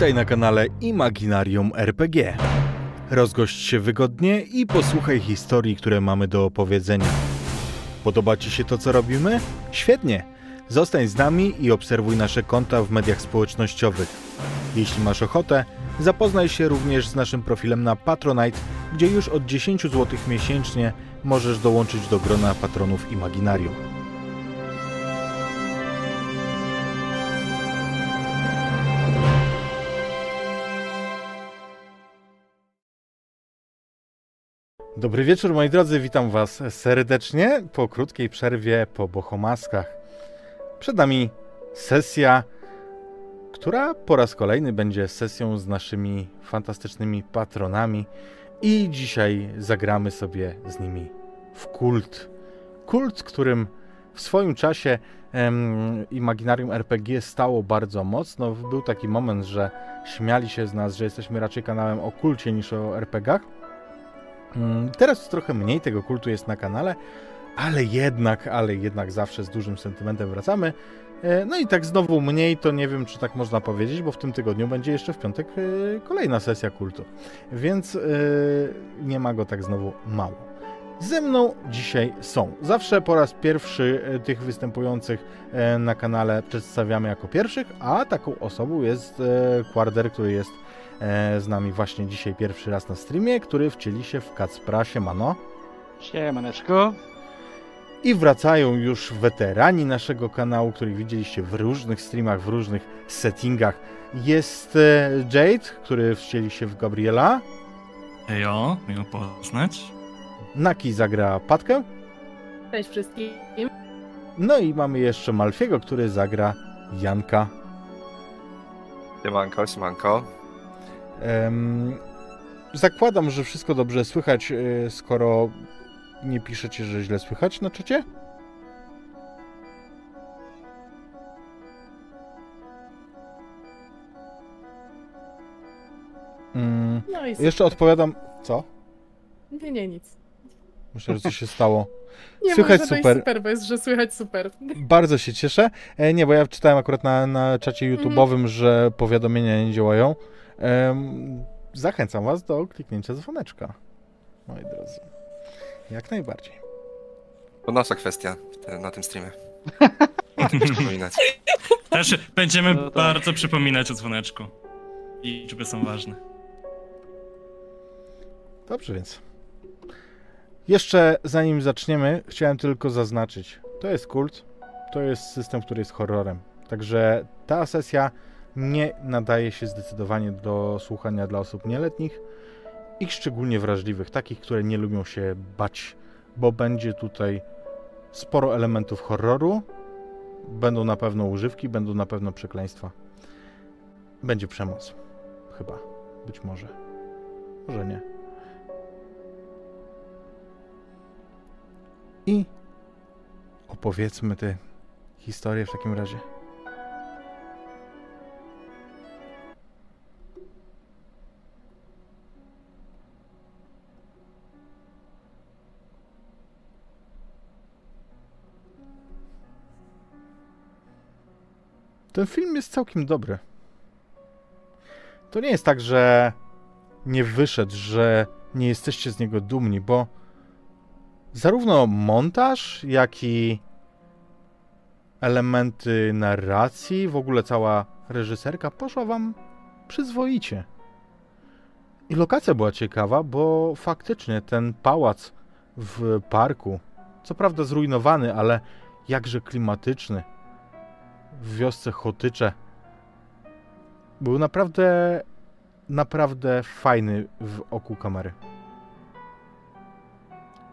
Witaj na kanale Imaginarium RPG. Rozgość się wygodnie i posłuchaj historii, które mamy do opowiedzenia. Podoba Ci się to, co robimy? Świetnie! Zostań z nami i obserwuj nasze konta w mediach społecznościowych. Jeśli masz ochotę, zapoznaj się również z naszym profilem na Patronite, gdzie już od 10 zł miesięcznie możesz dołączyć do grona patronów Imaginarium. Dobry wieczór moi drodzy, witam was serdecznie po krótkiej przerwie po Bohomaskach. Przed nami sesja, która po raz kolejny będzie sesją z naszymi fantastycznymi patronami i dzisiaj zagramy sobie z nimi w kult. Kult, którym w swoim czasie em, Imaginarium RPG stało bardzo mocno. Był taki moment, że śmiali się z nas, że jesteśmy raczej kanałem o kulcie niż o RPGach. Mm, Teraz trochę mniej tego kultu jest na kanale, ale jednak, ale jednak zawsze z dużym sentymentem wracamy. E, No i tak znowu mniej, to nie wiem, czy tak można powiedzieć, bo w tym tygodniu będzie jeszcze w piątek e, kolejna sesja kultu, więc e, nie ma go tak znowu mało. Ze mną dzisiaj są. Zawsze po raz pierwszy tych występujących na kanale przedstawiamy jako pierwszych, a taką osobą jest Quarder, który jest z nami właśnie dzisiaj pierwszy raz na streamie, który wcieli się w Kacpra, siemano. Siemaneczko. I wracają już weterani naszego kanału, których widzieliście w różnych streamach, w różnych settingach. Jest e, Jade, który wcieli się w Gabriela. Ejo, miło poznać. Naki zagra Patkę. Cześć wszystkim. No i mamy jeszcze Malfiego, który zagra Janka. Siemanko, siemanko. Zakładam, że wszystko dobrze słychać, e, skoro nie piszecie, że źle słychać na czacie. Mm, No i jeszcze odpowiadam. Co? Nie, nie, nic. Myślę, że coś się stało. Nie Słychać super. super, bo jest, że słychać super. Bardzo się cieszę. E, nie, bo ja czytałem akurat na, na czacie YouTube'owym, że powiadomienia nie działają. Zachęcam Was do kliknięcia dzwoneczka, moi drodzy. Jak najbardziej. To nasza kwestia na tym streamie. O tym przypominać. Też będziemy No tak. bardzo przypominać o dzwoneczku. Liczby są ważne. Dobrze więc. Jeszcze zanim zaczniemy, chciałem tylko zaznaczyć. To jest kult, to jest system, który jest horrorem. Także ta sesja nie nadaje się zdecydowanie do słuchania dla osób nieletnich i szczególnie wrażliwych, takich, które nie lubią się bać, bo będzie tutaj sporo elementów horroru, będą na pewno używki, będą na pewno przekleństwa. Będzie przemoc. Chyba. Być może. Może nie. I opowiedzmy tę historię w takim razie. Ten film jest całkiem dobry. To nie jest tak, że nie wyszedł, że nie jesteście z niego dumni, bo zarówno montaż, jak i elementy narracji, w ogóle cała reżyserka poszła wam przyzwoicie. I lokacja była ciekawa, bo faktycznie ten pałac w parku, co prawda zrujnowany, ale jakże klimatyczny, w wiosce Chotycze, był naprawdę, naprawdę fajny w oku kamery.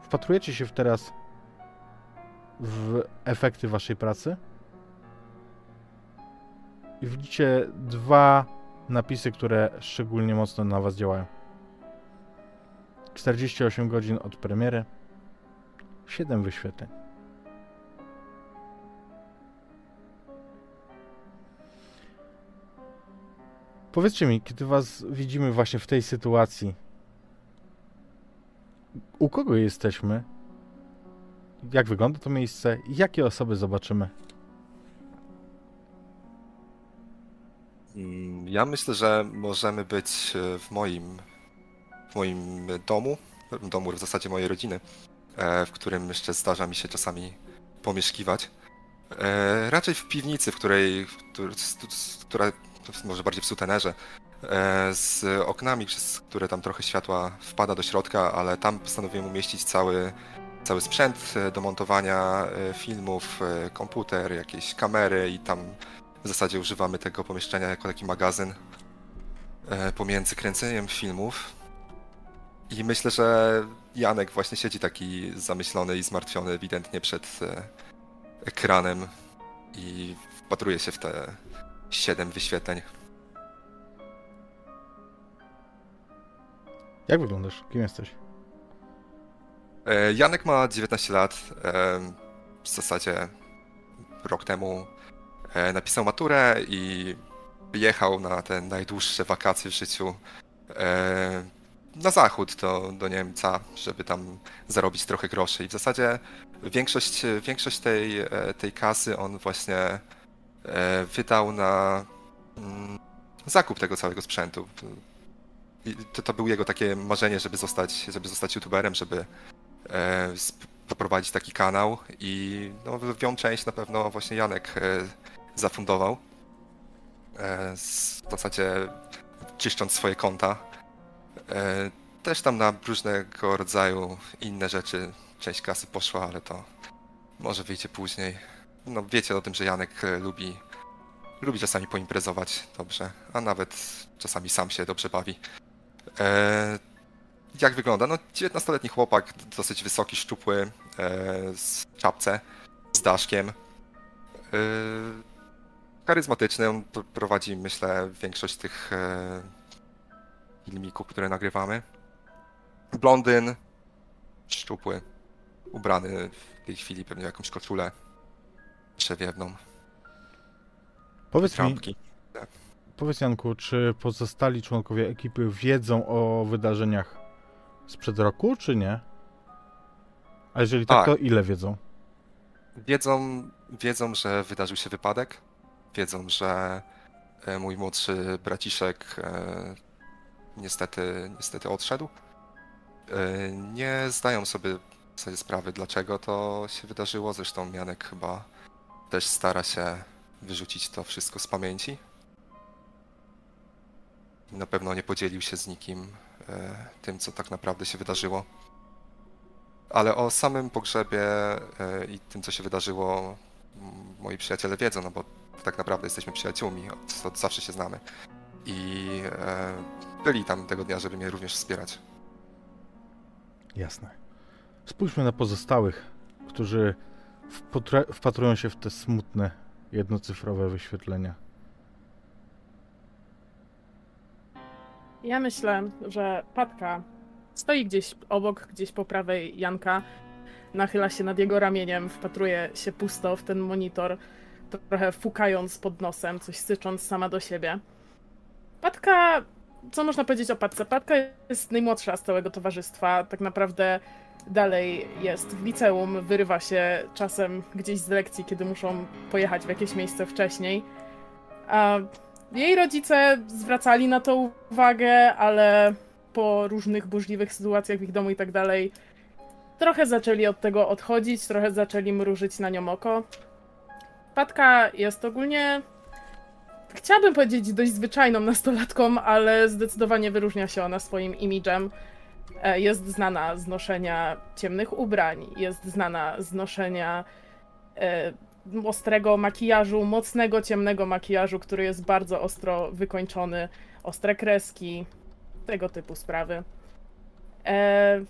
Wpatrujecie się teraz w efekty waszej pracy i widzicie dwa napisy, które szczególnie mocno na was działają. 48 godzin od premiery, 7 wyświetleń. Powiedzcie mi, kiedy was widzimy właśnie w tej sytuacji, u kogo jesteśmy? Jak wygląda to miejsce? Jakie osoby zobaczymy? Mm, Ja myślę, że możemy być e, w moim, w moim domu, domu w zasadzie mojej rodziny, e, w którym jeszcze zdarza mi się czasami pomieszkiwać. E, Raczej w piwnicy, w której, która, może bardziej w sutenerze, e, z oknami, przez które tam trochę światła wpada do środka, ale tam postanowiłem umieścić cały, cały sprzęt e, do montowania e, filmów, komputer, jakieś kamery i tam w zasadzie używamy tego pomieszczenia jako taki magazyn pomiędzy kręceniem filmów. I myślę, że Janek właśnie siedzi taki zamyślony i zmartwiony ewidentnie przed ekranem i wpatruje się w te siedem wyświetleń. Jak wyglądasz? Kim jesteś? E, Janek ma 19 lat. e, W zasadzie rok temu e, napisał maturę i jechał na te najdłuższe wakacje w życiu na zachód do, do Niemca, żeby tam zarobić trochę groszy. I w zasadzie większość, większość tej, tej kasy on właśnie wydał na mm, zakup tego całego sprzętu. I to, to było jego takie marzenie, żeby zostać, żeby zostać youtuberem, żeby e, poprowadzić taki kanał i no, lwią część na pewno właśnie Janek e, zafundował. E, w zasadzie czyszcząc swoje konta. E, też tam na różnego rodzaju inne rzeczy część kasy poszła, ale to może wyjdzie później. No wiecie o tym, że Janek e, lubi, lubi czasami poimprezować dobrze, a nawet czasami sam się dobrze bawi. E, jak wygląda? No 19-letni chłopak, dosyć wysoki, szczupły, e, z czapce, z daszkiem. E, charyzmatyczny, on pr- prowadzi, myślę, większość tych e, filmików, które nagrywamy. Blondyn, szczupły, ubrany w tej chwili pewnie w jakąś koszulę przewiewną, Powiedz mi, trampki. powiedz Janku, czy pozostali członkowie ekipy wiedzą o wydarzeniach sprzed roku, czy nie? A jeżeli tak, Tak. to ile wiedzą? Wiedzą, wiedzą, że wydarzył się wypadek. Wiedzą, że e, mój młodszy braciszek e, niestety, niestety odszedł. E, Nie zdają sobie zasadzie sprawy, dlaczego to się wydarzyło. Zresztą Janek chyba też stara się wyrzucić to wszystko z pamięci. Na pewno nie podzielił się z nikim e, tym, co tak naprawdę się wydarzyło. Ale o samym pogrzebie e, i tym, co się wydarzyło, moi przyjaciele wiedzą, no bo tak naprawdę jesteśmy przyjaciółmi, od, od zawsze się znamy. I e, byli tam tego dnia, żeby mnie również wspierać. Jasne. Spójrzmy na pozostałych, którzy wpatrują się w te smutne, jednocyfrowe wyświetlenia. Ja myślę, że Patka stoi gdzieś obok, gdzieś po prawej Janka, nachyla się nad jego ramieniem, wpatruje się pusto w ten monitor, trochę fukając pod nosem, coś sycząc sama do siebie. Patka, co można powiedzieć o Patce? Patka jest najmłodsza z całego towarzystwa, tak naprawdę dalej jest w liceum, wyrywa się czasem gdzieś z lekcji, kiedy muszą pojechać w jakieś miejsce wcześniej. A jej rodzice zwracali na to uwagę, ale po różnych burzliwych sytuacjach w ich domu i tak dalej, trochę zaczęli od tego odchodzić, trochę zaczęli mrużyć na nią oko. Patka jest ogólnie, chciałabym powiedzieć, dość zwyczajną nastolatką, ale zdecydowanie wyróżnia się ona swoim imidżem. E, Jest znana z noszenia ciemnych ubrań, jest znana z noszenia e, ostrego makijażu, mocnego, ciemnego makijażu, który jest bardzo ostro wykończony, ostre kreski, tego typu sprawy. E,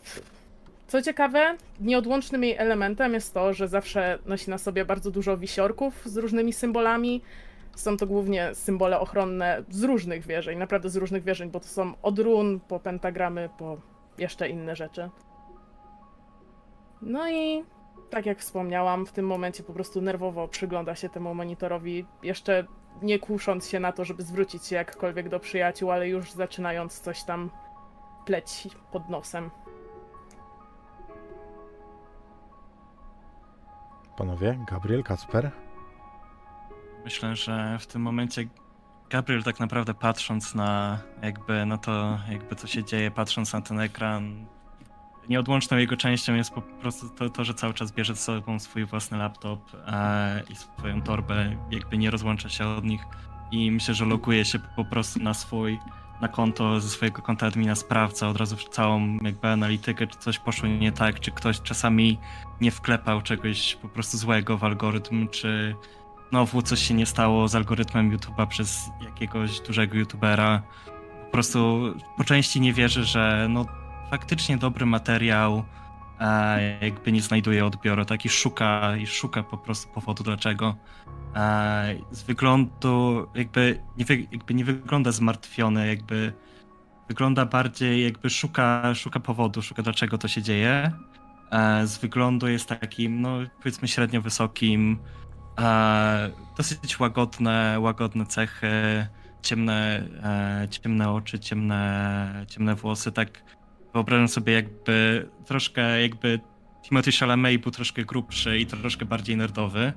co ciekawe, nieodłącznym jej elementem jest to, że zawsze nosi na sobie bardzo dużo wisiorków z różnymi symbolami. Są to głównie symbole ochronne z różnych wierzeń, naprawdę z różnych wierzeń, bo to są od run, po pentagramy, po jeszcze inne rzeczy. No i tak jak wspomniałam, w tym momencie po prostu nerwowo przygląda się temu monitorowi, jeszcze nie kusząc się na to, żeby zwrócić się jakkolwiek do przyjaciół, ale już zaczynając coś tam pleć pod nosem. Panowie, Gabriel, Kacper, Myślę, że w tym momencie Gabriel tak naprawdę patrząc na jakby na to, jakby co się dzieje, patrząc na ten ekran, nieodłączną jego częścią jest po prostu to, to że cały czas bierze ze sobą swój własny laptop e, i swoją torbę, jakby nie rozłącza się od nich. I myślę, że loguje się po prostu na swój na konto ze swojego konta admina sprawdza od razu całą jakby analitykę, czy coś poszło nie tak, czy ktoś czasami nie wklepał czegoś po prostu złego w algorytm, czy znowu coś się nie stało z algorytmem YouTube'a przez jakiegoś dużego YouTubera. Po prostu po części nie wierzy, że no faktycznie dobry materiał e, jakby nie znajduje odbioru, tak i szuka, i szuka po prostu powodu dlaczego. E, z wyglądu jakby nie, jakby nie wygląda zmartwiony, jakby wygląda bardziej jakby szuka, szuka powodu, szuka dlaczego to się dzieje. E, z wyglądu jest takim, no powiedzmy średnio wysokim, e, dosyć łagodne, łagodne cechy, ciemne, e, ciemne oczy, ciemne, ciemne włosy, tak wyobrażam sobie jakby troszkę jakby Timothy Chalamet był troszkę grubszy i troszkę bardziej nerdowy.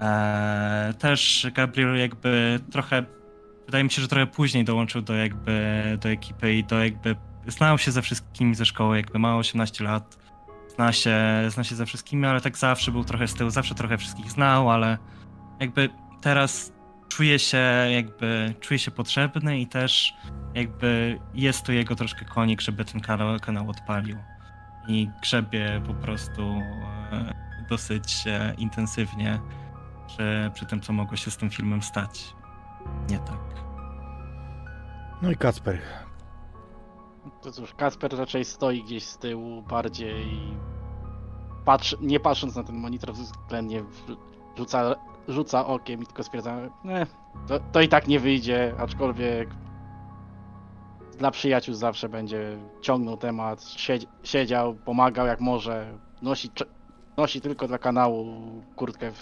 Eee, też Gabriel jakby trochę, wydaje mi się, że trochę później dołączył do jakby do ekipy i do jakby znał się ze wszystkimi ze szkoły, jakby ma 18 lat, zna się, zna się ze wszystkimi, ale tak zawsze był trochę z tyłu, zawsze trochę wszystkich znał, ale jakby teraz czuje się jakby, czuje się potrzebny i też jakby jest to jego troszkę konik, żeby ten kanał, kanał odpalił. I grzebie po prostu e, dosyć e, intensywnie przy, przy tym, co mogło się z tym filmem stać. Nie tak. No i Kacper. To cóż, Kasper raczej stoi gdzieś z tyłu bardziej patrzy, nie patrząc na ten monitor względnie rzuca, rzuca okiem i tylko stwierdza, nie, to, to i tak nie wyjdzie, aczkolwiek dla przyjaciół zawsze będzie ciągnął temat, siedzi, siedział, pomagał jak może, nosi, nosi tylko dla kanału kurtkę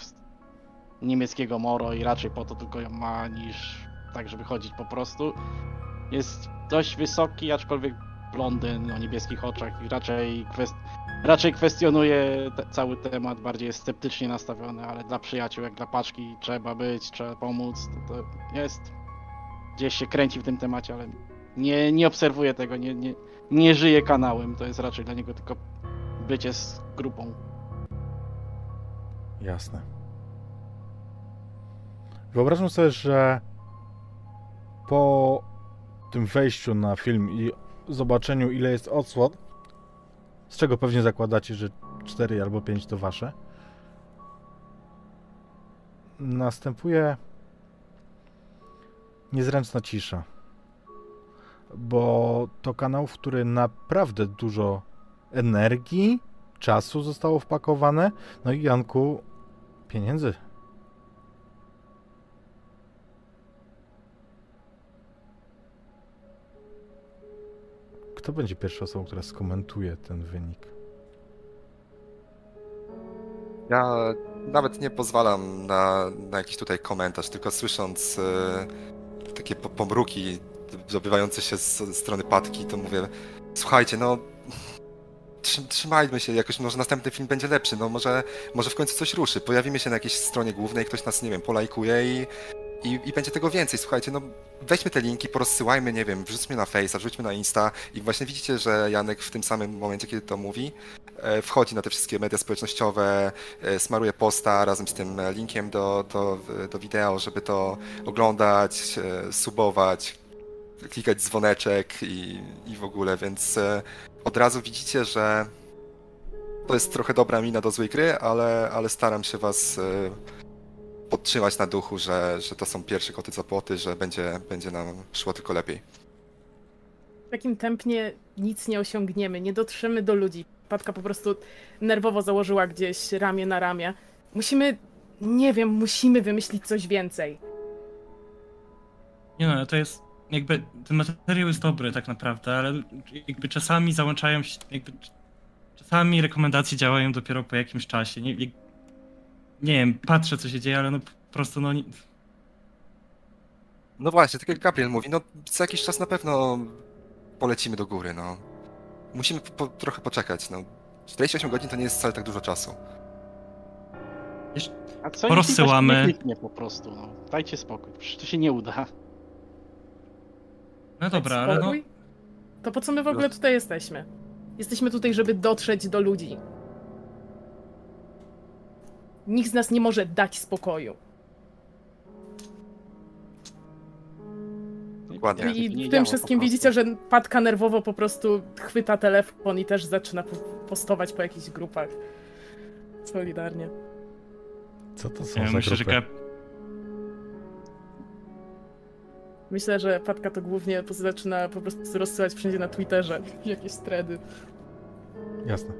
niemieckiego Moro i raczej po to tylko ją ma niż tak, żeby chodzić po prostu. Jest dość wysoki, aczkolwiek blondyn o niebieskich oczach i raczej, kwest... raczej kwestionuje te, cały temat, bardziej jest sceptycznie nastawiony, ale dla przyjaciół, jak dla paczki trzeba być, trzeba pomóc, to, to jest. Gdzieś się kręci w tym temacie, ale nie, nie obserwuje tego, nie, nie, nie żyje kanałem, to jest raczej dla niego tylko bycie z grupą. Jasne. Wyobrażam sobie, że po tym wejściu na film i zobaczeniu, ile jest odsłon, z czego pewnie zakładacie, że 4 albo 5 to wasze, następuje niezręczna cisza. Bo to kanał, w który naprawdę dużo energii, czasu zostało wpakowane. No i Janku, pieniędzy. Kto będzie pierwszą osobą, która skomentuje ten wynik? Ja nawet nie pozwalam na, na jakiś tutaj komentarz, tylko słysząc e, takie po- pomruki dobywające się z, z strony Patki, to mówię, słuchajcie, no trzymajmy się, jakoś może następny film będzie lepszy, no może, może w końcu coś ruszy, pojawimy się na jakiejś stronie głównej, ktoś nas, nie wiem, polajkuje i, i, i będzie tego więcej, słuchajcie, no weźmy te linki, porozsyłajmy, nie wiem, wrzućmy na Face'a, wrzućmy na Insta i właśnie widzicie, że Janek w tym samym momencie, kiedy to mówi, e, wchodzi na te wszystkie media społecznościowe, e, smaruje posta razem z tym linkiem do, do, do wideo, żeby to oglądać, e, subować, klikać dzwoneczek i, i w ogóle, więc od razu widzicie, że to jest trochę dobra mina do złej gry, ale, ale staram się was e, podtrzymać na duchu, że, że to są pierwsze koty za płoty, że będzie, będzie nam szło tylko lepiej. W takim tempnie nic nie osiągniemy, nie dotrzemy do ludzi. Patka po prostu nerwowo założyła gdzieś ramię na ramię. Musimy, nie wiem, musimy wymyślić coś więcej. Nie no, to jest jakby ten materiał jest dobry tak naprawdę, ale jakby czasami załączają się, jakby czasami rekomendacje działają dopiero po jakimś czasie. Nie, jak, nie wiem, patrzę co się dzieje, ale no po prostu no nie, No właśnie, tak jak Gabriel mówi, no za jakiś czas na pewno polecimy do góry, no. Musimy po, po, trochę poczekać, no. 48 godzin to nie jest wcale tak dużo czasu. A co coś nie kliknie po prostu, no. Dajcie spokój, przecież to się nie uda. No dobra, ale no? To po co my w ogóle tutaj jesteśmy? Jesteśmy tutaj, żeby dotrzeć do ludzi. Nikt z nas nie może dać spokoju. Dokładnie. I w tym wszystkim widzicie, że Patka nerwowo po prostu chwyta telefon i też zaczyna po- postować po jakichś grupach. Solidarnie. Co to są ja za myślę, że grupy? Gab... Myślę, że Patka to głównie zaczyna po prostu rozsyłać wszędzie na Twitterze jakieś thready. Jasne.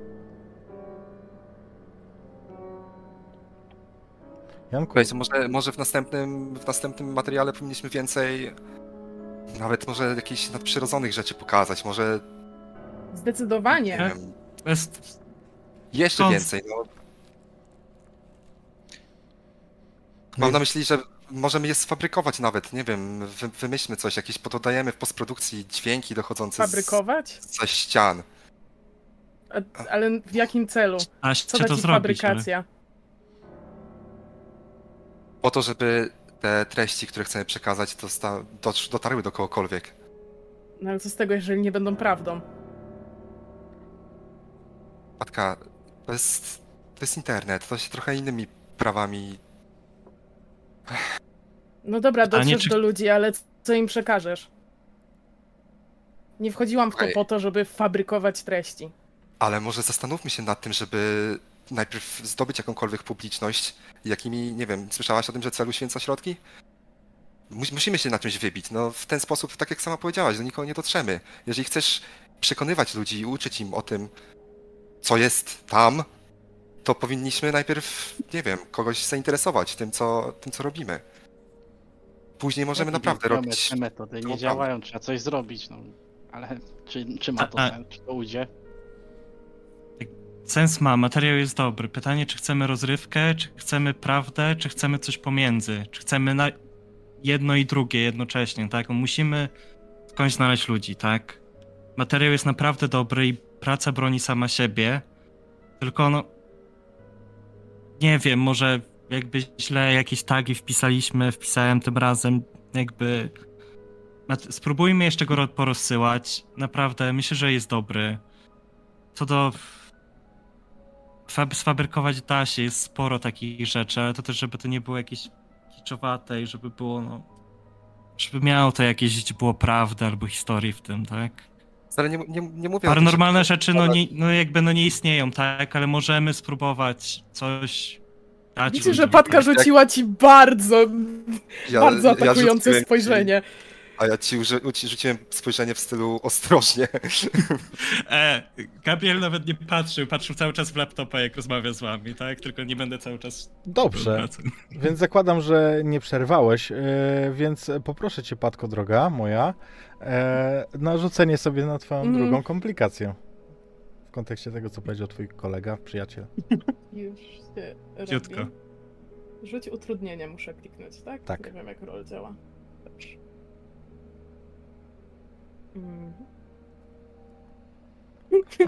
Janku, Słuchajcie, może, może w, następnym, w następnym materiale powinniśmy więcej, nawet może jakichś nadprzyrodzonych rzeczy pokazać, może, nie Zdecydowanie. wiem, jest... jeszcze więcej, no. Mam na myśli, że możemy je sfabrykować nawet, nie wiem, wy, wymyślmy coś, jakieś pododajemy w postprodukcji dźwięki dochodzące z, Fabrykować? ze ścian. A, ale w jakim celu? A Co da to ci fabrykacja? Po to, żeby te treści, które chcemy przekazać, dosta, dotarły do kogokolwiek. No ale co z tego, jeżeli nie będą prawdą? Matka, to jest, to jest internet, to się trochę innymi prawami No dobra, Pytanie, dotrzesz czy- do ludzi, ale co im przekażesz? Nie wchodziłam w to po to, żeby fabrykować treści. Ale może zastanówmy się nad tym, żeby najpierw zdobyć jakąkolwiek publiczność, jakimi, nie wiem, słyszałaś o tym, że celu święca środki? Mus- Musimy się na czymś wybić. No w ten sposób, tak jak sama powiedziałaś, do nikogo nie dotrzemy. Jeżeli chcesz przekonywać ludzi i uczyć im o tym, co jest tam, to powinniśmy najpierw, nie wiem, kogoś zainteresować tym, co, tym, co robimy. Później możemy Jakie naprawdę robić. Te metody nie działają, trzeba coś zrobić, no. Ale czy, czy ma to A- a- sens, czy to ujdzie? Sens ma, materiał jest dobry. Pytanie, czy chcemy rozrywkę, czy chcemy prawdę, czy chcemy coś pomiędzy. Czy chcemy na jedno i drugie jednocześnie, tak? Musimy skądś znaleźć ludzi, tak? Materiał jest naprawdę dobry i praca broni sama siebie. Tylko no... Nie wiem, może jakby źle jakieś tagi wpisaliśmy, wpisałem tym razem, jakby... mat- Spróbujmy jeszcze go ro- porozsyłać. Naprawdę, myślę, że jest dobry. Co do fab- sfabrykować da się, jest sporo takich rzeczy, ale to też, żeby to nie było jakieś kiczowate i żeby było, no... Żeby miało to jakieś, było prawdy albo historii w tym, tak? Ale nie, nie, nie mówię o tym, Paranormalne rzeczy, no, nie, no jakby, no nie istnieją, tak? Ale możemy spróbować coś dać że Patka rzuciła ci bardzo, Ja- bardzo ja atakujące ci- spojrzenie. A ja ci, ci rzuciłem spojrzenie w stylu ostrożnie. E, Gabriel nawet nie patrzył, patrzył cały czas w laptopa, jak rozmawia z wami, tak? Tylko nie będę cały czas... dobrze. Więc zakładam, że nie przerwałeś, e, więc poproszę cię, Patko droga moja, e, na rzucenie sobie na twoją Mhm. drugą komplikację. W kontekście tego, co powiedział twój kolega, przyjaciel. Już się Ciutko. robi. Rzuć utrudnienie, muszę kliknąć, tak? Tak. Nie wiem, jak roll działa. Dobrze. Mhm.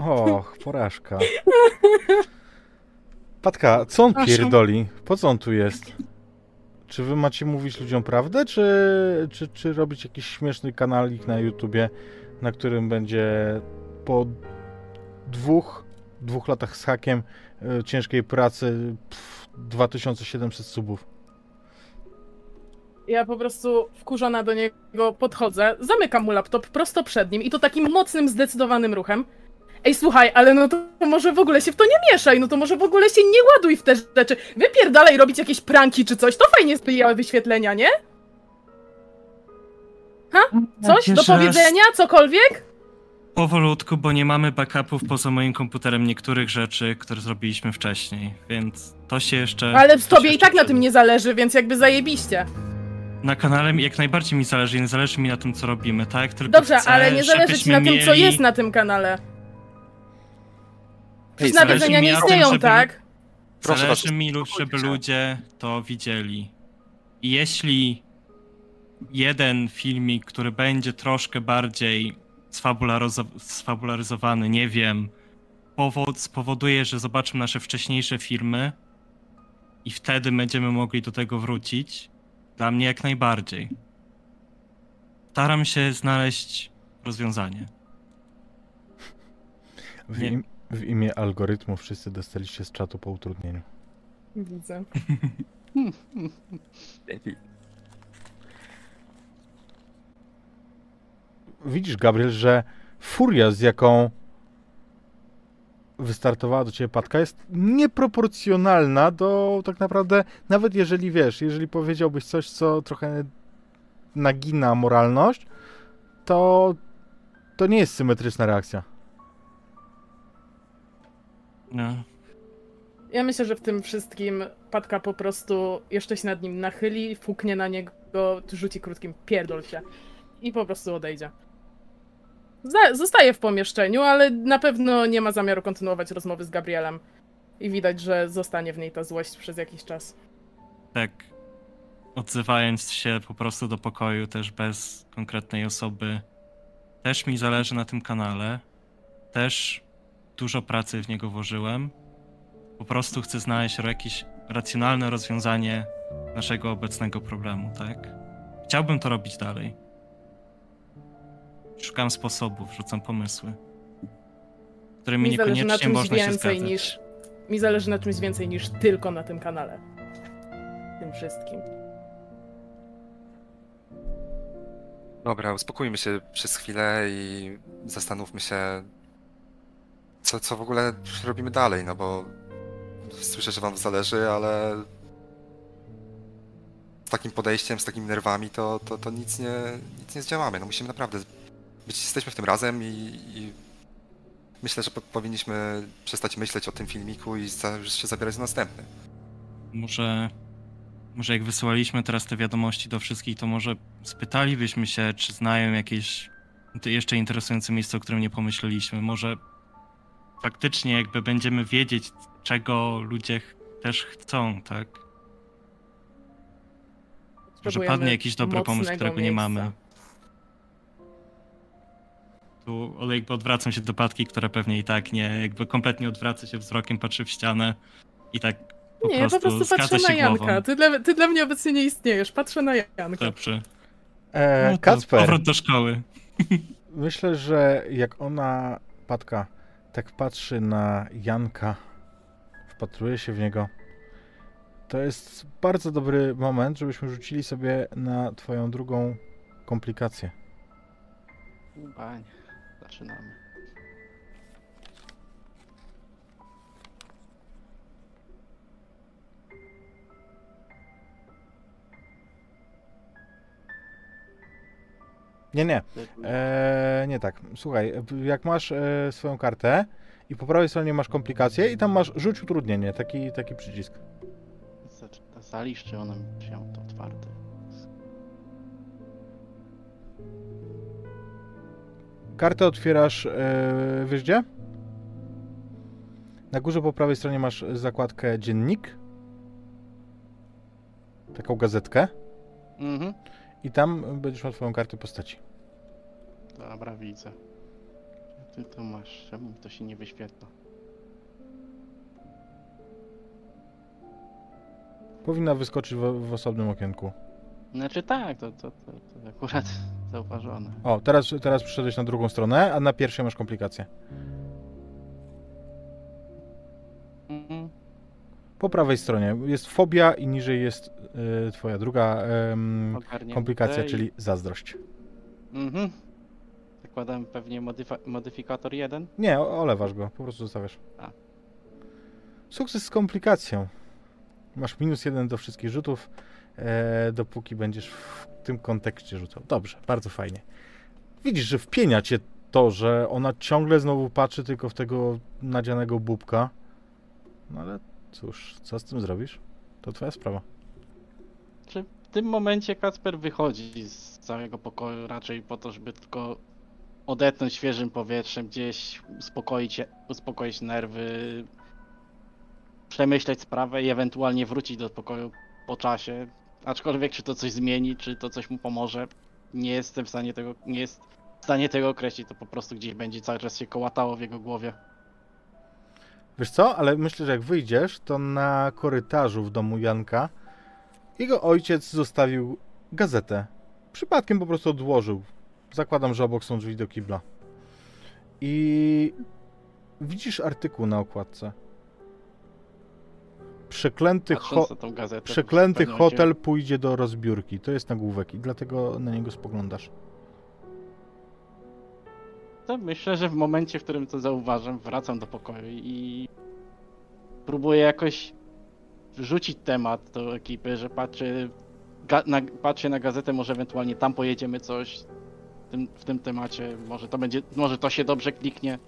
Och, porażka. Patka, co on pierdoli? Po co on tu jest? Czy wy macie mówić ludziom prawdę, czy, czy, czy robić jakiś śmieszny kanalik na YouTubie, na którym będzie po dwóch, dwóch latach z hakiem e, ciężkiej pracy pff, 2700 subów? Ja po prostu wkurzona do niego podchodzę, zamykam mu laptop prosto przed nim i to takim mocnym, zdecydowanym ruchem. Ej, słuchaj, ale no to może w ogóle się w to nie mieszaj, no to może w ogóle się nie ładuj w te rzeczy. Wypierdalaj robić jakieś pranki czy coś, to fajnie spija wyświetlenia, nie? Coś do Wiesz, że powiedzenia? Cokolwiek? Powolutku, bo nie mamy backupów poza moim komputerem niektórych rzeczy, które zrobiliśmy wcześniej, więc to się jeszcze... Ale w tobie i tak na tym nie zależy, więc jakby zajebiście. Na kanale jak najbardziej mi zależy nie zależy mi na tym, co robimy, tak? Tylko Dobrze, chcę, ale nie zależy ci na tym, co jest na tym kanale. Zależy nawiedzenia nie istnieją, żeby- tak? Proszę Zależy was, mi, żeby ludzie to widzieli. I jeśli jeden filmik, który będzie troszkę bardziej sfabularyzo- sfabularyzowany, nie wiem, powód spowoduje, że zobaczą nasze wcześniejsze filmy i wtedy będziemy mogli do tego wrócić, dla mnie jak najbardziej. Staram się znaleźć rozwiązanie. Nie. W imię algorytmu wszyscy dostaliście z czatu po utrudnieniu. Widzę. Dzięki. Widzisz, Gabriel, że furia, z jaką wystartowała do ciebie Patka, jest nieproporcjonalna do tak naprawdę, nawet jeżeli wiesz, jeżeli powiedziałbyś coś, co trochę nagina moralność, to to nie jest symetryczna reakcja. No. Ja myślę, że w tym wszystkim Patka po prostu jeszcze się nad nim nachyli, fuknie na niego, rzuci krótkim pierdol się i po prostu odejdzie. Zostaje w pomieszczeniu, ale na pewno nie ma zamiaru kontynuować rozmowy z Gabrielem. I widać, że zostanie w niej ta złość przez jakiś czas. tak odzywając się po prostu do pokoju też bez konkretnej osoby. Też mi zależy na tym kanale. Też dużo pracy w niego włożyłem. Po prostu chcę znaleźć jakieś racjonalne rozwiązanie naszego obecnego problemu, tak? Chciałbym to robić dalej. Szukam sposobów, rzucam pomysły, którymi Mi na niekoniecznie czymś można się więcej zgadzać. niż. Mi zależy na czymś więcej niż tylko na tym kanale. Tym wszystkim. Dobra, uspokójmy się przez chwilę i zastanówmy się, co, co w ogóle robimy dalej, no bo słyszę, że wam zależy, ale z takim podejściem, z takimi nerwami, to, to, to nic, nie, nic nie zdziałamy. No musimy naprawdę być, jesteśmy w tym razem i, i myślę, że po, powinniśmy przestać myśleć o tym filmiku i za, już się zabierać za następny. Może, może jak wysyłaliśmy teraz te wiadomości do wszystkich, to może spytalibyśmy się, czy znają jakieś jeszcze interesujące miejsce, o którym nie pomyśleliśmy. Może faktycznie jakby będziemy wiedzieć, czego ludzie ch- też chcą, tak? Może padnie jakiś dobry pomysł, którego nie miejsca. mamy. Tu ale jakby odwracam się do Patki, która pewnie i tak nie, jakby kompletnie odwraca się wzrokiem, patrzy w ścianę i tak po nie, prostu, ja po prostu patrzę na Janka. Ty dla, ty dla mnie obecnie nie istniejesz. Patrzę na Janka. Dobrze. E, No Kacper, Powrót do szkoły. myślę, że jak ona, Patka, tak patrzy na Janka, wpatruje się w niego, to jest bardzo dobry moment, żebyśmy rzucili sobie na twoją drugą komplikację. Panie, zaczynamy. Nie, nie. E, nie tak. Słuchaj, jak masz e, swoją kartę i po prawej stronie masz komplikacje i tam masz rzuć utrudnienie, taki, taki przycisk. Ta zaliszczy ona ją to otwarte. Kartę otwierasz, e, wiesz gdzie? Na górze po prawej stronie masz zakładkę dziennik. Taką gazetkę. Mhm. I tam będziesz miał twoją kartę postaci. Dobra, widzę. Ty to masz, czemu to się nie wyświetla? Powinna wyskoczyć w, w osobnym okienku. Znaczy tak, to, to, to, to akurat zauważone. O, teraz, teraz przyszedłeś na drugą stronę, a na pierwszej masz komplikacje. Mhm. Po prawej stronie jest fobia i niżej jest y, twoja druga em, komplikacja, czyli zazdrość. Mhm. Zakładam pewnie modyfa- modyfikator 1. Nie, o- olewasz go, po prostu zostawiasz. A. Sukces z komplikacją. Masz minus jeden do wszystkich rzutów, e, dopóki będziesz w tym kontekście rzucał. Dobrze, bardzo fajnie. Widzisz, że wpienia cię to, że ona ciągle znowu patrzy tylko w tego nadzianego bubka. No ale cóż, co z tym zrobisz? To twoja sprawa. Czy w tym momencie Kacper wychodzi z całego pokoju raczej po to, żeby tylko odetchnąć świeżym powietrzem, gdzieś uspokoić, uspokoić nerwy, przemyśleć sprawę i ewentualnie wrócić do pokoju po czasie. Aczkolwiek czy to coś zmieni, czy to coś mu pomoże, nie jestem w stanie tego, nie jest w stanie tego określić, to po prostu gdzieś będzie cały czas się kołatało w jego głowie. Wiesz co, ale myślę, że jak wyjdziesz, to na korytarzu w domu Janka jego ojciec zostawił gazetę Przypadkiem po prostu odłożył. Zakładam, że obok są drzwi do kibla. I widzisz artykuł na okładce. Przeklęty, ho- gazetę. przeklęty hotel pójdzie do rozbiórki. To jest nagłówek i dlatego na niego spoglądasz. To myślę, że w momencie, w którym to zauważam, wracam do pokoju i próbuję jakoś wrzucić temat do ekipy, że patrzę, ga, na, patrzę na gazetę, może ewentualnie tam pojedziemy coś w tym, w tym temacie, może to będzie, może to się dobrze kliknie.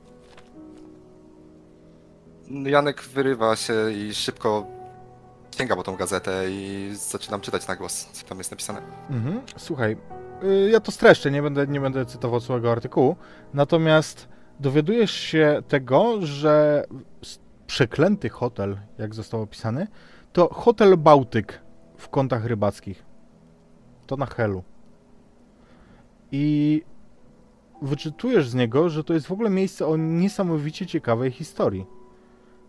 Janek wyrywa się i szybko sięga po tą gazetę i zaczynam czytać na głos, co tam jest napisane. Mhm. Słuchaj, y, ja to streszczę, nie będę, nie będę cytował całego artykułu. Natomiast dowiadujesz się tego, że przeklęty hotel, jak został opisany, to hotel Bałtyk w kątach rybackich. To na Helu. I wyczytujesz z niego, że to jest w ogóle miejsce o niesamowicie ciekawej historii.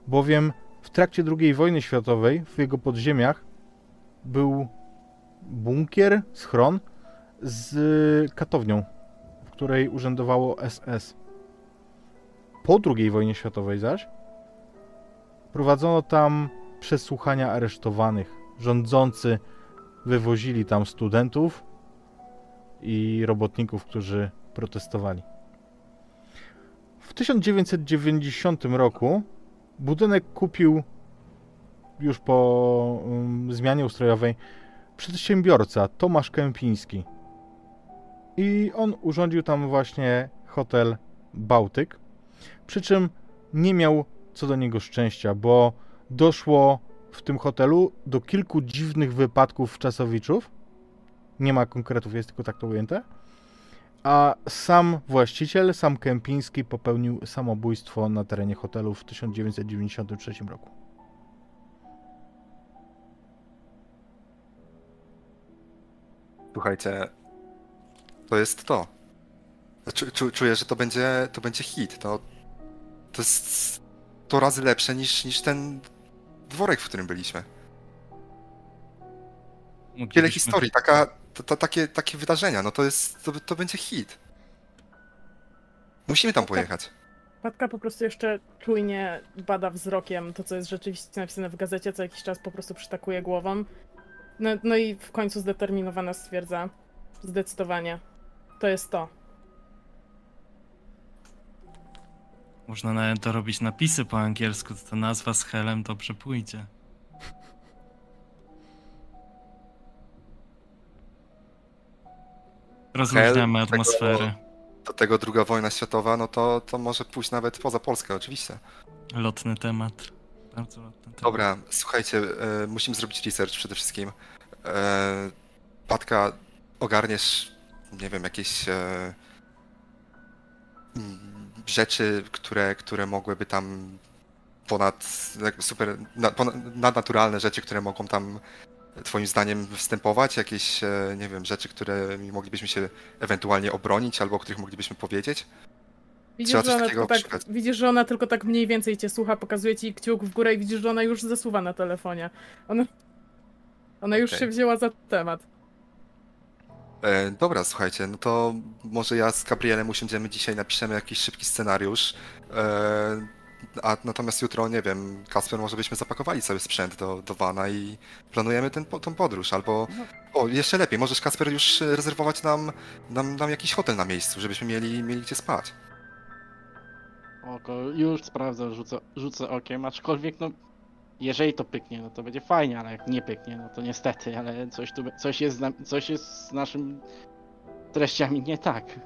Bowiem w trakcie II wojny światowej w jego podziemiach był bunkier, schron z katownią, w której urzędowało SS. Po II wojnie światowej zaś prowadzono tam przesłuchania aresztowanych. Rządzący wywozili tam studentów i robotników, którzy protestowali. W 1990 roku budynek kupił już po um, zmianie ustrojowej przedsiębiorca Tomasz Kępiński. I on urządził tam właśnie hotel Bałtyk. Przy czym nie miał co do niego szczęścia, bo doszło w tym hotelu do kilku dziwnych wypadków czasowiczów. Nie ma konkretów, jest tylko tak to ujęte. A sam właściciel, sam Kępiński, popełnił samobójstwo na terenie hotelu w 1993 roku. Słuchajcie, to jest to. Czu, czu, czuję, że to będzie, to będzie hit. To, to jest 100 razy lepsze niż, niż ten dworek, w którym byliśmy. Wiele Moglibyśmy- historii, taka, to, to, takie, takie wydarzenia, no to jest, to, to będzie hit. Musimy tam pojechać. Patka po prostu jeszcze czujnie bada wzrokiem to, co jest rzeczywiście napisane w gazecie, co jakiś czas po prostu przytakuje głową. No, no i w końcu zdeterminowana stwierdza, zdecydowanie, to jest to. Można nawet dorobić napisy po angielsku, to ta nazwa z Helem dobrze pójdzie. Rozluźniamy Hel, atmosferę. Do tego druga wojna światowa, no to, to może pójść nawet poza Polskę, oczywiście. Lotny temat. Bardzo lotny temat. Dobra, słuchajcie, e, musimy zrobić research przede wszystkim. E, Patka, ogarniesz, nie wiem, jakieś e, mm, rzeczy, które, które mogłyby tam ponad, jakby super, na, ponad, nadnaturalne rzeczy, które mogą tam twoim zdaniem występować, jakieś, e, nie wiem, rzeczy, które moglibyśmy się ewentualnie obronić, albo o których moglibyśmy powiedzieć? Widzisz, że tak, widzisz, że ona tylko tak mniej więcej cię słucha, pokazuje ci kciuk w górę i widzisz, że ona już zasuwa na telefonie. Ona, ona już Okej. się wzięła za temat. E, dobra, słuchajcie, no to może ja z Gabrielem usiądziemy dzisiaj, napiszemy jakiś szybki scenariusz. E, a natomiast jutro, nie wiem, Kasper, może byśmy zapakowali cały sprzęt do, do wana i planujemy ten, tą podróż. Albo, o, jeszcze lepiej, możesz Kasper już rezerwować nam, nam, nam jakiś hotel na miejscu, żebyśmy mieli, mieli gdzie spać. Oko, już sprawdzę, rzucę, rzucę okiem, aczkolwiek no, jeżeli to pyknie, no to będzie fajnie, ale jak nie pyknie, no to niestety, ale coś tu, coś jest, coś jest z naszymi treściami nie tak.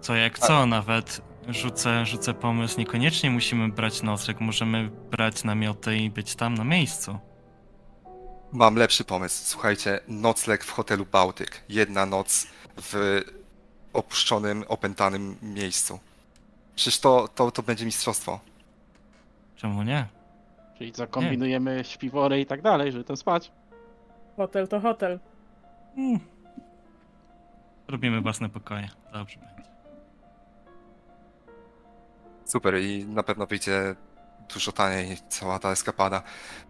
Co jak co, nawet rzucę, rzucę pomysł, niekoniecznie musimy brać nocleg, możemy brać namioty i być tam na miejscu. Mam lepszy pomysł. Słuchajcie, nocleg w hotelu Bałtyk. Jedna noc w opuszczonym, opętanym miejscu. Przecież to, to, to będzie mistrzostwo. Czemu nie? Czyli co, kombinujemy śpiwory i tak dalej, żeby tam spać. Hotel to hotel. Mm. Robimy własne pokoje. Dobrze będzie. Super i na pewno wyjdzie dużo taniej cała ta eskapada.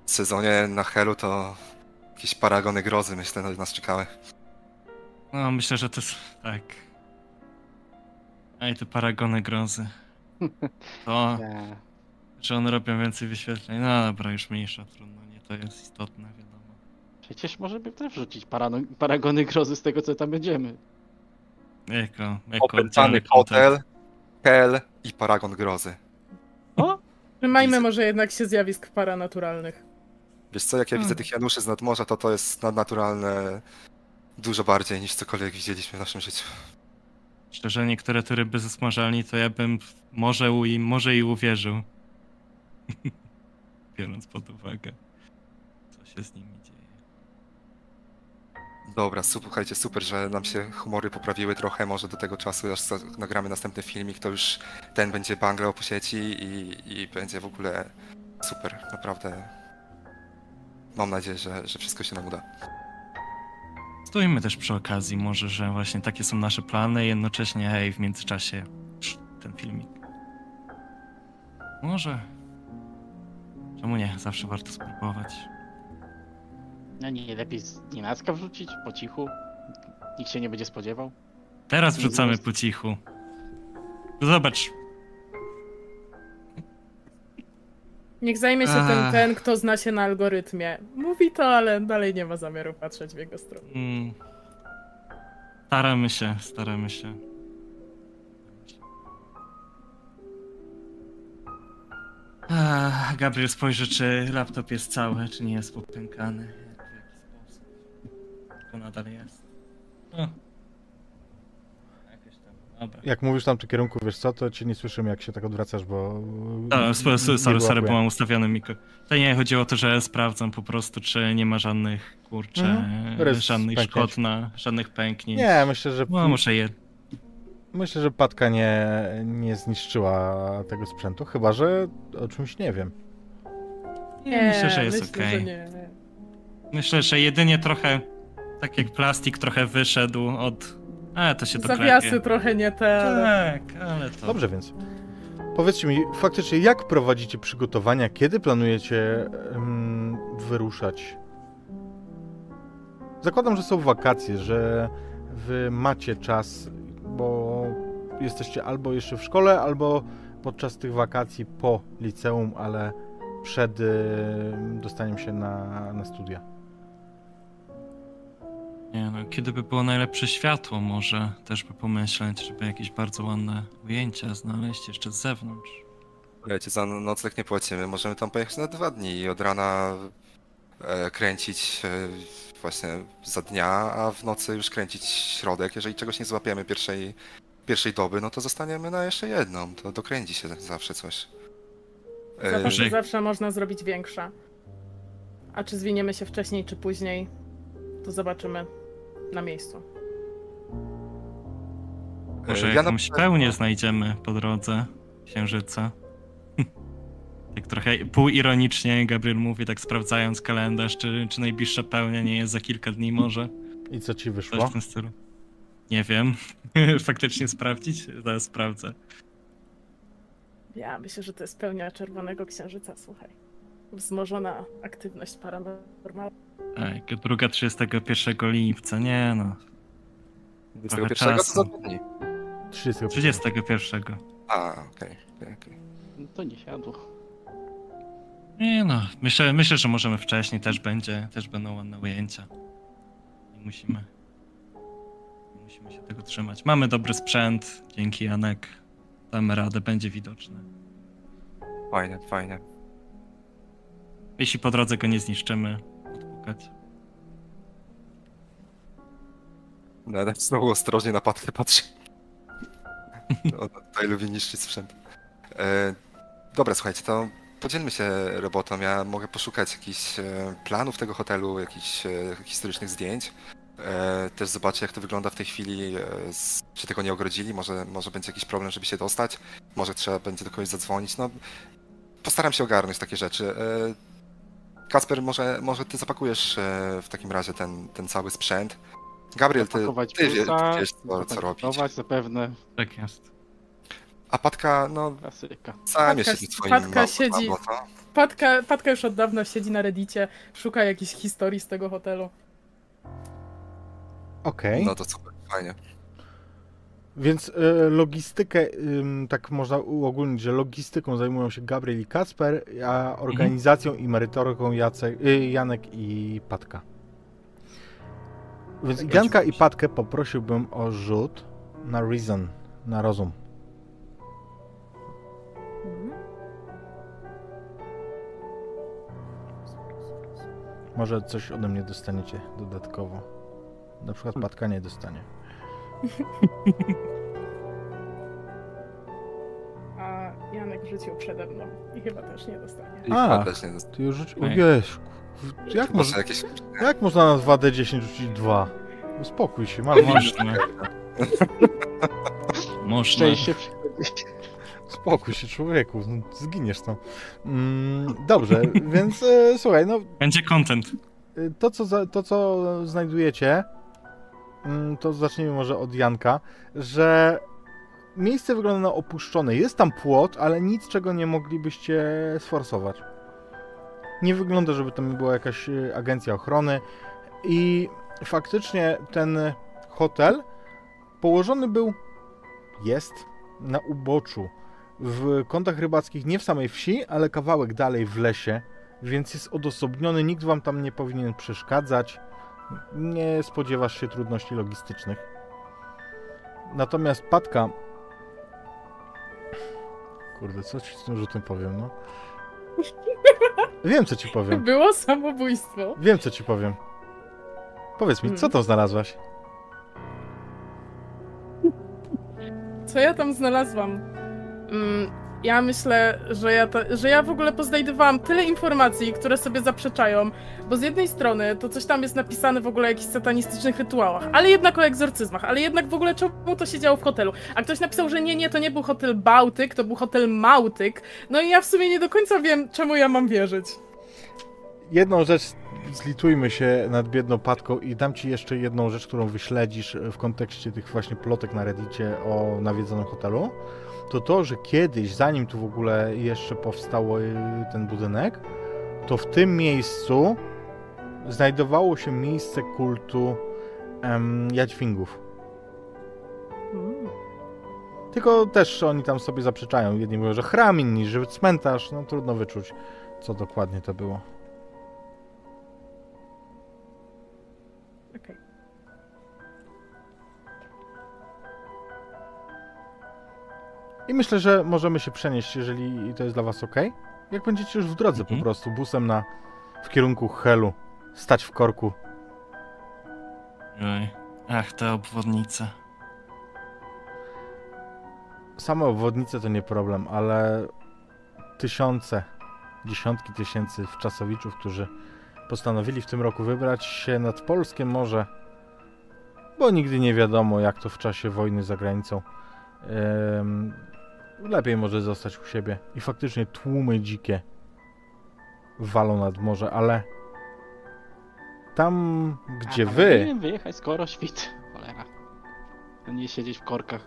W sezonie na Helu to jakieś paragony grozy myślę na nas czekały. No, myślę, że to jest... tak. Ej, te paragony grozy. To, Że one robią więcej wyświetleń. No dobra, już mniejsza, trudno, nie to jest istotne, wiadomo. Przecież możemy też wrzucić parano- paragony grozy z tego, co tam będziemy. Jako, jako Opętany oddzielny hotel, Hel i Paragon Grozy. O! Trzymajmy Widzę. może jednak się zjawisk paranaturalnych. Wiesz co, jak ja Hmm. widzę tych Januszy z nadmorza, to to jest nadnaturalne dużo bardziej niż cokolwiek widzieliśmy w naszym życiu. Szczerze, niektóre te ryby ze smażalni, to ja bym może, i, może i uwierzył. Biorąc pod uwagę, co się z nimi dzieje. Dobra, słuchajcie, super, że nam się humory poprawiły trochę. Może do tego czasu, aż nagramy następny filmik, to już ten będzie banglał po sieci i, i będzie w ogóle super. Naprawdę mam nadzieję, że, że wszystko się nam uda. Stoimy też przy okazji, może, że właśnie takie są nasze plany, jednocześnie hej, w międzyczasie ten filmik. Może. Czemu nie? Zawsze warto spróbować. No nie, lepiej z nienacka wrzucić po cichu. Nikt się nie będzie spodziewał. Teraz wrzucamy po cichu. Zobacz, Niech zajmie się Ach. ten, ten, kto zna się na algorytmie. Mówi to, ale dalej nie ma zamiaru patrzeć w jego stronę. Mm. Staramy się, staramy się. Gabriel spojrzy, czy laptop jest cały, czy nie jest popękany. Jak, w jaki sposób. To nadal jest. O. Jakoś tam, dobra. Jak mówisz tam w tym kierunku, wiesz co, to cię nie słyszymy, jak się tak odwracasz, bo... Sp- s- sorry, sorry, wyłapuje. byłam ustawiony mikro. To nie, chodziło o to, że sprawdzam po prostu, czy nie ma żadnych, kurczę, Mhm. Rys żadnych pęknięć. szkod na, żadnych pęknięć. Nie, myślę, że... No, muszę je Myślę, że Patka nie, nie zniszczyła tego sprzętu, chyba że o czymś nie wiem. Nie, myślę, że jest myślę, okej. że nie. Myślę, że jedynie trochę, tak jak plastik trochę wyszedł od... A, to się doklepie. Zawiasy trochę nie te, ale... Tak, ale to... Dobrze więc. Powiedzcie mi, faktycznie jak prowadzicie przygotowania, kiedy planujecie em, wyruszać? Zakładam, że są wakacje, że wy macie czas, bo jesteście albo jeszcze w szkole, albo podczas tych wakacji po liceum, ale przed em, dostaniem się na, na studia. Nie no, kiedy by było najlepsze światło może też by pomyśleć, żeby jakieś bardzo ładne ujęcia znaleźć jeszcze z zewnątrz. Wiecie, za nocleg nie płacimy, możemy tam pojechać na dwa dni i od rana e, kręcić e, właśnie za dnia, a w nocy już kręcić środek. Jeżeli czegoś nie złapiemy pierwszej, pierwszej doby, no to zostaniemy na jeszcze jedną, to dokręci się zawsze coś. E, Zabawy że- zawsze można zrobić większa. A czy zwiniemy się wcześniej, czy później, to zobaczymy na miejscu. Może e, ja na jakąś przykład- pełnię znajdziemy po drodze księżyca. Tak trochę półironicznie Gabriel mówi, tak sprawdzając kalendarz, czy, czy najbliższa pełnia nie jest za kilka dni może. I co ci Coś wyszło? w tym stylu. Nie wiem. Faktycznie sprawdzić? Zaraz sprawdzę. Ja myślę, że to jest pełnia czerwonego księżyca, słuchaj. Wzmożona aktywność paranormalna. Tak, druga 31 lipca, nie no. 21 to za dni. 30. 31. A, okej, okej, okej. No to nie siadło. Nie no, myślę, myślę, że możemy wcześniej, też będzie, też będą ładne ujęcia. Nie musimy, nie musimy się tego trzymać. Mamy dobry sprzęt, dzięki Janek. Damy radę, będzie widoczny. Fajnie, fajnie. Jeśli po drodze go nie zniszczymy, odpukać. No, znowu ostrożnie na patkę patrzy. On tutaj lubi niszczyć sprzęt. E, dobra, słuchajcie, to podzielmy się robotą. Ja mogę poszukać jakichś e, planów tego hotelu, jakichś e, historycznych zdjęć. E, też zobaczę, jak to wygląda w tej chwili, czy tego nie ogrodzili. Może, może będzie jakiś problem, żeby się dostać. Może trzeba będzie do kogoś zadzwonić. No, postaram się ogarnąć takie rzeczy. Kasper, może, może ty zapakujesz w takim razie ten, ten cały sprzęt. Gabriel, ty, ty plusa, wiesz, co, co robić. zapakować zapewne. Tak jest. A Patka, no, Klasyka. się Patka- tym swoim Patka małym siedzi- co? Patka, Patka już od dawna siedzi na reddicie, szuka jakichś historii z tego hotelu. Okej. No to super, fajnie. Więc e, logistykę, ym, tak można uogólnić, że logistyką zajmują się Gabriel i Kacper, a organizacją i merytoryką Jacek, y, Janek i Patka. Więc Tak, Janka i. Patkę poprosiłbym o rzut na reason, na rozum. Mhm. Może coś ode mnie dostaniecie dodatkowo. Na przykład Patka nie dostanie. A Janek rzucił przede mną i chyba też nie dostanie. I A. też nie. Ty już rzuć... O Ej. Jak, Może można, jakieś... jak można na 2D10 rzucić 2? Uspokój się, masz Można. Można. Szczęście przychodzi. Spokój się, człowieku, no, zginiesz tam. Mm, dobrze, więc e, słuchaj, no Będzie content. e, to co, za, to, co znajdujecie, mm, to zacznijmy może od Janka, że miejsce wygląda na opuszczone. Jest tam płot, ale nic, czego nie moglibyście sforsować. Nie wygląda, żeby tam była jakaś e, agencja ochrony i faktycznie ten hotel położony był, jest na uboczu w kątach rybackich, nie w samej wsi, ale kawałek dalej w lesie, więc jest odosobniony, nikt wam tam nie powinien przeszkadzać. Nie spodziewasz się trudności logistycznych. Natomiast Patka. Kurde, co ci z tym rzutem powiem, no? Wiem, co ci powiem. Było samobójstwo. Wiem, co ci powiem. Powiedz mi, co Hmm. tam znalazłaś? Co ja tam znalazłam? Mm, ja myślę, że ja, ta, że ja w ogóle poznajdywałam tyle informacji, które sobie zaprzeczają, bo z jednej strony to coś tam jest napisane w ogóle o jakichś satanistycznych rytuałach, ale jednak o egzorcyzmach, ale jednak w ogóle czemu to się działo w hotelu? A ktoś napisał, że nie, nie, to nie był hotel Bałtyk, to był hotel Małtyk. No i ja w sumie nie do końca wiem, czemu ja mam wierzyć. Jedną rzecz, zlitujmy się nad biedną Patką i dam ci jeszcze jedną rzecz, którą wyśledzisz w kontekście tych właśnie plotek na reddicie o nawiedzonym hotelu. To to, że kiedyś, zanim tu w ogóle jeszcze powstał y, ten budynek, to w tym miejscu znajdowało się miejsce kultu em, jadźwingów. Mm. Tylko też oni tam sobie zaprzeczają. Jedni mówią, że chram, inni, że cmentarz. No trudno wyczuć, co dokładnie to było. I myślę, że możemy się przenieść, jeżeli to jest dla was ok. Jak będziecie już w drodze Mhm. po prostu, busem na, w kierunku Helu, stać w korku. Oj. Ach, te obwodnice. Same obwodnice to nie problem, ale tysiące, dziesiątki tysięcy wczasowiczów, którzy postanowili w tym roku wybrać się nad polskie morze, bo nigdy nie wiadomo, jak to w czasie wojny za granicą. Em, lepiej może zostać u siebie. I faktycznie tłumy dzikie walą nad morze, ale tam, gdzie A, wy... Powinienem wyjechać skoro świt. Cholera. Nie siedzieć w korkach.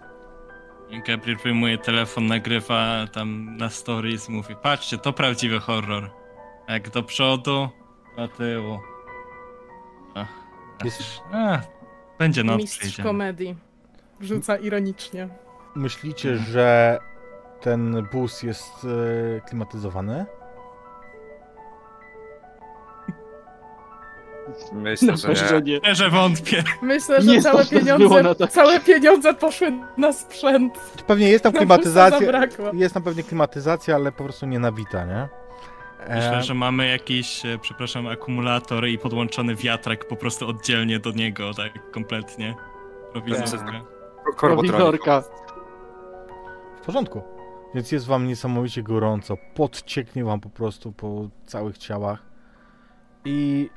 Gabriel wyjmuje telefon, nagrywa tam na stories, mówi patrzcie, to prawdziwy horror. Jak do przodu, do tyłu. Ach, Jest- ach, będzie noc Mistrz przyjdzie. komedii. Rzuca ironicznie. Myślicie, że ten bus jest e, klimatyzowany? Myślę, No że nie. nie. Szczerze wątpię. Myślę, że Nie całe pieniądze, to. całe pieniądze poszły na sprzęt. Pewnie jest tam Na klimatyzacja. Jest tam pewnie klimatyzacja, ale po prostu nie nawita, nie? E, Myślę, że mamy jakiś, e, przepraszam, akumulator i podłączony wiatrak po prostu oddzielnie do niego, tak kompletnie. Prowizorka. Korbotronik. Prowizorka. W porządku. Więc jest wam niesamowicie gorąco. Pot cieknie wam po prostu po całych ciałach. I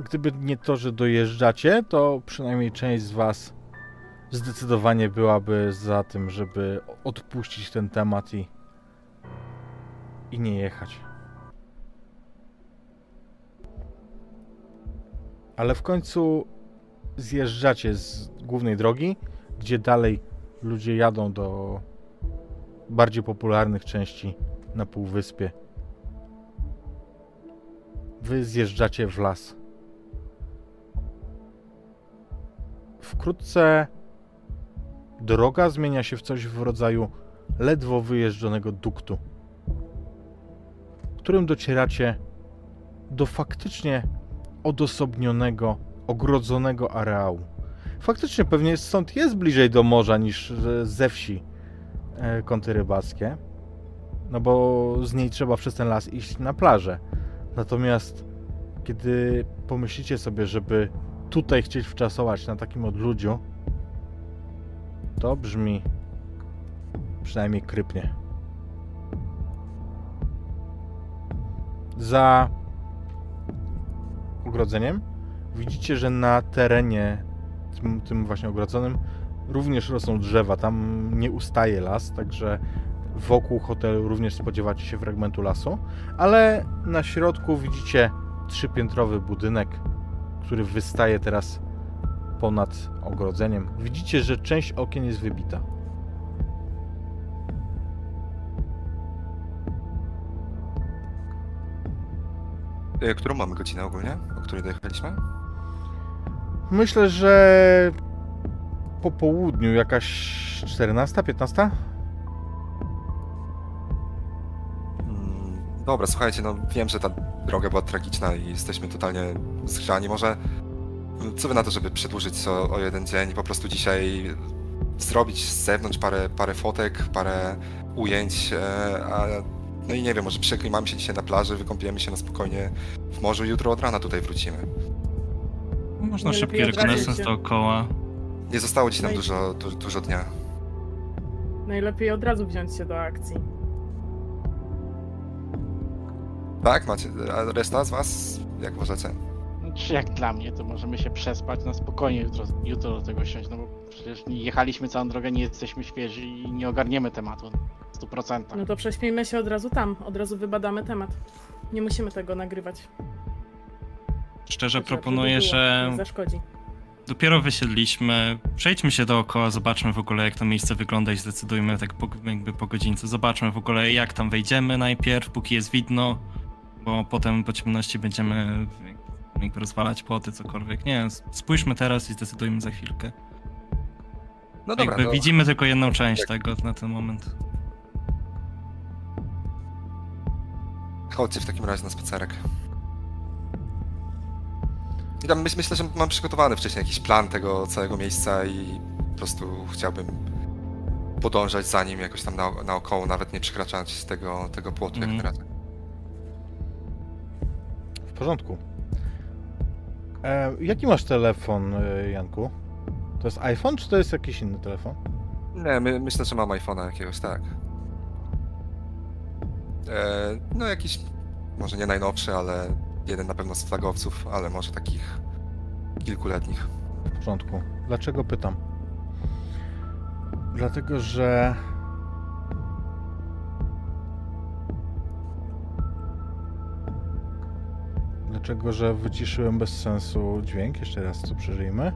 gdyby nie to, że dojeżdżacie, to przynajmniej część z was zdecydowanie byłaby za tym, żeby odpuścić ten temat i, i nie jechać. Ale w końcu zjeżdżacie z głównej drogi, gdzie dalej ludzie jadą do bardziej popularnych części na Półwyspie. Wy zjeżdżacie w las. wkrótce droga zmienia się w coś w rodzaju ledwo wyjeżdżonego duktu, którym docieracie do faktycznie odosobnionego, ogrodzonego areału. Faktycznie pewnie stąd jest bliżej do morza niż e, ze wsi kąty rybackie, no bo z niej trzeba przez ten las iść na plażę. Natomiast kiedy pomyślicie sobie, żeby tutaj chcieć wczasować na takim odludziu, to brzmi przynajmniej krypnie. Za ogrodzeniem widzicie, że na terenie tym, tym właśnie ogrodzonym również rosną drzewa. Tam nie ustaje las, także wokół hotelu również spodziewacie się fragmentu lasu, ale na środku widzicie trzypiętrowy budynek, który wystaje teraz ponad ogrodzeniem. Widzicie, że część okien jest wybita. E, Którą mamy godzinę ogólnie, o której dojechaliśmy? Myślę, że po południu jakaś 14, 15? Mm, Dobra, słuchajcie, no wiem, że ta droga była tragiczna i jesteśmy totalnie zgrzani. Może mm, co wy na to, żeby przedłużyć o, o jeden dzień i po prostu dzisiaj zrobić z zewnątrz parę, parę fotek, parę ujęć, e, a no i nie wiem, może przeklimamy się dzisiaj na plaży, wykąpiemy się na spokojnie w morzu i jutro od rana tutaj wrócimy. Można szybki się. dookoła. Nie zostało dziś nam No dużo, du, dużo dnia. Najlepiej od razu wziąć się do akcji. Tak, macie, a reszta z was, jak możecie? Czy jak dla mnie, to możemy się przespać na spokojnie jutro, jutro do tego siąść, no bo przecież nie jechaliśmy całą drogę, nie jesteśmy świeży i nie ogarniemy tematu w 100%. No to prześpijmy się od razu tam, od razu wybadamy temat. Nie musimy tego nagrywać. Szczerze żeby proponuję, było, że Nie zaszkodzi. Dopiero wysiedliśmy. Przejdźmy się dookoła, zobaczmy w ogóle jak to miejsce wygląda i zdecydujmy tak po, jakby po godzince. Zobaczmy w ogóle jak tam wejdziemy najpierw, póki jest widno, bo potem po ciemności będziemy jakby rozwalać płoty, cokolwiek. Nie, spójrzmy teraz i zdecydujmy za chwilkę. No dobra, jakby no, widzimy tylko jedną część Jak- tego na ten moment. chodźcie w takim razie na spacerek. Tam myśl, myślę, że mam przygotowany wcześniej jakiś plan tego całego miejsca i po prostu chciałbym podążać za nim jakoś tam na, naokoło, nawet nie przekraczając tego, tego płotu Mhm. jak na razie. W porządku. E, jaki masz telefon, e, Janku? To jest iPhone, czy to jest jakiś inny telefon? Nie, my, myślę, że mam iPhone'a jakiegoś, tak. E, no jakiś, może nie najnowszy, ale jeden na pewno z flagowców, ale może takich kilkuletnich. W porządku. Dlaczego pytam? Dlatego, że. Dlaczego, że wyciszyłem bez sensu dźwięk? Jeszcze raz to przeżyjmy.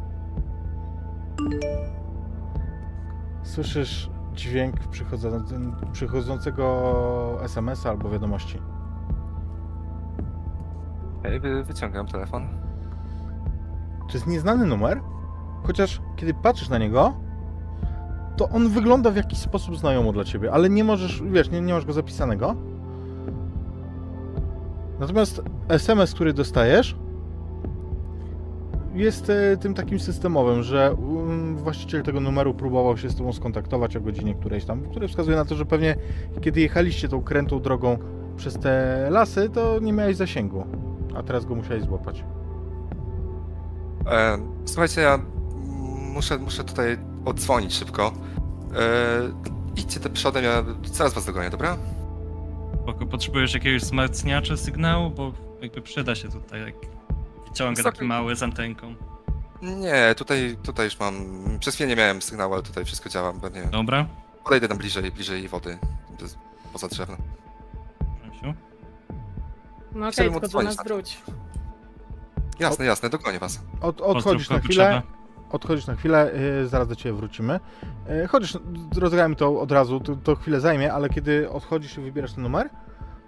Słyszysz dźwięk przychodzącego SMS-a albo wiadomości. Ej, wy, wyciągam telefon. To jest nieznany numer, chociaż kiedy patrzysz na niego, to on wygląda w jakiś sposób znajomo dla ciebie, ale nie możesz, wiesz, nie, nie masz go zapisanego. Natomiast SMS, który dostajesz, jest e, tym takim systemowym, że um, właściciel tego numeru próbował się z tobą skontaktować o godzinie którejś tam, który wskazuje na to, że pewnie kiedy jechaliście tą krętą drogą przez te lasy, to nie miałeś zasięgu, a teraz go musiałeś złapać. E, słuchajcie, ja muszę, muszę tutaj odzwonić szybko. E, idźcie te przodem, ja zaraz was dogonię, dobra? Spoko, potrzebujesz jakiegoś wzmacniacza sygnału, bo jakby przyda się tutaj, jak wyciąga taki mały z antenką. Nie, tutaj, tutaj już mam. Przez chwilę nie miałem sygnału, ale tutaj wszystko działa. Pewnie Dobra, podejdę tam bliżej, bliżej wody. Poza drzewem. Grzesiu? No okej, Chciałbym tylko do nas na- wróć. Jasne, jasne, dogonię was. Od, odchodzisz na chwilę, odchodzisz na chwilę, yy, zaraz do ciebie wrócimy. Yy, chodzisz, rozgrałem to od razu, to, to chwilę zajmie, ale kiedy odchodzisz i wybierasz ten numer,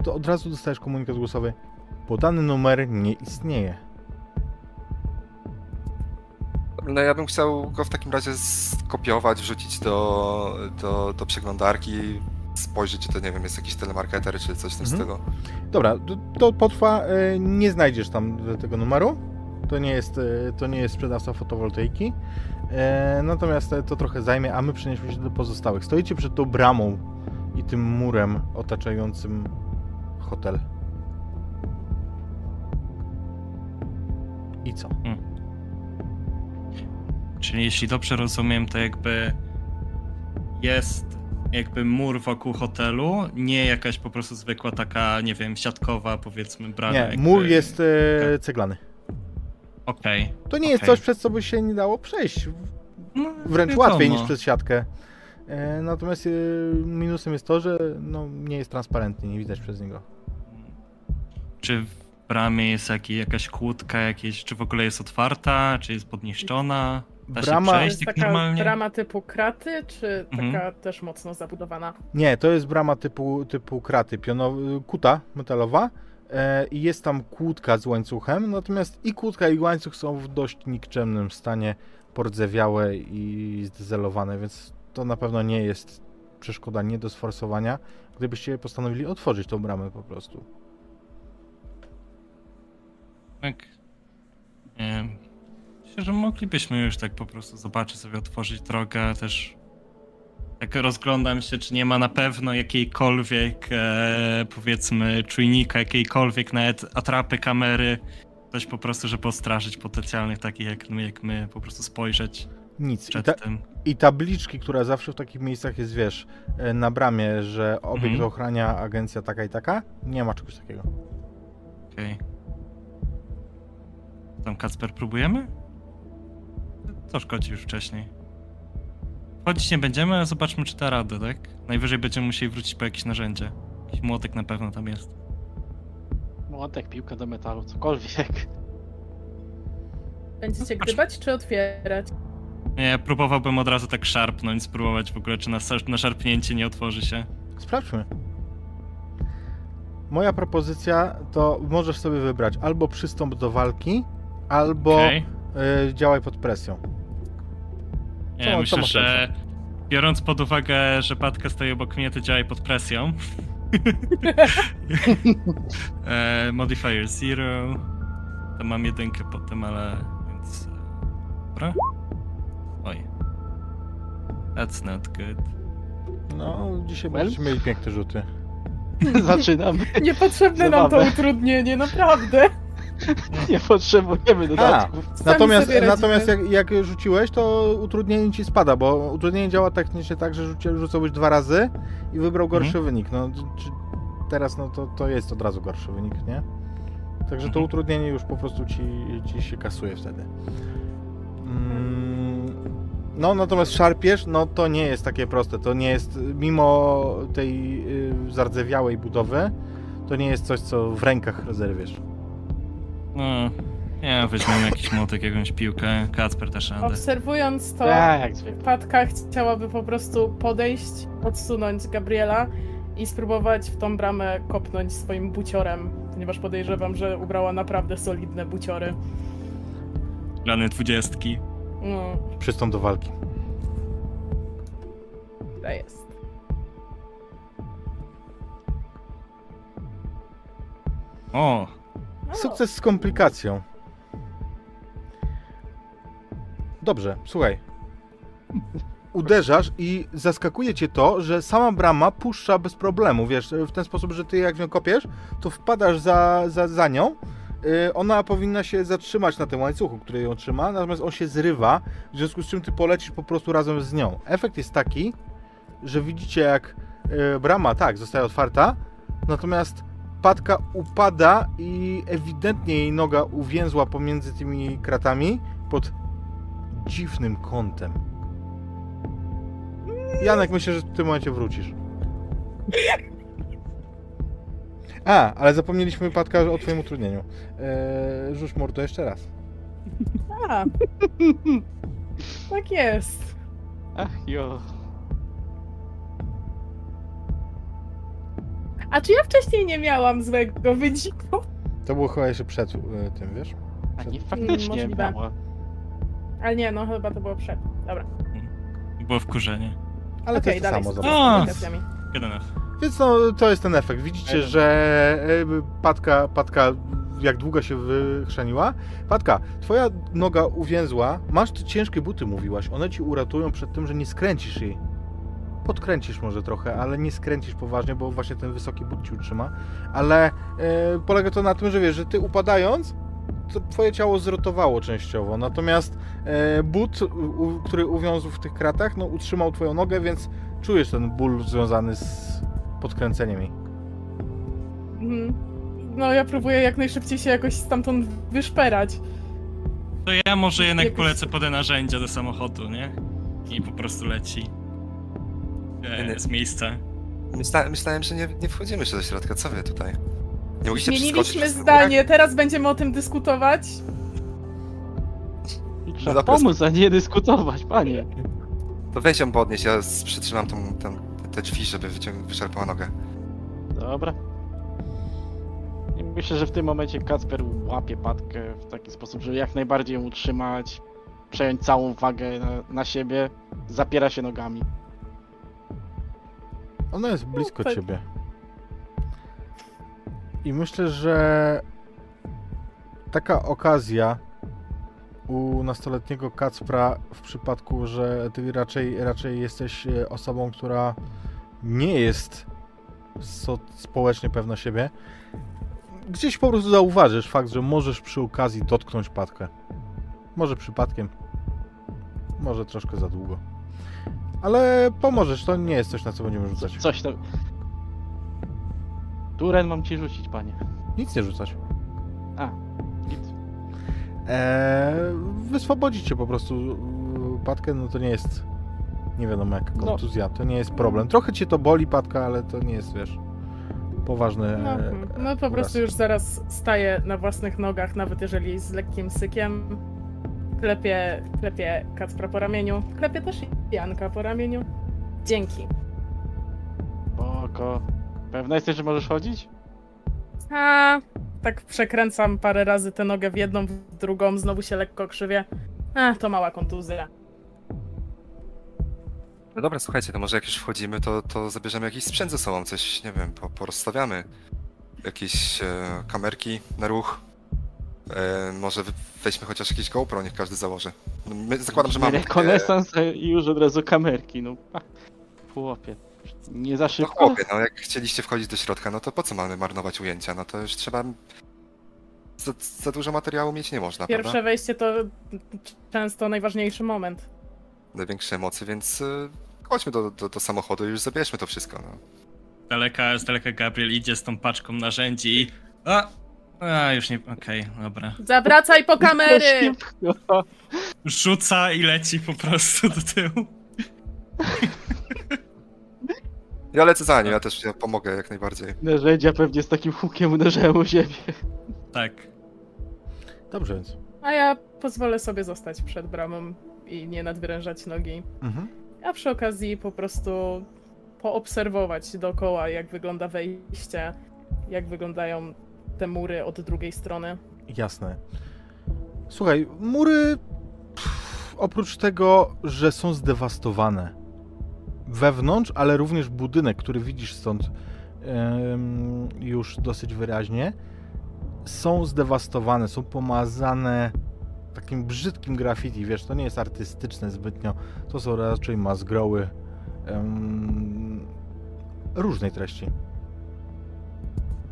to od razu dostajesz komunikat głosowy. Podany numer nie istnieje. No ja bym chciał go w takim razie skopiować, wrzucić do, do, do przeglądarki, spojrzeć, czy to nie wiem, jest jakiś telemarketer, czy coś w tym Mhm. stylu. Dobra, to, to potrwa, e, nie znajdziesz tam tego numeru. To nie jest, e, to nie jest sprzedawca fotowoltaiki. E, Natomiast to trochę zajmie, a my przenieśmy się do pozostałych. Stoicie przed tą bramą i tym murem otaczającym hotel. I co? Czyli jeśli dobrze rozumiem, to jakby jest jakby mur wokół hotelu, nie jakaś po prostu zwykła taka, nie wiem, siatkowa powiedzmy brama. Nie, jakby... mur jest e, ceglany. Okej. To nie jest coś, przez co by się nie dało przejść. No, Wręcz wiadomo. łatwiej niż przez siatkę. E, Natomiast e, minusem jest to, że no, nie jest transparentny, nie widać przez niego. Czy w bramie jest jaki, jakaś kłódka, jakieś, czy w ogóle jest otwarta, czy jest podniszczona? Da Brama- się To jest tak taka normalnie? brama typu kraty, czy Mhm. taka też mocno zabudowana? Nie, to jest brama typu, typu kraty, piono, kuta metalowa e, i jest tam kłódka z łańcuchem, natomiast i kłódka i łańcuch są w dość nikczemnym stanie, pordzewiałe i zdezelowane, więc to na pewno nie jest przeszkoda nie do sforsowania, gdybyście postanowili otworzyć tą bramę po prostu. Tak. Myślę, że moglibyśmy już tak po prostu zobaczyć sobie, otworzyć drogę, też tak rozglądam się, czy nie ma na pewno jakiejkolwiek, e, powiedzmy, czujnika, jakiejkolwiek nawet atrapy kamery, coś po prostu, żeby ostraszyć potencjalnych takich jak my, jak my po prostu spojrzeć Nic. I, ta, tym. I tabliczki, która zawsze w takich miejscach jest, wiesz, e, na bramie, że obiekt Mhm. ochrania agencja taka i taka, nie ma czegoś takiego. Okej. Tam Kacper próbujemy? To szkodzi już wcześniej. Wchodzić nie będziemy, ale zobaczmy czy da radę, tak? Najwyżej będziemy musieli wrócić po jakieś narzędzie. Jakiś młotek na pewno tam jest. Młotek, piłka do metalu, cokolwiek. Będziecie gdybać, czy otwierać? Nie, próbowałbym od razu tak szarpnąć, spróbować w ogóle, czy na, na szarpnięcie nie otworzy się. Sprawdźmy. Moja propozycja to możesz sobie wybrać albo przystąp do walki, albo Okej. y, działaj pod presją. Nie, Co- co myślę, masz że biorąc pod uwagę, że Patka stoi obok mnie, to działaj pod presją. e, modifier zero. To mam jedynkę potem, ale więc... e, Dobra. Oj. That's not good. No, dzisiaj Well? będziecie mieli piękne rzuty. Zaczynamy. Niepotrzebne nam to Zabawę. utrudnienie, naprawdę. Nie potrzebujemy dodatków. Sami Natomiast, natomiast jak, jak rzuciłeś, to utrudnienie ci spada, bo utrudnienie działa technicznie tak, że rzuci, rzucałeś dwa razy i wybrał gorszy Mhm. wynik. No, czy teraz no, to, to jest od razu gorszy wynik, nie? Także to Mhm. utrudnienie już po prostu ci, ci się kasuje wtedy. Mm, no, natomiast szarpiesz, no to nie jest takie proste. To nie jest, mimo tej y, zardzewiałej budowy, to nie jest coś, co w rękach rozerwiesz. No, nie, weźmiemy jakiś młotek, jakąś piłkę. Kacper też radę. Obserwując to, Tak, jak zwykle. Patka chciałaby po prostu podejść, odsunąć Gabriela i spróbować w tą bramę kopnąć swoim buciorem, ponieważ podejrzewam, że ubrała naprawdę solidne buciory. Plany dwudziestki. No, Przystąp do walki. to jest. O, Sukces z komplikacją. Dobrze, słuchaj. Uderzasz i zaskakuje cię to, że sama brama puszcza bez problemu, wiesz, w ten sposób, że ty jak w nią kopiesz, to wpadasz za, za, za nią, yy, ona powinna się zatrzymać na tym łańcuchu, który ją trzyma, natomiast on się zrywa, w związku z czym ty polecisz po prostu razem z nią. Efekt jest taki, że widzicie jak yy, brama, tak, zostaje otwarta, natomiast Patka upada i ewidentnie jej noga uwięzła pomiędzy tymi kratami pod dziwnym kątem. Janek, myślę, że w tym momencie wrócisz. A, ale zapomnieliśmy, Patka, o twoim utrudnieniu. Eee, rzuć mordo jeszcze raz. A. tak jest. Ach, jo. A czy ja wcześniej nie miałam złego wyniku? To było chyba jeszcze przed e, tym, wiesz? A nie, faktycznie możliwe. miała. Ale nie, no chyba to było przed. Dobra. Było wkurzenie. Ale to Okej, jest to dalej. samo. zobacz. A. komunikacjami. Więc no, to jest ten efekt. Widzicie, że e, Patka, Patka jak długo się wychrzeniła. Patka, twoja noga uwięzła, masz te ciężkie buty, mówiłaś. One ci uratują przed tym, że nie skręcisz jej. Podkręcisz może trochę, ale nie skręcisz poważnie, bo właśnie ten wysoki but ci utrzyma. Ale e, polega to na tym, że wiesz, że ty upadając, to twoje ciało zrotowało częściowo. Natomiast e, but, u, który uwiązł w tych kratach, no utrzymał twoją nogę, więc czujesz ten ból związany z podkręceniem jej. Mhm. No ja próbuję jak najszybciej się jakoś stamtąd wyszperać. To ja może jednak Jakoś- polecę po te narzędzia do samochodu, nie? I po prostu leci. E, z miejsca. Myśla, myślałem, że nie, nie wchodzimy jeszcze do środka. Co wy tutaj? Nie mogliście Zmieniliśmy zdanie, teraz będziemy o tym dyskutować. Trzeba dobra, pomóc, a nie dyskutować, panie. To weź ją podnieść, ja przytrzymam tą, tą, te drzwi, żeby wyczerpała nogę. Dobra. I myślę, że w tym momencie Kacper łapie patkę w taki sposób, żeby jak najbardziej ją utrzymać, przejąć całą wagę na, na siebie, zapiera się nogami. Ona jest blisko tak. ciebie. I myślę, że taka okazja u nastoletniego Kacpra w przypadku, że ty raczej, raczej jesteś e, osobą, która nie jest so, społecznie pewna siebie, gdzieś po prostu zauważysz fakt, że możesz przy okazji dotknąć patkę. Może przypadkiem, może troszkę za długo. Ale pomożesz, to nie jest coś, na co będziemy rzucać. Coś tam. Turen mam ci rzucić, panie. Nic nie rzucać. A, git. Eee, wyswobodzić cię po prostu patkę, no to nie jest nie wiadomo jaka No. kontuzja, to nie jest problem. Trochę cię to boli patka, ale to nie jest, wiesz, poważny No, e, no po uraz. prostu już zaraz staję na własnych nogach, nawet jeżeli z lekkim sykiem. Klepię, klepię Kacpra po ramieniu. Klepię też Janka po ramieniu. Dzięki. Spoko. Pewna jesteś, że możesz chodzić? A, tak przekręcam parę razy tę nogę w jedną, w drugą, znowu się lekko krzywię. A, to mała kontuzja. No dobra, słuchajcie, to może jak już wchodzimy, to, to zabierzemy jakiś sprzęt ze sobą, coś, nie wiem, po, porozstawiamy. Jakieś e, kamerki na ruch. E, może weźmy chociaż jakieś GoPro, niech każdy założy. No, My, zakładam, że mamy Rekonesans i już od razu kamerki, no. pa- Chłopie. Nie za No szybko? chłopie, no jak chcieliście wchodzić do środka, no to po co mamy marnować ujęcia? No to już trzeba... Za, za dużo materiału mieć nie można, Pierwsze prawda? wejście to często najważniejszy moment. Największe emocje, więc y, chodźmy do, do, do samochodu i już zabierzmy to wszystko, no. Z daleka, z daleka Gabriel idzie z tą paczką narzędzi i... A! A, już nie... Okej, dobra. Zawracaj po kamery! Rzuca i leci po prostu do tyłu. Ja lecę za nim, ja też ja pomogę jak najbardziej. Narzędzia pewnie z takim hukiem uderzają u siebie. Tak. Dobrze więc. A ja pozwolę sobie zostać przed bramą i nie nadwyrężać nogi. Mhm. A przy okazji po prostu poobserwować dookoła, jak wygląda wejście, jak wyglądają te mury od drugiej strony. Jasne. Słuchaj, mury oprócz tego, że są zdewastowane wewnątrz, ale również budynek, który widzisz stąd już dosyć wyraźnie, są zdewastowane, są pomazane takim brzydkim graffiti, wiesz, to nie jest artystyczne zbytnio, to są raczej mazgroły różnej treści.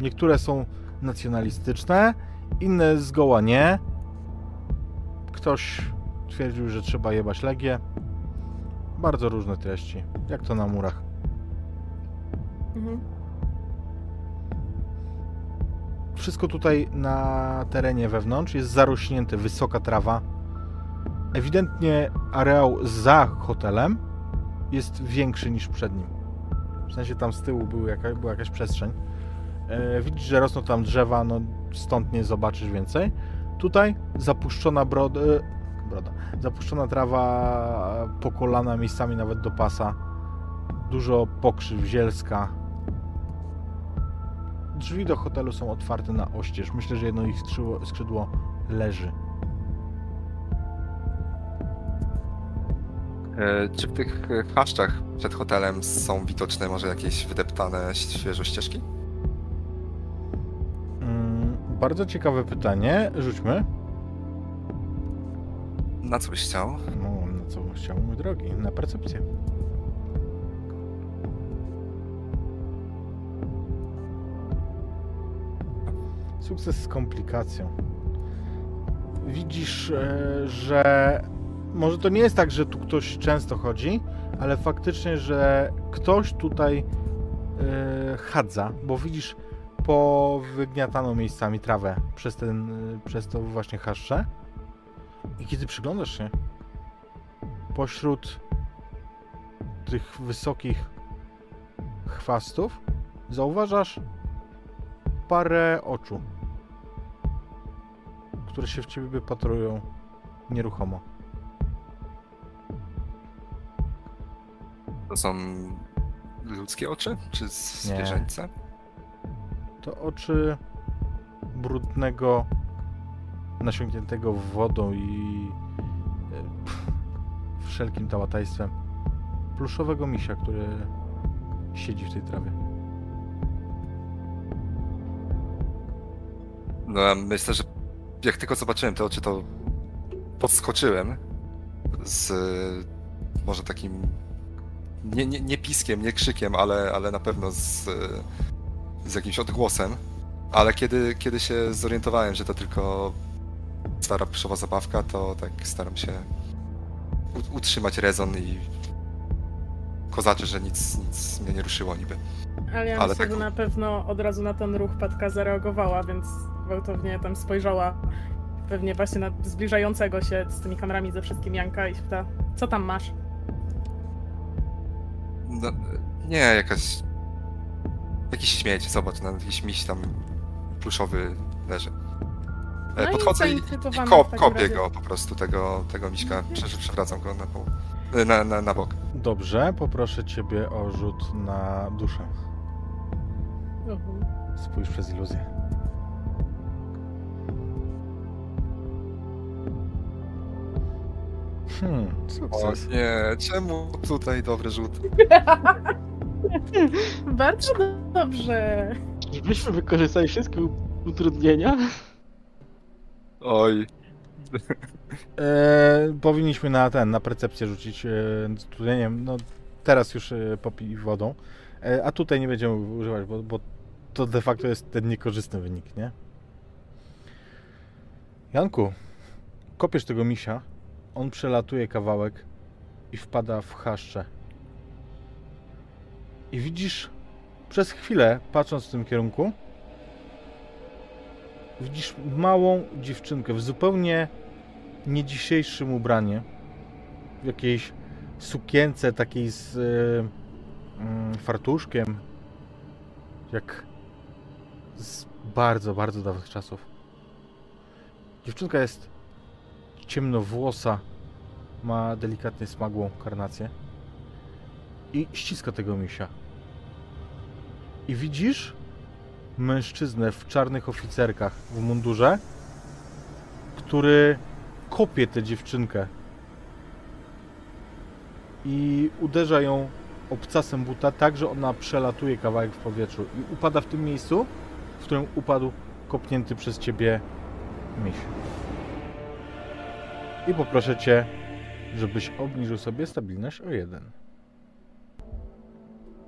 Niektóre są nacjonalistyczne, inne zgoła nie. Ktoś twierdził, że trzeba jebać Legię. Bardzo różne treści, jak to na murach. Mhm. Wszystko tutaj na terenie wewnątrz jest zarośnięte, wysoka trawa. Ewidentnie areał za hotelem jest większy niż przed nim. W sensie tam z tyłu był jaka, była jakaś przestrzeń. E, widzisz, że rosną tam drzewa, no stąd nie zobaczysz więcej. Tutaj zapuszczona broda, broda, zapuszczona trawa po kolana, miejscami nawet do pasa. Dużo pokrzyw, zielska. Drzwi do hotelu są otwarte na oścież. Myślę, że jedno ich skrzydło, skrzydło leży. E, Czy w tych e, chaszczach przed hotelem są widoczne może jakieś wydeptane świeżo ścieżki? Bardzo ciekawe pytanie. Rzućmy. Na co byś chciał? No, na co bym chciał, mój drogi? Na percepcję. Sukces z komplikacją. Widzisz, e, że może to nie jest tak, że tu ktoś często chodzi, ale faktycznie, że ktoś tutaj e, chadza, bo widzisz powygniataną miejscami trawę przez, ten, przez to właśnie chaszcze. I kiedy przyglądasz się pośród tych wysokich chwastów, zauważasz parę oczu, które się w ciebie wypatrują nieruchomo. To są ludzkie oczy? Czy Nie. To oczy brudnego, nasiągniętego wodą i e, pff, wszelkim tałatajstwem pluszowego misia, który siedzi w tej trawie. No myślę, że jak tylko zobaczyłem te oczy, to podskoczyłem z może takim nie, nie, nie piskiem, nie krzykiem, ale, ale na pewno z, z jakimś odgłosem. Ale kiedy, kiedy się zorientowałem, że to tylko stara pluszowa zabawka, to tak staram się utrzymać rezon i kozaczę, że nic, nic mnie nie ruszyło niby. Ale ja Ale myślę, tak- że na pewno od razu na ten ruch Patka zareagowała, więc gwałtownie tam spojrzała pewnie właśnie na zbliżającego się z tymi kamerami ze wszystkim Janka i się pyta, co tam masz? No, nie, jakaś. Jakiś śmieć, zobacz, no, jakiś miś tam pluszowy leży. E, No Podchodzę i, i kop, kopię razie. go po prostu, tego, tego miśka. Prze- Przewracam go na pół. e, Na, na, na bok. Dobrze, poproszę ciebie o rzut na duszę. Mhm. Spójrz przez iluzję. Hmm, O sukces. nie, czemu tutaj dobry rzut? Bardzo dobrze. Żebyśmy wykorzystali wszystkie utrudnienia. Oj. E, powinniśmy na ten, na percepcję rzucić e, trudnieniem. No, teraz już e, popij wodą. E, a tutaj nie będziemy używać, bo, bo to de facto jest ten niekorzystny wynik, nie? Janku, kopiesz tego misia, on przelatuje kawałek i wpada w chaszcze. I widzisz przez chwilę, patrząc w tym kierunku, widzisz małą dziewczynkę w zupełnie nie dzisiejszym ubranie. W jakiejś sukience takiej z y, mm, fartuszkiem. Jak z bardzo, bardzo dawnych czasów. Dziewczynka jest ciemnowłosa, ma delikatnie smagłą karnację i ściska tego misia. I widzisz mężczyznę w czarnych oficerkach w mundurze, który kopie tę dziewczynkę i uderza ją obcasem buta tak, że ona przelatuje kawałek w powietrzu i upada w tym miejscu, w którym upadł kopnięty przez ciebie miś. I poproszę cię, żebyś obniżył sobie stabilność o jeden.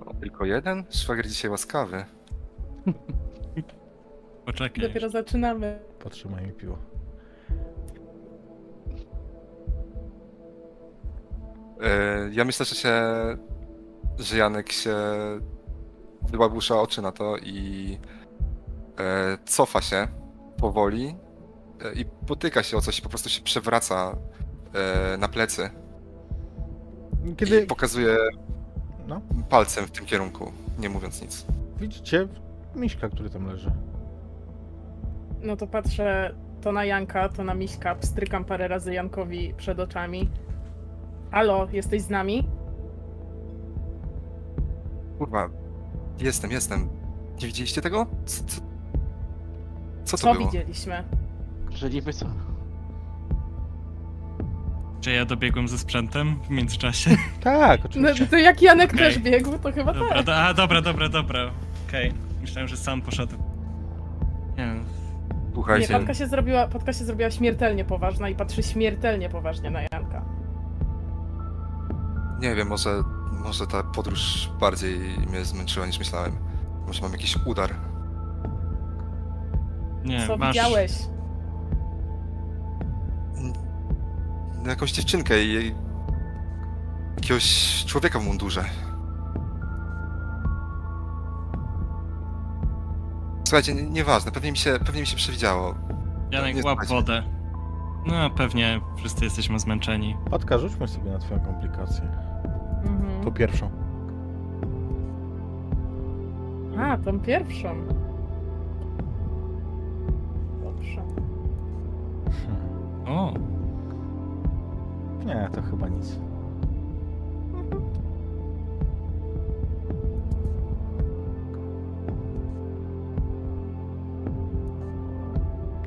O, tylko jeden? Szwagier dzisiaj łaskawy. Poczekaj. Dopiero zaczynamy. Potrzymaj mi piło. E, Ja myślę, że się. że Janek się wyłabusza oczy na to i e, cofa się powoli e, i potyka się o coś i po prostu się przewraca e, na plecy Kiedy i pokazuje no, palcem w tym kierunku, nie mówiąc nic. widzicie miśka, który tam leży. No to patrzę to na Janka, to na Miśka, pstrykam parę razy Jankowi przed oczami. Halo, jesteś z nami? Kurwa, jestem, jestem. Nie widzieliście tego? Co, co, co to Co było? widzieliśmy? Że niby co? Czy ja dobiegłem ze sprzętem w międzyczasie? Tak, No, oczywiście. to jak Janek Okej. też biegł, to chyba Dobra, tak. do, a dobra, dobra, dobra. Okej. Myślałem, że sam poszedł. Nie wiem. Nie, Słuchajcie, Patka się, zrobiła, Patka się zrobiła śmiertelnie poważna i patrzy śmiertelnie poważnie na Janka. nie wiem, może, może ta podróż bardziej mnie zmęczyła niż myślałem. Może mam jakiś udar. Nie, Co masz... widziałeś? Jakąś dziewczynkę i jej... jakiegoś człowieka w mundurze. Słuchajcie, nie- nieważne, pewnie mi się, pewnie mi się przewidziało. Janek, Nie łap wodę. No, pewnie wszyscy jesteśmy zmęczeni. Patka, rzućmy sobie na twoją komplikację. Mhm. Po pierwszą. A, tą pierwszą. Dobrze. Hmm. O, Nie, to chyba nic.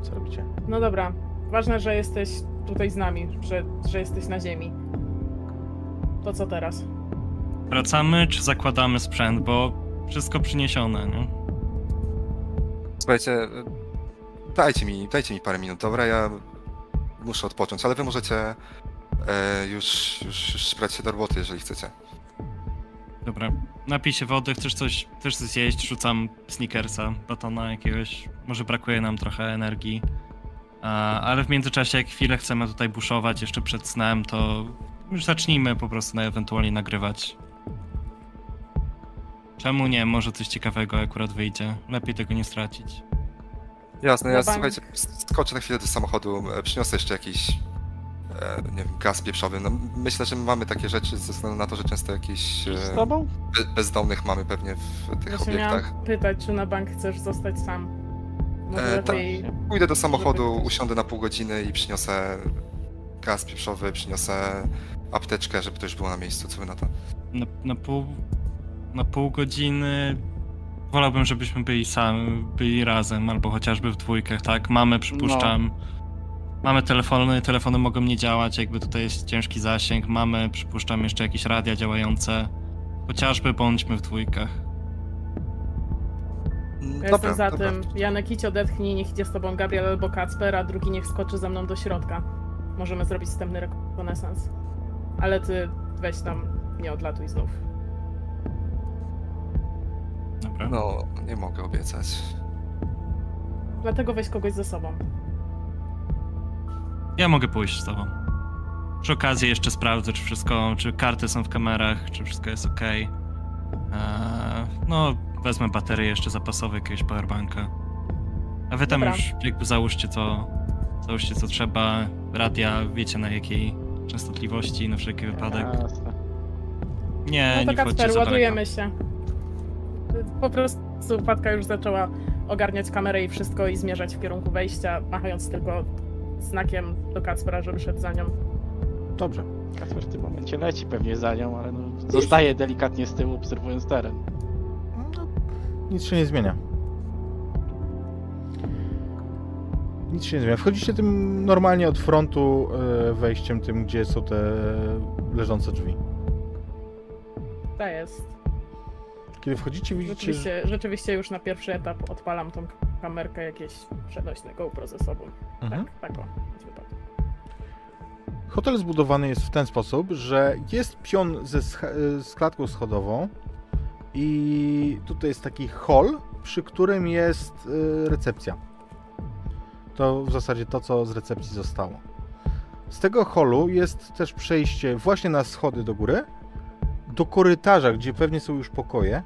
Co robicie? No dobra. Ważne, że jesteś tutaj z nami, że, że jesteś na ziemi. To co teraz? wracamy czy zakładamy sprzęt, bo wszystko przyniesione, nie? Słuchajcie, dajcie mi, dajcie mi parę minut, dobra? Ja muszę odpocząć, ale wy możecie e, już, już, już brać się do roboty, jeżeli chcecie. Dobra, napij się wody, chcesz coś, chcesz coś zjeść, rzucam sneakersa, batona jakiegoś, może brakuje nam trochę energii. A, ale w międzyczasie, jak chwilę chcemy tutaj buszować jeszcze przed snem, to już zacznijmy po prostu na ewentualnie nagrywać. Czemu nie? Może coś ciekawego akurat wyjdzie. Lepiej tego nie stracić. Jasne, ja słuchajcie, skoczę na chwilę do samochodu, e, przyniosę jeszcze jakiś, nie wiem, gaz pieprzowy. No, myślę, że mamy takie rzeczy ze względu na to, że często jakichś Z e, tobą? be- bezdomnych mamy pewnie w tych Właśnie obiektach. miałam pytać, czy na bank chcesz zostać sam. Może E, lepiej... Pójdę do samochodu, ktoś- usiądę na pół godziny i przyniosę gaz pieprzowy, przyniosę apteczkę, żeby to już było na miejscu. Co wy na to? Na, na pół... Na pół godziny... Wolałbym, żebyśmy byli sami, byli razem, albo chociażby w dwójkach, tak? Mamy, przypuszczam... Mamy telefony, telefony mogą nie działać, jakby tutaj jest ciężki zasięg. Mamy, przypuszczam, jeszcze jakieś radia działające. Chociażby bądźmy w dwójkach. Ja jestem za tym. Janek, idź odetchnij, niech idzie z tobą Gabriel albo Kacper, a drugi niech skoczy ze mną do środka. Możemy zrobić wstępny rekonesans. Ale ty weź tam, nie odlatuj znów. Dobra. No, nie mogę obiecać. Dlatego weź kogoś ze sobą. Ja mogę pójść z tobą. Przy okazji jeszcze sprawdzę, czy wszystko, czy karty są w kamerach, czy wszystko jest ok. Eee, no, wezmę baterię jeszcze zapasowe, jakiegoś powerbanka. A wy tam Dobra. już jakby załóżcie co, załóżcie co trzeba. Radia, wiecie na jakiej częstotliwości, na wszelki wypadek. Jasne. Nie, No to nie Kacper, ładujemy się. Po prostu Patka już zaczęła ogarniać kamerę i wszystko i zmierzać w kierunku wejścia, machając tylko znakiem do Kacpera, żeby szedł za nią. Dobrze. Kasper w tym momencie leci pewnie za nią, ale no, zostaje delikatnie z tyłu, obserwując teren. No, nic się nie zmienia. Nic się nie zmienia. Wchodzicie tym normalnie od frontu e, wejściem, tym gdzie są te leżące drzwi. To jest. Kiedy wchodzicie, widzicie, Rzeczywiście, rzeczywiście już na pierwszy etap odpalam tą kamerkę, jakieś przenośne GoPro ze sobą. Mhm. Tak, tak o. Hotel zbudowany jest w ten sposób, że jest pion ze e, z klatką schodową i tutaj jest taki hall, przy którym jest e, recepcja. To w zasadzie to, co z recepcji zostało. Z tego hallu jest też przejście właśnie na schody do góry, do korytarza, gdzie pewnie są już pokoje,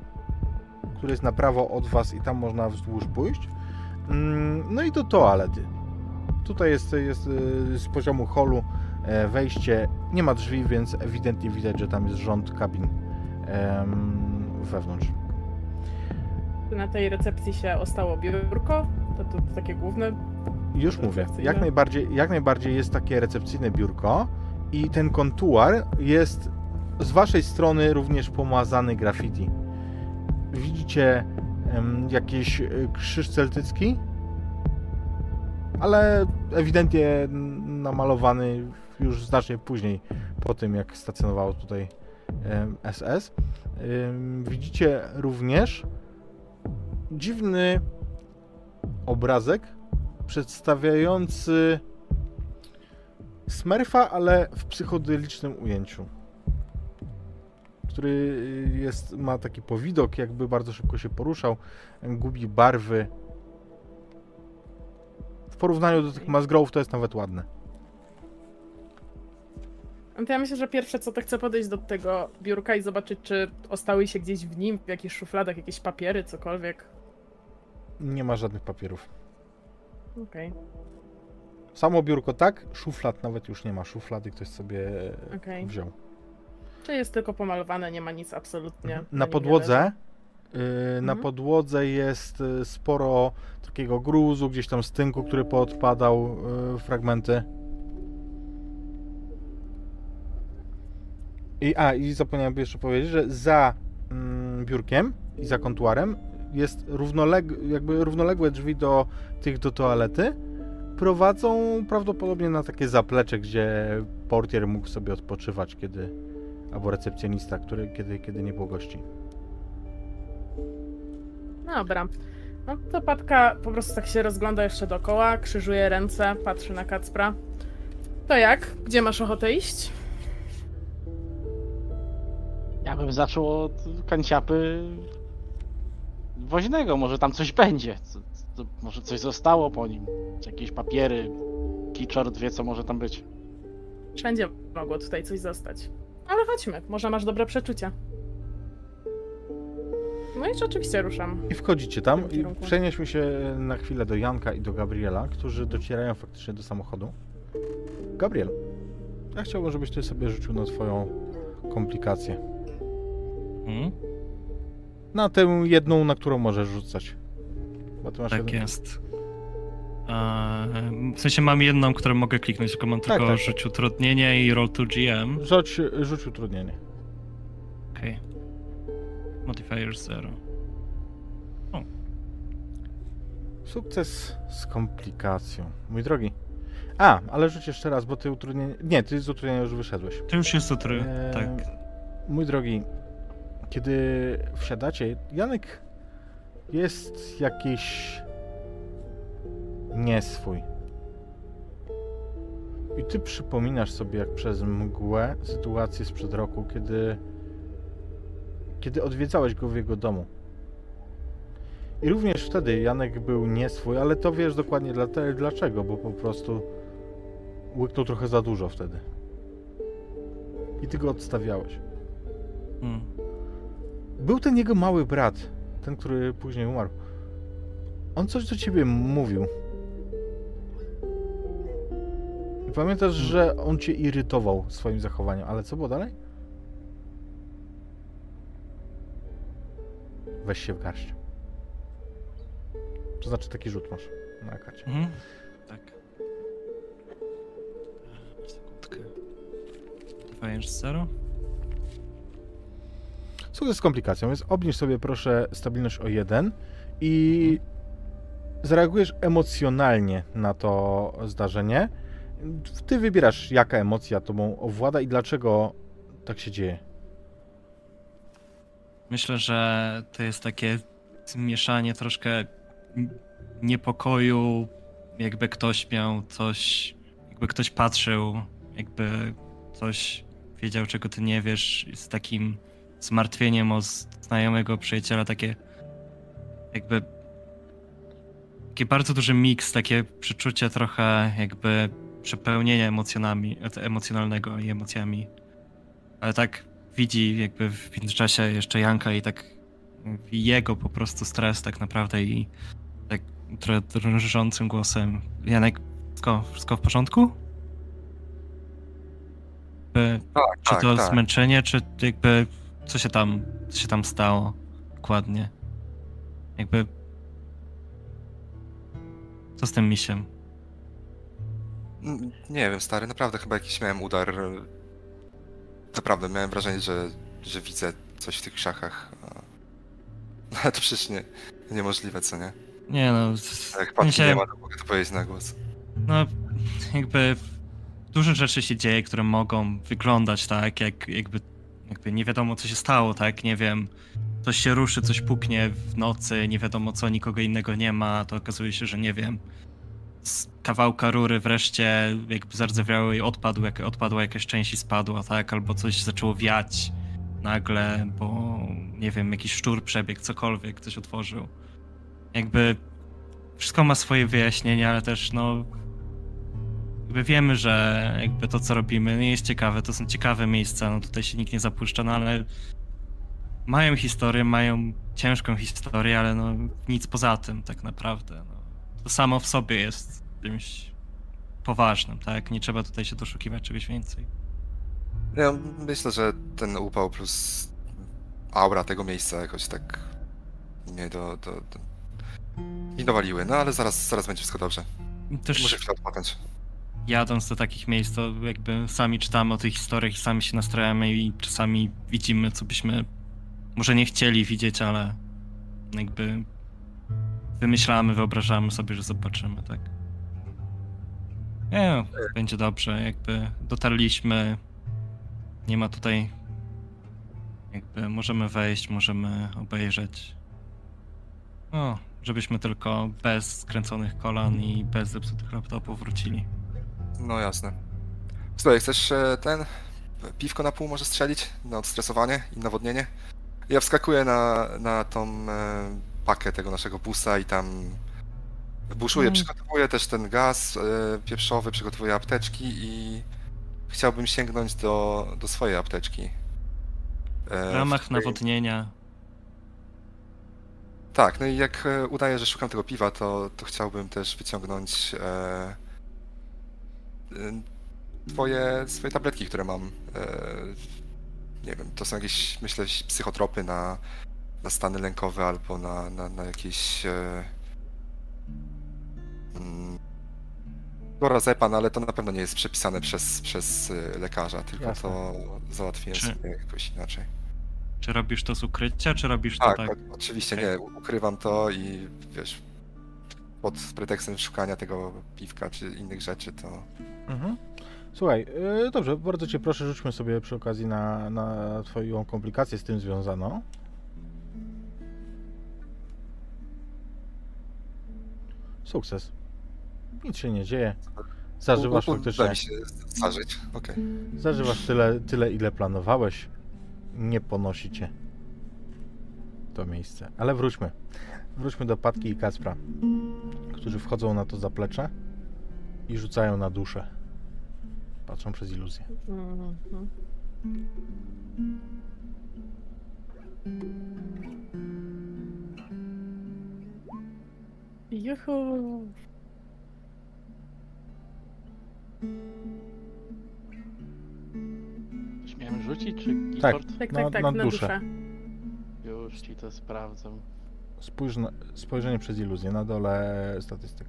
który jest na prawo od Was i tam można wzdłuż pójść. Mm, No i do toalety. Tutaj jest, jest e, z poziomu hallu e, wejście. Nie ma drzwi, więc ewidentnie widać, że tam jest rząd kabin wewnątrz. Na tej recepcji się ostało biurko, to, to, to takie główne. Już mówię, jak najbardziej, jak najbardziej jest takie recepcyjne biurko i ten kontuar jest z waszej strony również pomazany graffiti. Widzicie jakiś e, krzyż celtycki, ale ewidentnie namalowany już znacznie później, po tym jak stacjonowało tutaj SS. Widzicie również dziwny obrazek przedstawiający Smurfa, ale w psychodelicznym ujęciu. Który y, jest, ma taki powidok, jakby bardzo szybko się poruszał, gubi barwy. W porównaniu do tych Musgrove to jest nawet ładne. No to ja myślę, że pierwsze co to chcę podejść do tego biurka i zobaczyć, czy ostały się gdzieś w nim, w jakichś szufladach, jakieś papiery, cokolwiek. Nie ma żadnych papierów. Okej, Samo biurko tak, szuflad nawet już nie ma. Szuflady ktoś sobie okej. wziął. Czy jest tylko pomalowane, nie ma nic absolutnie. Na nim nie podłodze yy, na Mhm. podłodze jest y, sporo takiego gruzu, gdzieś tam stynku, który poodpadał, yy, fragmenty. I, a, i zapomniałem jeszcze powiedzieć, że za mm, biurkiem i za kontuarem jest równoleg jakby równoległe drzwi do tych do toalety. Prowadzą prawdopodobnie na takie zaplecze, gdzie portier mógł sobie odpoczywać, kiedy albo recepcjonista, który, kiedy, kiedy nie było gości. Dobra. No to Patka po prostu tak się rozgląda jeszcze dookoła, krzyżuje ręce, patrzy na Kacpra. To jak? Gdzie masz ochotę iść? Ja bym zaczął od kanciapy woźnego, może tam coś będzie. Co, co, może coś zostało po nim. Jakieś papiery. Kiczor wie, co może tam być. Wszędzie mogło tutaj coś zostać. Ale chodźmy, może masz dobre przeczucia. No i rzeczywiście ruszam. I wchodzicie tam i przenieśmy się na chwilę do Janka i do Gabriela, którzy docierają faktycznie do samochodu. Gabriel, ja chciałbym, żebyś ty sobie rzucił na twoją komplikację. Mhm. Na tę jedną, na którą możesz rzucać. Bo ty masz Tak jeden... jest. W sensie mam jedną, którą mogę kliknąć, tylko mam Tak, tylko tak. rzuć utrudnienie i roll to GM. Rzuć, rzuć utrudnienie. Okej. Modifier 0. Sukces z komplikacją. Mój drogi. A, ale rzuć jeszcze raz, bo ty utrudnienie... Nie, ty z utrudnienia już wyszedłeś. To już jest utry. Eee, Tak. Mój drogi, kiedy wsiadacie, Janek jest jakiś nieswój. I ty przypominasz sobie, jak przez mgłę, sytuację sprzed roku, kiedy, kiedy odwiedzałeś go w jego domu. I również wtedy Janek był nieswój, ale to wiesz dokładnie dla, dlaczego, bo po prostu łyknął trochę za dużo wtedy. I ty go odstawiałeś. Mm. Był ten jego mały brat, ten, który później umarł. On coś do ciebie mówił. Pamiętasz, że on cię irytował swoim zachowaniem, ale co było dalej? Weź się w garść. To znaczy taki rzut masz na karcie. Mhm. Tak. Eee, Sekundkę. Modifier 0. Sukces z komplikacją, więc obniż sobie proszę stabilność o 1 i zareagujesz emocjonalnie na to zdarzenie. Ty wybierasz, jaka emocja tobą owłada i dlaczego tak się dzieje. Myślę, że to jest takie zmieszanie troszkę niepokoju, jakby ktoś miał coś, jakby ktoś patrzył, jakby ktoś wiedział, czego ty nie wiesz, z takim zmartwieniem o znajomego przyjaciela, takie jakby taki bardzo duży miks, takie przeczucie trochę jakby przepełnienia emocjonami, emocjonalnego i emocjami. Ale tak widzi jakby w międzyczasie jeszcze Janka i tak jego po prostu stres tak naprawdę i tak trochę drżącym głosem. Janek, wszystko, wszystko w porządku? Jakby, Tak, czy tak, to tak. zmęczenie, czy jakby co się tam, co się tam stało dokładnie? Jakby co z tym misiem? Nie wiem, stary, naprawdę chyba jakiś miałem udar. Naprawdę, miałem wrażenie, że, że widzę coś w tych krzakach. Ale to przecież nie, niemożliwe, co nie? Nie no, Jak patrzę, sensie- nie ma, to mogę to powiedzieć na głos. no jakby dużo rzeczy się dzieje, które mogą wyglądać tak, jak jakby, jakby nie wiadomo co się stało, tak, nie wiem, coś się ruszy, coś puknie w nocy, nie wiadomo co, nikogo innego nie ma, to okazuje się, że nie wiem, z kawałka rury wreszcie jakby zardzewiało i odpadł, jak odpadła jakaś część i spadła, tak, albo coś zaczęło wiać nagle, bo nie wiem, jakiś szczur przebiegł, cokolwiek, coś otworzył. Jakby wszystko ma swoje wyjaśnienia, ale też no jakby wiemy, że jakby to, co robimy, nie jest ciekawe, to są ciekawe miejsca, no tutaj się nikt nie zapuszcza, no ale mają historię, mają ciężką historię, ale no nic poza tym tak naprawdę. No. To samo w sobie jest czymś poważnym, tak? Nie trzeba tutaj się doszukiwać czegoś więcej. Ja myślę, że ten upał plus aura tego miejsca jakoś tak mnie do, do, do... dowaliły, no ale zaraz, zaraz będzie wszystko dobrze. Też Muszę chwilę odpocząć. jadąc do takich miejsc, to jakby sami czytamy o tych historiach i sami się nastrajamy i czasami widzimy, co byśmy może nie chcieli widzieć, ale jakby wymyślamy, wyobrażamy sobie, że zobaczymy, tak. Nie, no, będzie dobrze, jakby dotarliśmy, nie ma tutaj, jakby możemy wejść, możemy obejrzeć. No, żebyśmy tylko bez skręconych kolan i bez zepsutych laptopów wrócili. No jasne. Słuchaj, chcesz e, ten piwko na pół może strzelić na odstresowanie i nawodnienie? Ja wskakuję na, na tą e, pakę tego naszego busa i tam buszuję, Mm. przygotowuję też ten gaz e, pieprzowy, przygotowuję apteczki i chciałbym sięgnąć do, do swojej apteczki. E, W ramach której- nawodnienia Tak, no i jak e, udaję, że szukam tego piwa, to, to chciałbym też wyciągnąć e, twoje, swoje tabletki, które mam. E, nie wiem, to są jakieś, myślę, psychotropy na, na stany lękowe albo na, na, na jakieś. E, mm, Lorazepam, ale to na pewno nie jest przepisane przez, przez e, lekarza, tylko Jasne. to załatwiłem Czy- sobie jakoś inaczej. Czy robisz to z ukrycia, czy robisz to Tak, tak? o- oczywiście Okej. nie, ukrywam to i wiesz, pod pretekstem szukania tego piwka czy innych rzeczy, to Mhm. Słuchaj, yy, dobrze, bardzo cię proszę, rzućmy sobie przy okazji na, na twoją komplikację z tym związaną. Sukces. Nic się nie dzieje. Zażywasz u- faktycznie. mi się zażyć. Okej. Zażywasz tyle, tyle, ile planowałeś. Nie ponosi cię to miejsce. Ale wróćmy. Wróćmy do Patki i Kaspra, którzy wchodzą na to zaplecze i rzucają na duszę. Patrzą przez iluzję. Mhm. Juhu. Coś miałem rzucić, czy Tak. keyboard? Tak, Na- tak, tak, na na, duszę. duszę. Już ci to sprawdzam. Spójrz na, spojrzenie przez iluzję, na dole statystyk.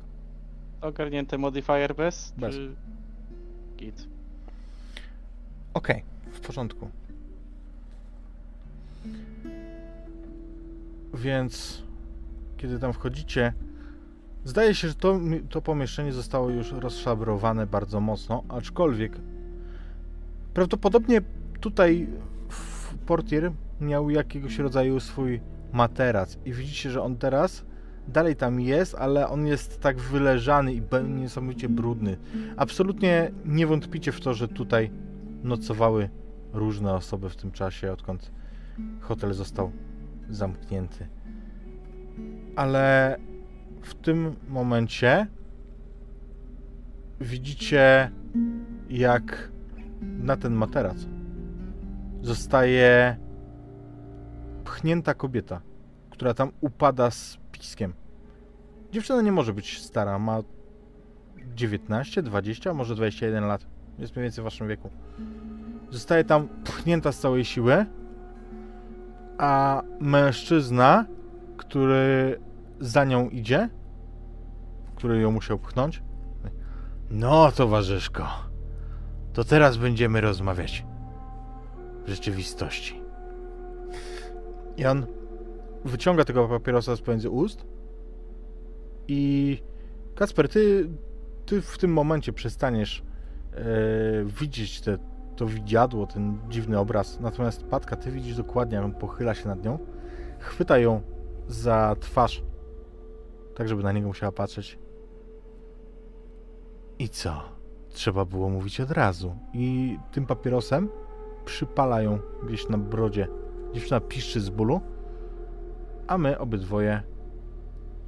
Ogarnięte modifier bez? Bez. Czy... Git. Okej, w porządku. Więc kiedy tam wchodzicie, zdaje się, że to, to pomieszczenie zostało już rozszabrowane bardzo mocno, aczkolwiek prawdopodobnie tutaj portier miał jakiegoś rodzaju swój materac i widzicie, że on teraz dalej tam jest, ale on jest tak wyleżany i niesamowicie brudny. Absolutnie nie wątpicie w to, że tutaj nocowały różne osoby w tym czasie, odkąd hotel został zamknięty. Ale w tym momencie widzicie, jak na ten materac zostaje pchnięta kobieta, która tam upada z piskiem. Dziewczyna nie może być stara, ma 19, 20, może 21 lat. Jest mniej więcej w waszym wieku. Zostaje tam pchnięta z całej siły, a mężczyzna, który za nią idzie, który ją musiał pchnąć, no towarzyszko, to teraz będziemy rozmawiać w rzeczywistości. I on wyciąga tego papierosa z pomiędzy ust i Kacper, ty, ty w tym momencie przestaniesz widzieć te, to widziadło, ten dziwny obraz. Natomiast Patka, ty widzisz dokładnie, jak on pochyla się nad nią, chwyta ją za twarz, tak żeby na niego musiała patrzeć. I co? Trzeba było mówić od razu. I tym papierosem przypalają gdzieś na brodzie. Dziewczyna piszczy z bólu, a my obydwoje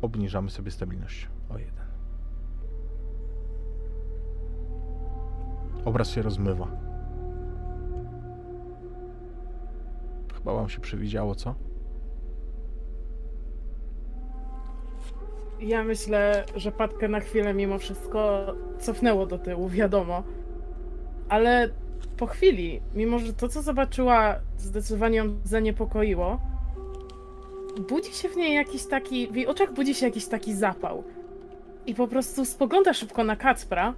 obniżamy sobie stabilność o jeden. Obraz się rozmywa. Chyba wam się przewidziało, co? Ja myślę, że Patkę na chwilę mimo wszystko cofnęło do tyłu, wiadomo. Ale po chwili, mimo że to, co zobaczyła, zdecydowanie ją zaniepokoiło, budzi się w niej jakiś taki, w jej oczach budzi się jakiś taki zapał. I po prostu spogląda szybko na Kacpra.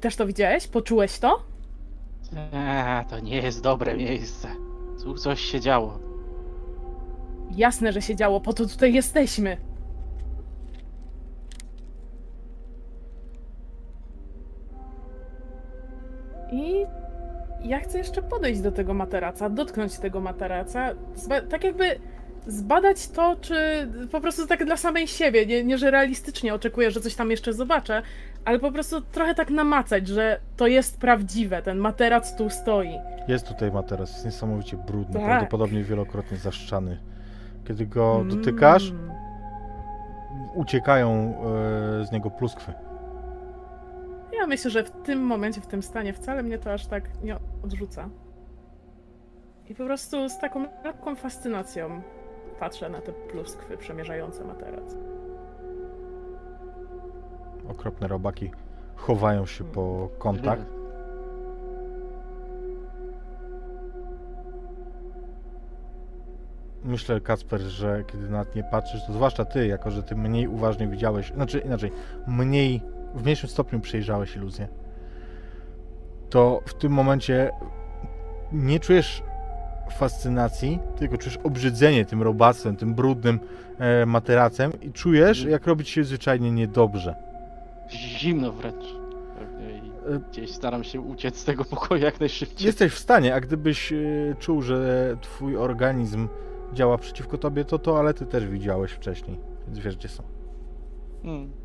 Też to widziałeś? Poczułeś to? Eee, to nie jest dobre miejsce. Tu coś się działo. Jasne, że się działo, po to tutaj jesteśmy. I ja chcę jeszcze podejść do tego materaca, dotknąć tego materaca, tak jakby zbadać to, czy po prostu tak dla samej siebie, nie, nie że realistycznie oczekuję, że coś tam jeszcze zobaczę, ale po prostu trochę tak namacać, że to jest prawdziwe, ten materac tu stoi. Jest tutaj materac, jest niesamowicie brudny, Tak. prawdopodobnie wielokrotnie zaszczany. Kiedy go dotykasz, Mm. uciekają e, z niego pluskwy. Ja myślę, że w tym momencie, w tym stanie wcale mnie to aż tak nie odrzuca. I po prostu z taką lekką fascynacją patrzę na te pluskwy przemierzające materac. Okropne robaki chowają się po kątach. Myślę, Kacper, że kiedy na nie patrzysz, to zwłaszcza ty, jako że ty mniej uważnie widziałeś, znaczy inaczej, mniej, w mniejszym stopniu przejrzałeś iluzję, to w tym momencie nie czujesz fascynacji, tylko czujesz obrzydzenie tym robactwem, tym brudnym e, materacem i czujesz, jak robić się zwyczajnie niedobrze. Zimno wręcz. E, gdzieś staram się uciec z tego pokoju jak najszybciej. Jesteś w stanie, a gdybyś e, czuł, że twój organizm działa przeciwko tobie, to toalety też widziałeś wcześniej, więc wiesz gdzie są. Hmm.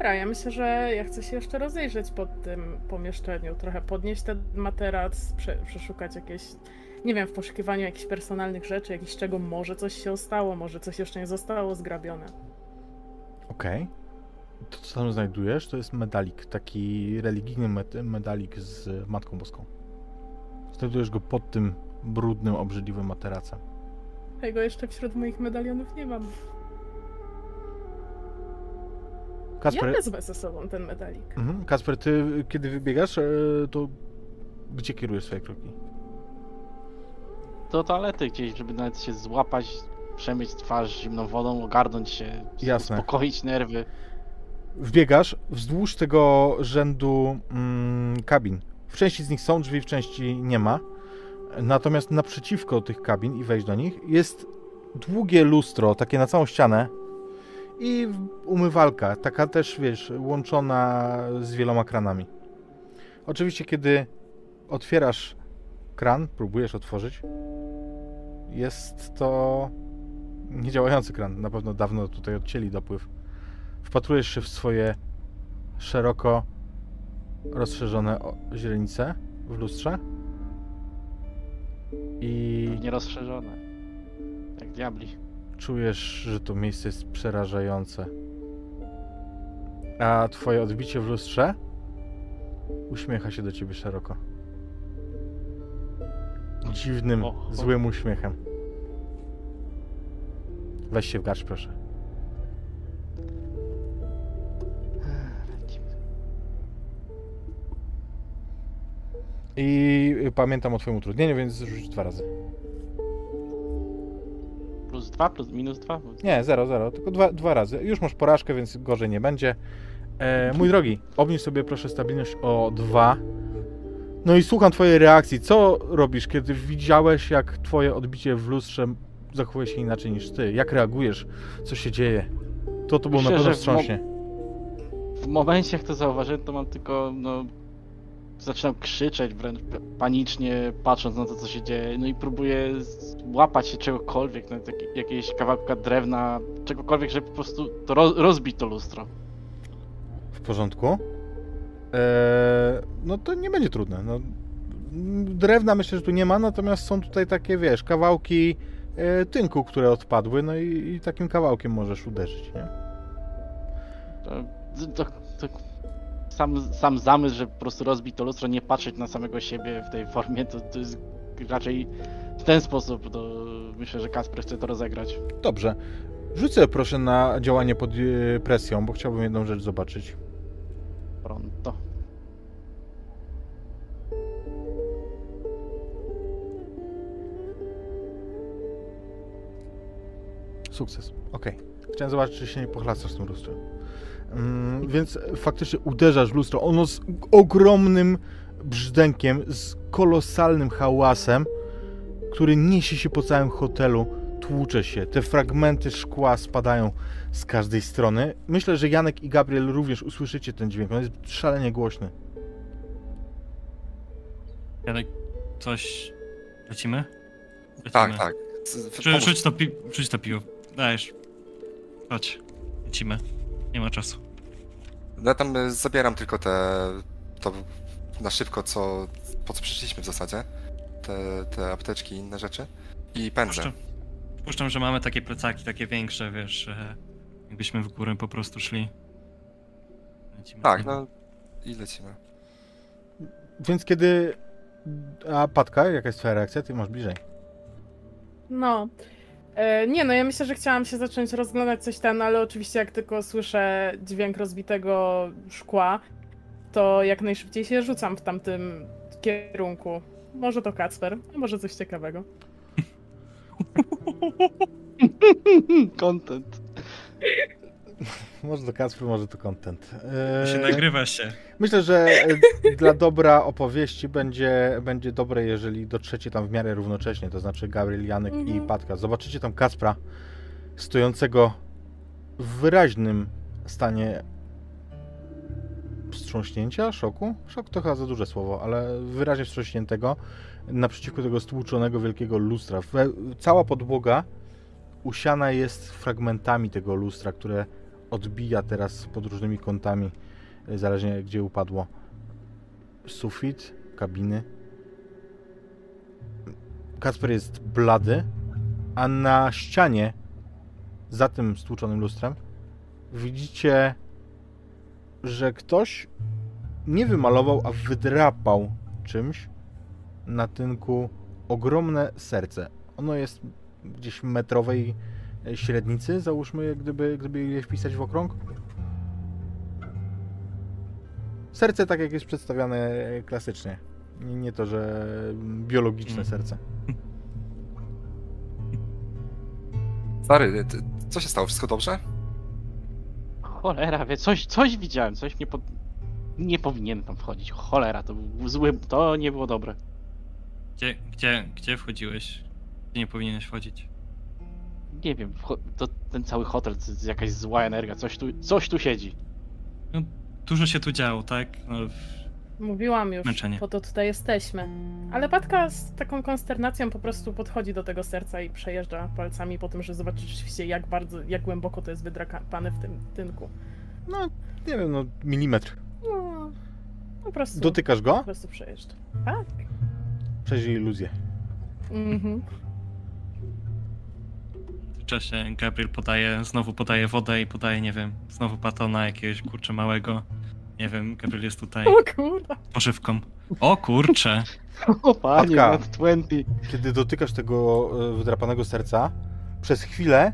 Dobra, ja myślę, że ja chcę się jeszcze rozejrzeć po tym pomieszczeniu, trochę podnieść ten materac, prze, przeszukać jakieś, nie wiem, w poszukiwaniu jakichś personalnych rzeczy, jakichś czego może coś się stało, może coś jeszcze nie zostało zgrabione. Okej. To, co tam znajdujesz, to jest medalik, taki religijny med- medalik z Matką Boską. Znajdujesz go pod tym brudnym, obrzydliwym materacem. Tego jeszcze wśród moich medalionów nie mam. Ja Kasper, wezmę ze sobą ten medalik. mhm. Kasper, ty kiedy wybiegasz, e, to gdzie kierujesz swoje kroki? Do toalety gdzieś, żeby nawet się złapać, przemyć twarz zimną wodą, ogarnąć się, Jasne. uspokoić nerwy. Wbiegasz wzdłuż tego rzędu mm, kabin. W części z nich są drzwi, w części nie ma. Natomiast naprzeciwko tych kabin i wejść do nich jest długie lustro, takie na całą ścianę i umywalka, taka też, wiesz, łączona z wieloma kranami. Oczywiście, kiedy otwierasz kran, próbujesz otworzyć, jest to niedziałający kran. Na pewno dawno tutaj odcięli dopływ. Wpatrujesz się w swoje szeroko rozszerzone źrenice w lustrze i Nierozszerzone. Jak diabli. Czujesz, że to miejsce jest przerażające. A twoje odbicie w lustrze uśmiecha się do ciebie szeroko. Dziwnym, Oho. złym uśmiechem. Weź się w garść, proszę. I pamiętam o twoim utrudnieniu, więc rzuć dwa razy. Plus dwa, plus minus dwa? Nie, zero, zero, tylko dwa, dwa razy. Już masz porażkę, więc gorzej nie będzie. E, mój drogi, obniż sobie proszę stabilność o dwa. No i słucham twojej reakcji. Co robisz, kiedy widziałeś, jak twoje odbicie w lustrze zachowuje się inaczej niż ty? Jak reagujesz? Co się dzieje? to to było na Myślę, pewno że w mo- wstrząśnie. W momencie, jak to zauważyłem, to mam tylko, no... Zaczynam krzyczeć wręcz panicznie, patrząc na to, co się dzieje, no i próbuję łapać się czegokolwiek, nawet jak, jakiegoś kawałka drewna, czegokolwiek, żeby po prostu to roz, rozbić to lustro. W porządku. Eee, no to nie będzie trudne. No, drewna myślę, że tu nie ma, natomiast są tutaj takie, wiesz, kawałki e, tynku, które odpadły, no i, i takim kawałkiem możesz uderzyć, nie? To, to sam, sam zamysł, że po prostu rozbić to lustro, nie patrzeć na samego siebie w tej formie, to, to jest raczej w ten sposób, to myślę, że Kasper chce to rozegrać. Dobrze. Rzucę proszę na działanie pod e, presją, bo chciałbym jedną rzecz zobaczyć. Pronto. Sukces. Okej. Chciałem zobaczyć, czy się nie pochlastasz z tym lustrem. Mm, więc faktycznie uderzasz w lustro. Ono z ogromnym brzdękiem, z kolosalnym hałasem, który niesie się po całym hotelu, tłucze się. Te fragmenty szkła spadają z każdej strony. Myślę, że Janek i Gabriel również usłyszycie ten dźwięk. On jest szalenie głośny. Janek, coś... Lecimy? Lecimy. Tak, tak. Pomóż- Rzuć to, pi- rzuć to piwo. Dajesz. Chodź. Lecimy. Nie ma czasu. No Ja tam y, zabieram tylko te. To na szybko, co. Po co przyszliśmy w zasadzie. Te, te apteczki i inne rzeczy. I pędzę. Puszczam, puszczam, że mamy takie plecaki, takie większe, wiesz, że jakbyśmy w górę po prostu szli. Lecimy. Tak, no. I lecimy. Więc kiedy... A Patka, jaka jest twoja reakcja? Ty masz bliżej. No. E, nie, no ja myślę, że chciałam się zacząć rozglądać coś ten, ale oczywiście jak tylko słyszę dźwięk rozbitego szkła, to jak najszybciej się rzucam w tamtym kierunku. Może to Kacper, a może coś ciekawego. Content. Może to Kacper, może to content. To się Eee, nagrywa się. Myślę, że e, dla dobra opowieści będzie, będzie dobre, jeżeli dotrzecie tam w miarę równocześnie, to znaczy Gabriel, Janek i Mhm. Patka. Zobaczycie tam Kacpra stojącego w wyraźnym stanie wstrząśnięcia, szoku. Szok to chyba za duże słowo, ale wyraźnie wstrząśniętego naprzeciwko tego stłuczonego wielkiego lustra. Cała podłoga usiana jest fragmentami tego lustra, które odbija teraz pod różnymi kątami e, zależnie gdzie upadło. Sufit, kabiny. Kasper jest blady, a na ścianie za tym stłuczonym lustrem widzicie, że ktoś nie wymalował, a wydrapał czymś na tynku ogromne serce. Ono jest gdzieś metrowej średnicy, załóżmy, jak gdyby, gdyby je wpisać w okrąg. Serce tak jak jest przedstawiane klasycznie. Nie, nie to, że biologiczne Mm. serce. Stary, ty, co się stało? Wszystko dobrze? Cholera, wie, coś, coś widziałem, coś mnie pod... Nie powinienem tam wchodzić. Cholera, to był zły, to nie było dobre. Gdzie, gdzie, gdzie wchodziłeś? Gdzie nie powinieneś wchodzić? Nie wiem, to ten cały hotel to jest jakaś zła energia, coś tu, coś tu siedzi. Dużo się tu działo, tak? No, w- Mówiłam już, Męczenie. po to tutaj jesteśmy. Ale Patka z taką konsternacją po prostu podchodzi do tego serca i przejeżdża palcami po tym, że zobaczy rzeczywiście jak bardzo, jak głęboko to jest wydrapane w tym tynku. No, nie wiem, no milimetr. No, po prostu, Dotykasz po go? prostu przejeżdża. Tak. Przeżyj iluzję. Mhm. Czasie Gabriel podaje, znowu podaje wodę i podaje, nie wiem, znowu batona jakiegoś kurczę małego. Nie wiem, Gabriel jest tutaj O kurwa. pożywką. O kurcze! O panie, Matka. nad 20. Kiedy dotykasz tego e, wydrapanego serca, przez chwilę,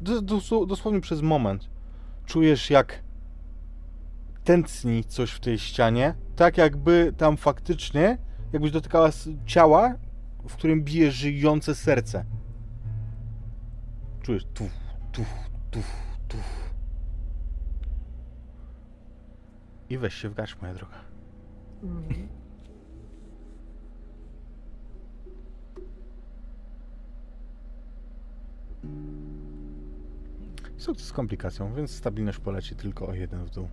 dos- dos- dosłownie przez moment, czujesz jak tętni coś w tej ścianie, tak jakby tam faktycznie, jakbyś dotykała ciała, w którym bije żyjące serce. Czujesz tu, tu, tu, tu. I weź się w garść, moja droga. Mhm. Sukces z komplikacją, więc stabilność poleci tylko o jeden w dół.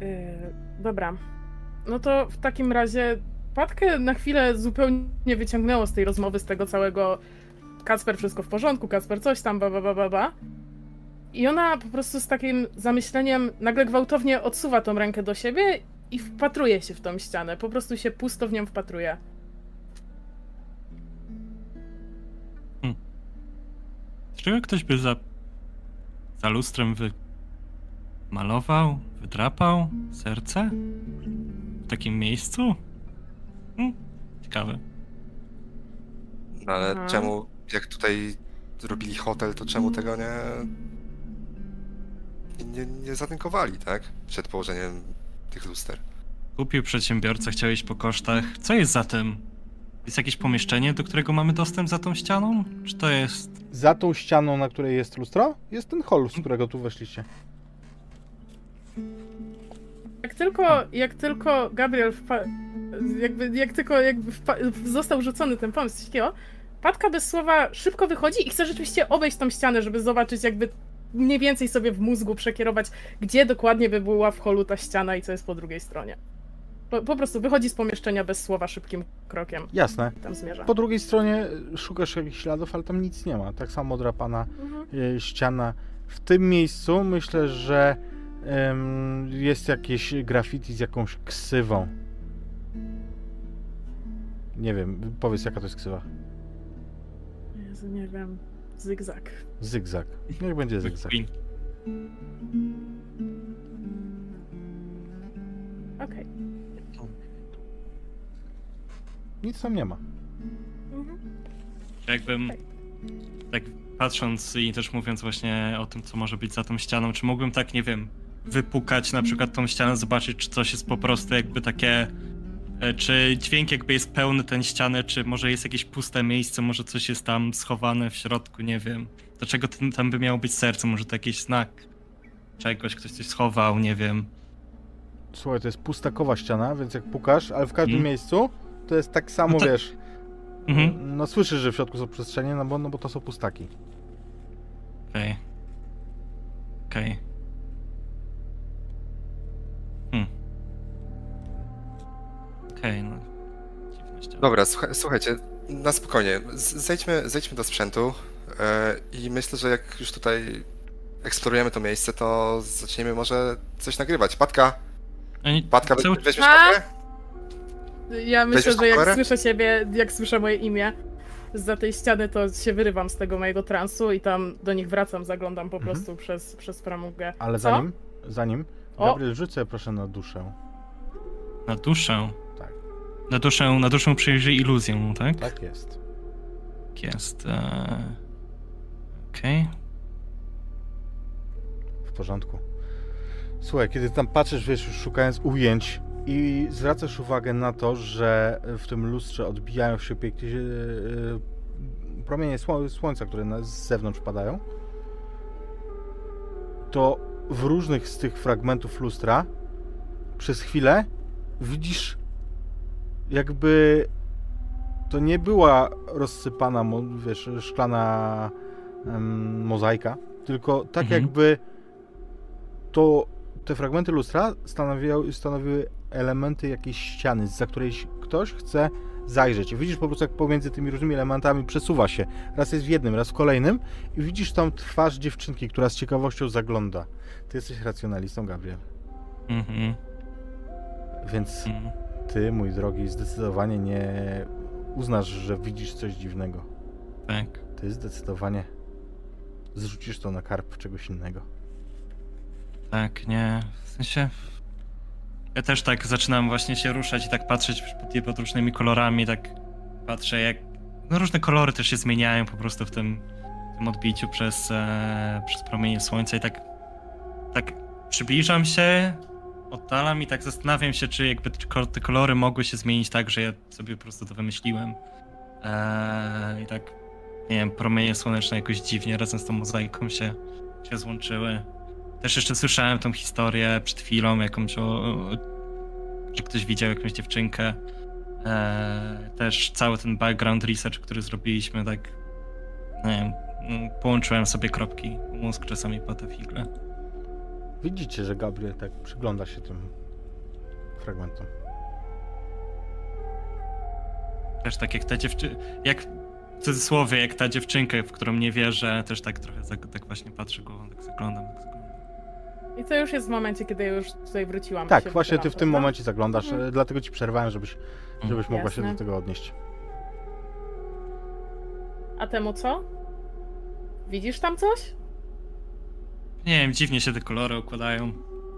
Yy, dobra. No to w takim razie Patkę na chwilę zupełnie wyciągnęło z tej rozmowy, z tego całego Kacper wszystko w porządku, Kacper coś tam, ba, ba, ba, ba, ba. I ona po prostu z takim zamyśleniem nagle gwałtownie odsuwa tą rękę do siebie i wpatruje się w tą ścianę. Po prostu się pusto w nią wpatruje. Dlaczego ktoś by za, za lustrem wymalował, wydrapał serce? W takim miejscu? Hmm, ciekawe. No ale Aha. czemu, jak tutaj zrobili hotel, to czemu tego nie... Nie, nie zatynkowali, tak? Przed położeniem tych luster. Kupił przedsiębiorca, chciał iść po kosztach. Co jest za tym? Jest jakieś pomieszczenie, do którego mamy dostęp za tą ścianą? Czy to jest... Za tą ścianą, na której jest lustro, jest ten hol, z którego tu weszliście. Jak tylko, jak tylko Gabriel jakby, jak tylko jakby został rzucony ten pomysł takiego, Patka bez słowa szybko wychodzi i chce rzeczywiście obejść tą ścianę, żeby zobaczyć jakby mniej więcej sobie w mózgu przekierować, gdzie dokładnie by była w holu ta ściana i co jest po drugiej stronie. Po, po prostu wychodzi z pomieszczenia bez słowa szybkim krokiem. Jasne. Tam zmierza. Po drugiej stronie szukasz jakichś śladów, ale tam nic nie ma. Tak samo drapana Mhm. e, ściana. W tym miejscu myślę, że jest jakieś graffiti z jakąś ksywą. Nie wiem, powiedz jaka to jest ksywa. Jezu, nie wiem. Zygzak. Zygzak. Niech będzie zygzak. Okej. Nic tam nie ma. Mhm. Jakbym... Tak patrząc i też mówiąc właśnie o tym, co może być za tą ścianą, czy mógłbym tak, nie wiem, wypukać na przykład tą ścianę, zobaczyć, czy coś jest po prostu jakby takie... e, Czy dźwięk jakby jest pełny ten ściany, czy może jest jakieś puste miejsce, może coś jest tam schowane w środku, nie wiem. Dlaczego ten, tam by miało być serce? Może to jakiś znak czegoś, ktoś coś schował, nie wiem. Słuchaj, to jest pustakowa ściana, więc jak pukasz, ale w każdym Mhm. miejscu to jest tak samo, No to- wiesz. Mhm. No słyszysz, że w środku są przestrzenie, no bo, no bo to są pustaki. Okej. Okej. Hmm. Okej, no. Dziwne ściany. Dobra, słucha- słuchajcie, na spokojnie. Zejdźmy, zejdźmy do sprzętu e, i myślę, że jak już tutaj eksplorujemy to miejsce, to zaczniemy może coś nagrywać. Patka, Patka, we- weźmiesz kamerę? Ja myślę, Weźmiesz że jak kamerę? słyszę siebie, jak słyszę moje imię za tej ściany, to się wyrywam z tego mojego transu i tam do nich wracam, zaglądam po Mhm. prostu przez, przez framugę. Ale Co? zanim, zanim! Gabriel, sobie proszę na duszę. Na duszę. Na duszę, na duszę iluzję, tak? Tak jest. Tak jest. Eee... Okej. W porządku. Słuchaj, kiedy tam patrzysz, wiesz, już szukając ujęć i zwracasz uwagę na to, że w tym lustrze odbijają się pięknie e, e, promienie sło- słońca, które z zewnątrz padają, to w różnych z tych fragmentów lustra przez chwilę widzisz jakby to nie była rozsypana, wiesz, szklana em, mozaika, tylko tak Mhm. jakby to te fragmenty lustra stanowiły, stanowiły elementy jakiejś ściany, za której ktoś chce zajrzeć. I widzisz po prostu, jak pomiędzy tymi różnymi elementami przesuwa się. Raz jest w jednym, raz w kolejnym i widzisz tam twarz dziewczynki, która z ciekawością zagląda. Ty jesteś racjonalistą, Gabriel. Mhm. Więc mhm. Ty, mój drogi, zdecydowanie nie uznasz, że widzisz coś dziwnego. Tak. Ty zdecydowanie zrzucisz to na karp czegoś innego. Tak, nie. W sensie. Ja też tak zaczynam właśnie się ruszać i tak patrzeć pod, różnymi kolorami, tak patrzę jak. No różne kolory też się zmieniają po prostu w tym, w tym odbiciu przez, e, przez promienie słońca i tak. Tak przybliżam się, oddalam i tak zastanawiam się, czy jakby te ko- te kolory mogły się zmienić tak, że ja sobie po prostu to wymyśliłem. E, I tak, nie wiem, promienie słoneczne jakoś dziwnie razem z tą mozaiką się, się złączyły. Też jeszcze słyszałem tą historię przed chwilą, jakąś o, że ktoś widział jakąś dziewczynkę. E, też cały ten background research, który zrobiliśmy, tak nie wiem, mm, połączyłem sobie kropki. Mózg czasami pada figle. Widzicie, że Gabriel tak przygląda się tym fragmentom. Też tak jak ta dziewczyna, jak w cudzysłowie, jak ta dziewczynka, w którą nie wierzę, też tak trochę tak właśnie patrzę głową, tak zaglądam, tak zaglądam. I to już jest w momencie, kiedy już tutaj wróciłam. Tak, się właśnie ty w tym prawda? momencie zaglądasz, Mhm. e, dlatego ci przerwałem, żebyś, żebyś mogła się Jasne. do tego odnieść. A temu co? Widzisz tam coś? Nie wiem, dziwnie się te kolory układają.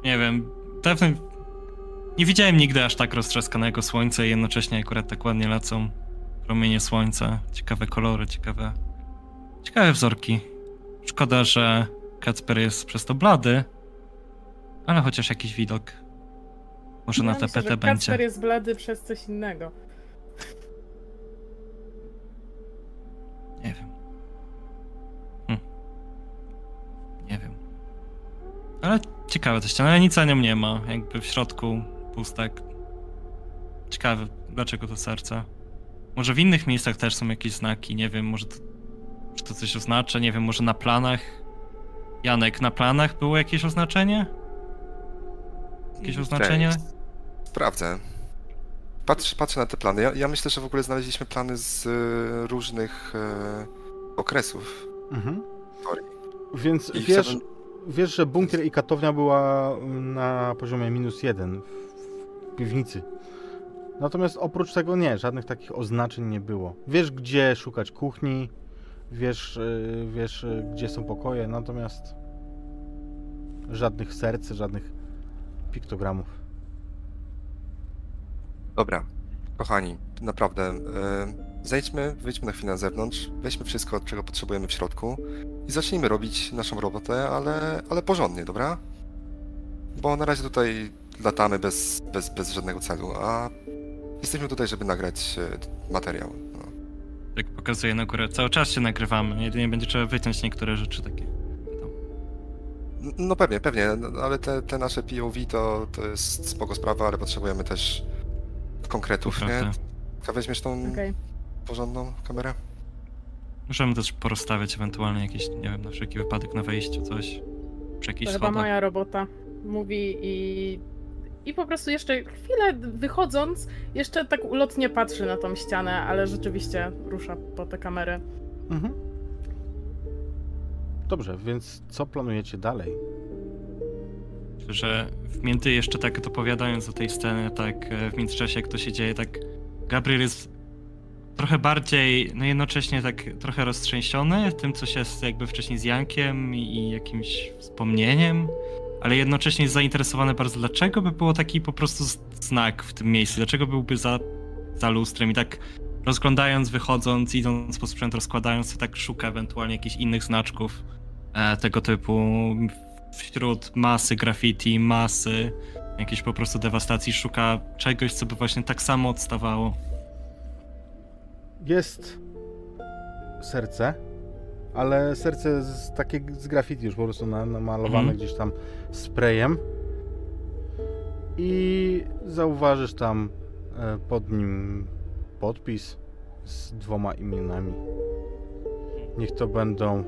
Nie wiem, pewnie nie widziałem nigdy aż tak roztrzaskanego słońca i jednocześnie akurat tak ładnie lecą promienie słońca. Ciekawe kolory, ciekawe, ciekawe wzorki. Szkoda, że Kacper jest przez to blady, ale chociaż jakiś widok. Może na że będzie. Kacper jest blady przez coś innego. Nie wiem. Ale ciekawe te ściany, ale nic za nią nie ma. Jakby w środku pustek. Ciekawe, dlaczego to serce. Może w innych miejscach też są jakieś znaki, nie wiem, może to, czy to coś oznacza, nie wiem, może na planach. Janek, na planach było jakieś oznaczenie? Jakieś oznaczenie? Sprawdzę. Patrz, patrzę na te plany. Ja, ja myślę, że w ogóle znaleźliśmy plany z e, różnych e, okresów. Mhm. Więc I wiesz, chciałbym- wiesz, że bunkier i katownia była na poziomie minus jeden w piwnicy. Natomiast oprócz tego nie, żadnych takich oznaczeń nie było. Wiesz, gdzie szukać kuchni, wiesz, y, wiesz y, gdzie są pokoje, natomiast żadnych serc, żadnych piktogramów. Dobra, kochani, naprawdę. E, zejdźmy, wyjdźmy na chwilę na zewnątrz, weźmy wszystko, czego potrzebujemy w środku i zacznijmy robić naszą robotę, ale, ale porządnie, dobra? Bo na razie tutaj latamy bez, bez, bez żadnego celu, a jesteśmy tutaj, żeby nagrać e, materiał. No. Jak pokazuję na górę, cały czas się nagrywamy. Jedynie będzie trzeba wyciąć niektóre rzeczy takie. No pewnie, pewnie, no, ale te, te nasze POV to, to jest spoko sprawa, ale potrzebujemy też konkretów, nie? Prawda. A weźmiesz tą Okej. Porządną kamerę? Możemy też porozstawiać ewentualnie jakieś, nie wiem, na wszelki wypadek na wejściu coś. Przy jakichś To chyba schodach. moja robota. Mówi i. I po prostu jeszcze chwilę wychodząc, jeszcze tak ulotnie patrzy na tą ścianę, ale rzeczywiście rusza po te kamery. Mhm. Dobrze, więc co planujecie dalej? Że w między jeszcze tak dopowiadając o tej scenie, tak e, w międzyczasie jak to się dzieje, tak Gabriel jest trochę bardziej, no jednocześnie tak trochę roztrzęsiony tym, co się z- jakby wcześniej z Jankiem i jakimś wspomnieniem, ale jednocześnie zainteresowany bardzo, dlaczego by było taki po prostu znak w tym miejscu, dlaczego byłby za, za lustrem i tak rozglądając, wychodząc, idąc po sprzęt, rozkładając, to tak szuka ewentualnie jakichś innych znaczków e, tego typu wśród masy graffiti, masy jakiejś po prostu dewastacji, szuka czegoś, co by właśnie tak samo odstawało. Jest serce, ale serce z, takie z graffiti już po prostu na- namalowane Mhm. gdzieś tam sprayem. I zauważysz tam e, pod nim podpis z dwoma imionami. Niech to będą.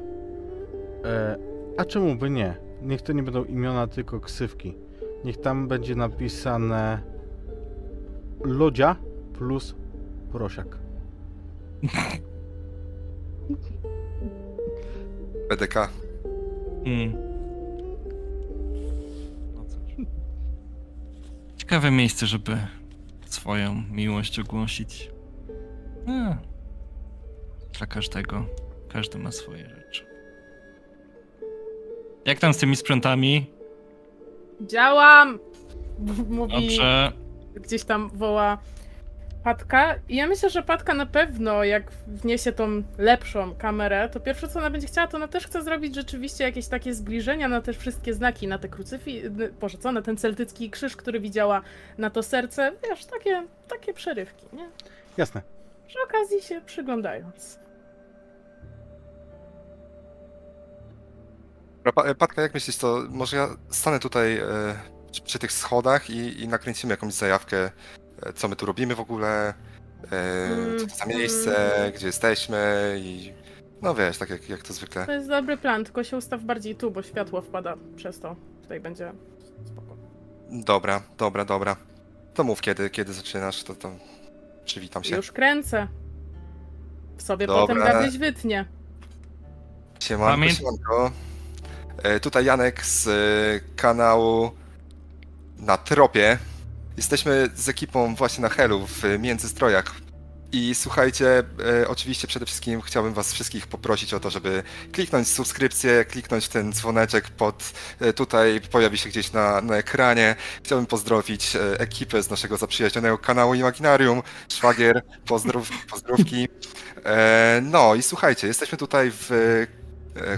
E, a czemu by nie? Niech to nie będą imiona, tylko ksywki. Niech tam będzie napisane Lodzia plus Prosiak. PDK. Hmm. No cóż. Ciekawe miejsce, żeby swoją miłość ogłosić. A, dla każdego. Każdy ma swoje rzeczy. Jak tam z tymi sprzętami? Działam! Mówi, Dobrze. gdzieś tam woła Patka. I ja myślę, że Patka na pewno, jak wniesie tą lepszą kamerę, to pierwsze co ona będzie chciała, to ona też chce zrobić rzeczywiście jakieś takie zbliżenia na te wszystkie znaki, na te krucyfi, boże co, na ten celtycki krzyż, który widziała, na to serce, wiesz, takie, takie przerywki, nie? Jasne. Przy okazji się przyglądając. Pa- Patka, jak myślisz, to może ja stanę tutaj e, przy tych schodach i, i nakręcimy jakąś zajawkę, e, co my tu robimy w ogóle, e, co to za Mm, miejsce, gdzie jesteśmy i no wiesz, tak jak, jak to zwykle. To jest dobry plan, tylko się ustaw bardziej tu, bo światło wpada przez to. Tutaj będzie spoko. Dobra, dobra, dobra. To mów kiedy, kiedy zaczynasz, to, to przywitam się. Już kręcę. W sobie Dobra. potem Gabryś wytnie. Siemanko, Pamię- siemanko. E, Tutaj Janek z e, kanału Na Tropie. Jesteśmy z ekipą właśnie na Helu w e, Międzystrojach. I słuchajcie, e, oczywiście przede wszystkim chciałbym was wszystkich poprosić o to, żeby kliknąć subskrypcję, kliknąć ten dzwoneczek pod e, tutaj, pojawi się gdzieś na, na ekranie. Chciałbym pozdrowić e, ekipę z naszego zaprzyjaźnionego kanału Imaginarium, Szwagier, pozdrów, pozdrówki. E, No i słuchajcie, jesteśmy tutaj w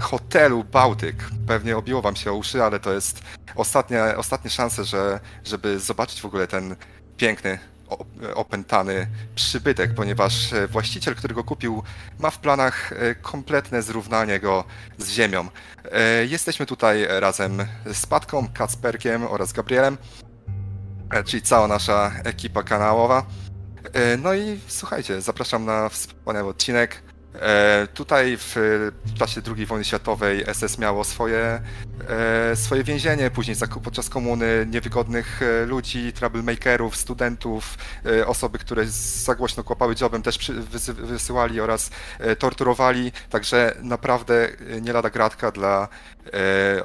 hotelu Bałtyk. Pewnie obiło wam się o uszy, ale to jest ostatnia, ostatnie szanse, że, żeby zobaczyć w ogóle ten piękny, o- opętany przybytek, ponieważ e, właściciel, który go kupił, ma w planach e, kompletne zrównanie go z ziemią. E, Jesteśmy tutaj razem z Patką, Kacperkiem oraz Gabrielem, e, czyli cała nasza ekipa kanałowa. E, No i słuchajcie, zapraszam na wspaniały odcinek. E, Tutaj w czasie II wojny światowej SS miało swoje, e, swoje więzienie, później za- podczas komuny niewygodnych e, ludzi, troublemakerów, studentów, osoby, które za głośno kłapały dziobem też wysyłali oraz torturowali, także naprawdę nie lada gratka dla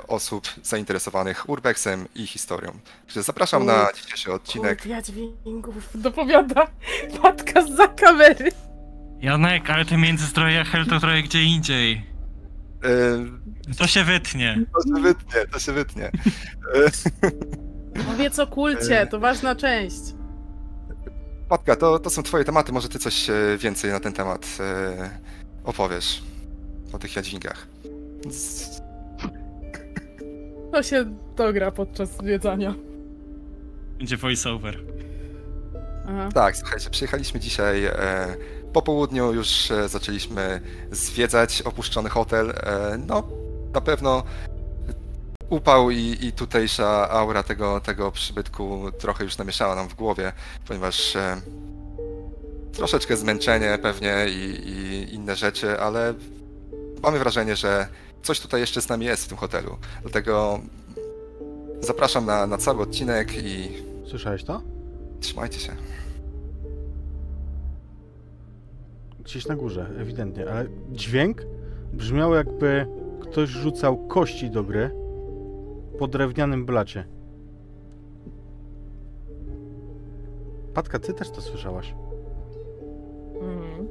osób zainteresowanych urbexem i historią. Także zapraszam na dzisiejszy odcinek. Kult dźwięków dopowiada Patka za kamery. Janek, ale te międzyzdroje Hel to trochę gdzie indziej. E, To się wytnie. To się wytnie, to się wytnie. Powiedz o kulcie, to ważna część. Patka, to, to są twoje tematy, może ty coś e, więcej na ten temat e, opowiesz o tych jadźwigach. To się dogra podczas zwiedzania. Będzie voiceover. Aha. Tak, słuchajcie, przyjechaliśmy dzisiaj e, po południu, już e, zaczęliśmy zwiedzać opuszczony hotel. E, no, na pewno upał i, i tutejsza aura tego, tego przybytku trochę już namieszała nam w głowie, ponieważ e, troszeczkę zmęczenie pewnie i, i inne rzeczy, ale mamy wrażenie, że coś tutaj jeszcze z nami jest w tym hotelu. Dlatego zapraszam na, na cały odcinek i Słyszałeś to? trzymajcie się. Gdzieś na górze, ewidentnie, ale dźwięk brzmiał jakby ktoś rzucał kości do gry po drewnianym blacie. Patka, ty też to słyszałaś. Mhm.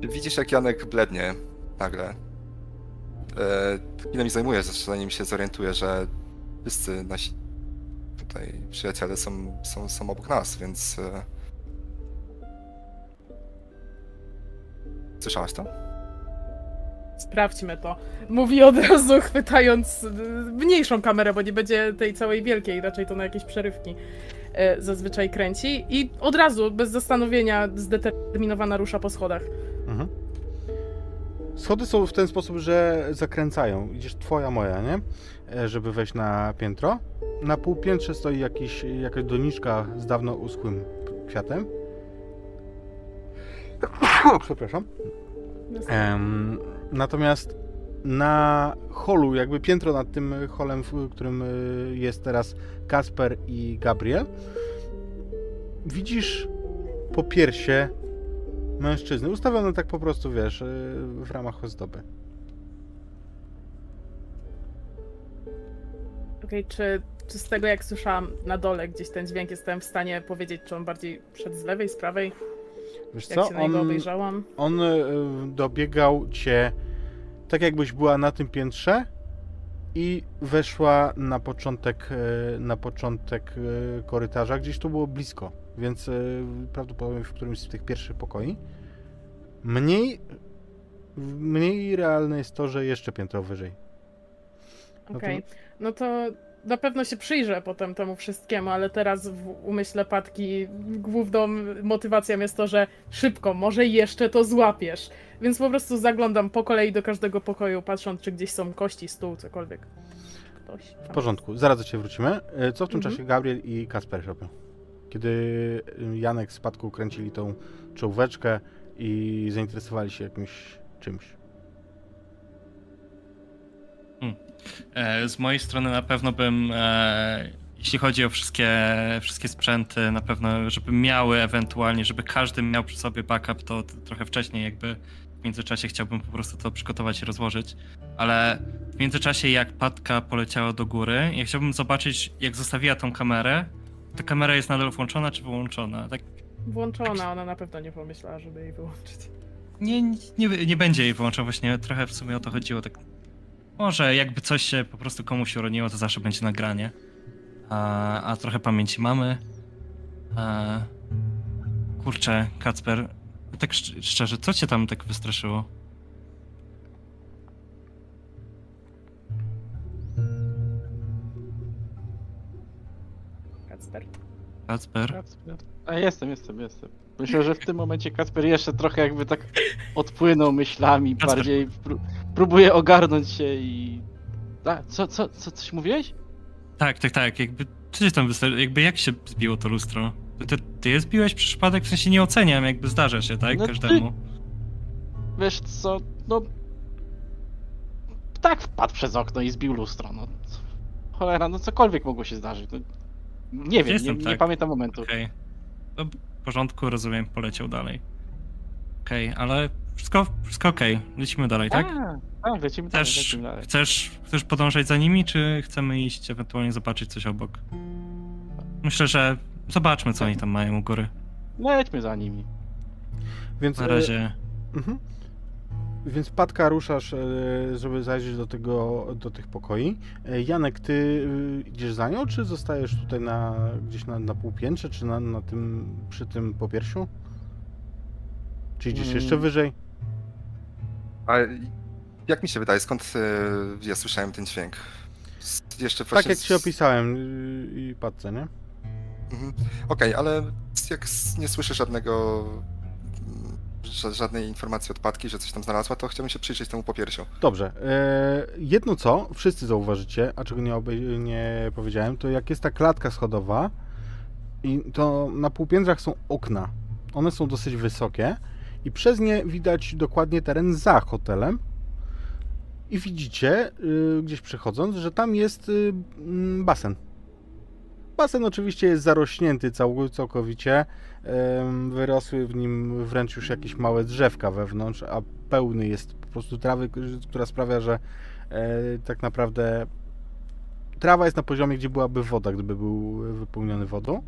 Widzisz, jak Janek blednie nagle. E, ile mi zajmuje, zanim się zorientuję, że wszyscy nasi tutaj przyjaciele są, są, są obok nas, więc. Słyszałaś to? Sprawdźmy to. Mówi od razu, chwytając y, mniejszą kamerę, bo nie będzie tej całej wielkiej, raczej to na jakieś przerywki y, zazwyczaj kręci. I od razu, bez zastanowienia, zdeterminowana rusza po schodach. Mhm. Schody są w ten sposób, że zakręcają. Idziesz twoja, moja, nie? E, Żeby wejść na piętro. Na półpiętrze stoi jakiś, jakaś doniczka z dawno uschłym kwiatem. Przepraszam. Natomiast na holu, jakby piętro nad tym holem, w którym y, jest teraz Kasper i Gabriel, widzisz po piersie mężczyzny, ustawione tak po prostu, wiesz, y, w ramach ozdoby. Okej, czy, czy z tego jak słyszałam na dole gdzieś ten dźwięk, jestem w stanie powiedzieć, czy on bardziej szedł z lewej, z prawej? Wiesz Jak co, się na niego on, obejrzałam? on y, dobiegał cię tak jakbyś była na tym piętrze i weszła na początek, y, na początek y, korytarza, gdzieś tu było blisko, więc prawdopodobnie w którymś z tych pierwszych pokoi. Mniej, mniej realne jest to, że jeszcze piętro wyżej. No to- Okej, no to na pewno się przyjrzę potem temu wszystkiemu, ale teraz w umyśle Patki główną motywacją jest to, że szybko, może jeszcze to złapiesz. Więc po prostu zaglądam po kolei do każdego pokoju, patrząc, czy gdzieś są kości, stół, cokolwiek. ktoś. W porządku, zaraz do Ciebie wrócimy. E, Co w tym Mhm. czasie Gabriel i Kasper robią? Kiedy y, Janek z spadku kręcili tą czołóweczkę i zainteresowali się jakimś czymś. Z mojej strony na pewno bym, e, jeśli chodzi o wszystkie, wszystkie sprzęty, na pewno, żeby miały ewentualnie, żeby każdy miał przy sobie backup, to trochę wcześniej jakby w międzyczasie chciałbym po prostu to przygotować i rozłożyć. Ale w międzyczasie jak Patka poleciała do góry, ja chciałbym zobaczyć, jak zostawiła tą kamerę, ta kamera jest nadal włączona czy wyłączona? Tak Włączona, ona na pewno nie pomyślała, żeby jej wyłączyć. nie, nie, nie będzie jej wyłączał, właśnie trochę w sumie o to chodziło. Tak, może jakby coś się po prostu komuś uroniło, to zawsze będzie nagranie. A, a trochę pamięci mamy. A, kurczę, Kacper, tak szcz- szczerze, co cię tam tak wystraszyło? Kacper. Kacper? Kacper. A jestem, jestem, jestem. Myślę, że w tym momencie Kacper jeszcze trochę jakby tak odpłynął myślami, Kacper. bardziej pró- próbuje ogarnąć się i... A, co, co, co, coś mówiłeś? Tak, tak, tak, jakby cię tam wystraszyło? Jakby jak się zbiło to lustro? Ty, ty je zbiłeś przy przypadek? W sensie nie oceniam, jakby zdarza się, tak? No ty- Każdemu. Wiesz co, no... Tak wpadł przez okno i zbił lustro, no. Cholera, no cokolwiek mogło się zdarzyć. No, nie wiem, nie, Jestem, nie tak. pamiętam momentu. Okej. No, w porządku, rozumiem, poleciał dalej. Okej, ale wszystko, wszystko okej. Lecimy dalej, tak? A, tak, lecimy dalej, Chcesz, lecimy dalej. chcesz, chcesz podążać za nimi, czy chcemy iść ewentualnie zobaczyć coś obok? Myślę, że zobaczmy, co oni tam mają u góry. Lećmy za nimi. Więc, Na e, razie. Mhm. Więc Patka ruszasz, e, żeby zajrzeć do, tego, do tych pokoi. E, Janek, ty e, idziesz za nią, czy zostajesz tutaj na, gdzieś na, na półpiętrze, czy na, na tym, przy tym popiersiu? Czy idziesz Mm. jeszcze wyżej? A jak mi się wydaje, skąd ja słyszałem ten dźwięk? Jeszcze Tak jak z- ci opisałem y, i Patce, nie? Mhm. Okej, ale jak nie słyszę żadnego mm, ża- żadnej informacji od Patki, że coś tam znalazła, to chciałbym się przyjrzeć temu popiersiu. Dobrze. E, jedno co, wszyscy zauważycie, a czego nie, obej- nie powiedziałem, to jak jest ta klatka schodowa i to na półpiętrach są okna. One są dosyć wysokie i przez nie widać dokładnie teren za hotelem. I widzicie, y, gdzieś przechodząc, że tam jest y, basen. Basen oczywiście jest zarośnięty cał, całkowicie. Wyrosły w nim wręcz już jakieś małe drzewka wewnątrz, a pełny jest po prostu trawy, która sprawia, że e, tak naprawdę trawa jest na poziomie, gdzie byłaby woda, gdyby był wypełniony wodą.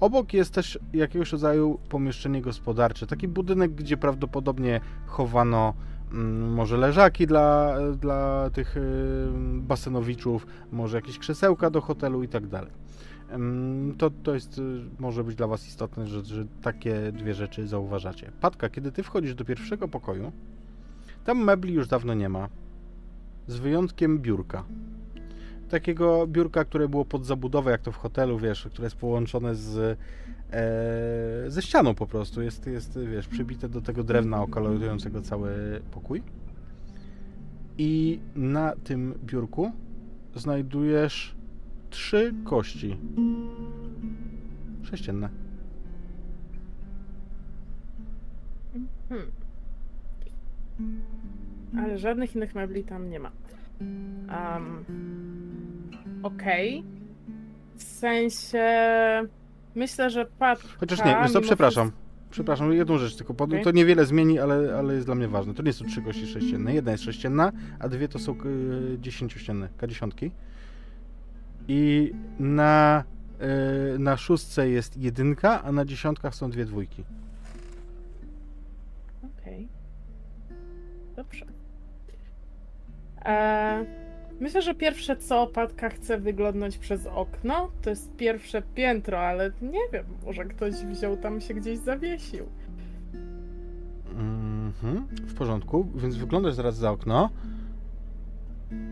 Obok jest też jakiegoś rodzaju pomieszczenie gospodarcze, taki budynek, gdzie prawdopodobnie chowano mm, może leżaki dla, dla tych basenowiczów, może jakieś krzesełka do hotelu i tak dalej. To, to jest, y, może być dla Was istotne, że, że takie dwie rzeczy zauważacie. Patka, kiedy Ty wchodzisz do pierwszego pokoju, tam mebli już dawno nie ma, z wyjątkiem biurka. Takiego biurka, które było pod zabudowę, jak to w hotelu, wiesz, które jest połączone z, e, ze ścianą po prostu. Jest, jest, wiesz, przybite do tego drewna okolorującego cały pokój. I na tym biurku znajdujesz trzy kości. Sześcienne. Hmm. Ale żadnych innych mebli tam nie ma. Um, Okej. W sensie... Myślę, że patka... Chociaż nie, wiesz co, przepraszam. Przepraszam, jedną rzecz tylko. Pod, Okej. To niewiele zmieni, ale, ale jest dla mnie ważne. To nie są trzy kości sześcienne. Jedna jest sześcienna, a dwie to są y, dziesięciościenne, K10. I na, y, na szóstce jest jedynka, a na dziesiątkach są dwie dwójki. Okej. Dobrze. E, myślę, że pierwsze co Patka chce wyglądnąć przez okno, to jest pierwsze piętro, ale nie wiem, może ktoś wziął tam się gdzieś zawiesił. Mhm, w porządku, więc wyglądasz zaraz za okno.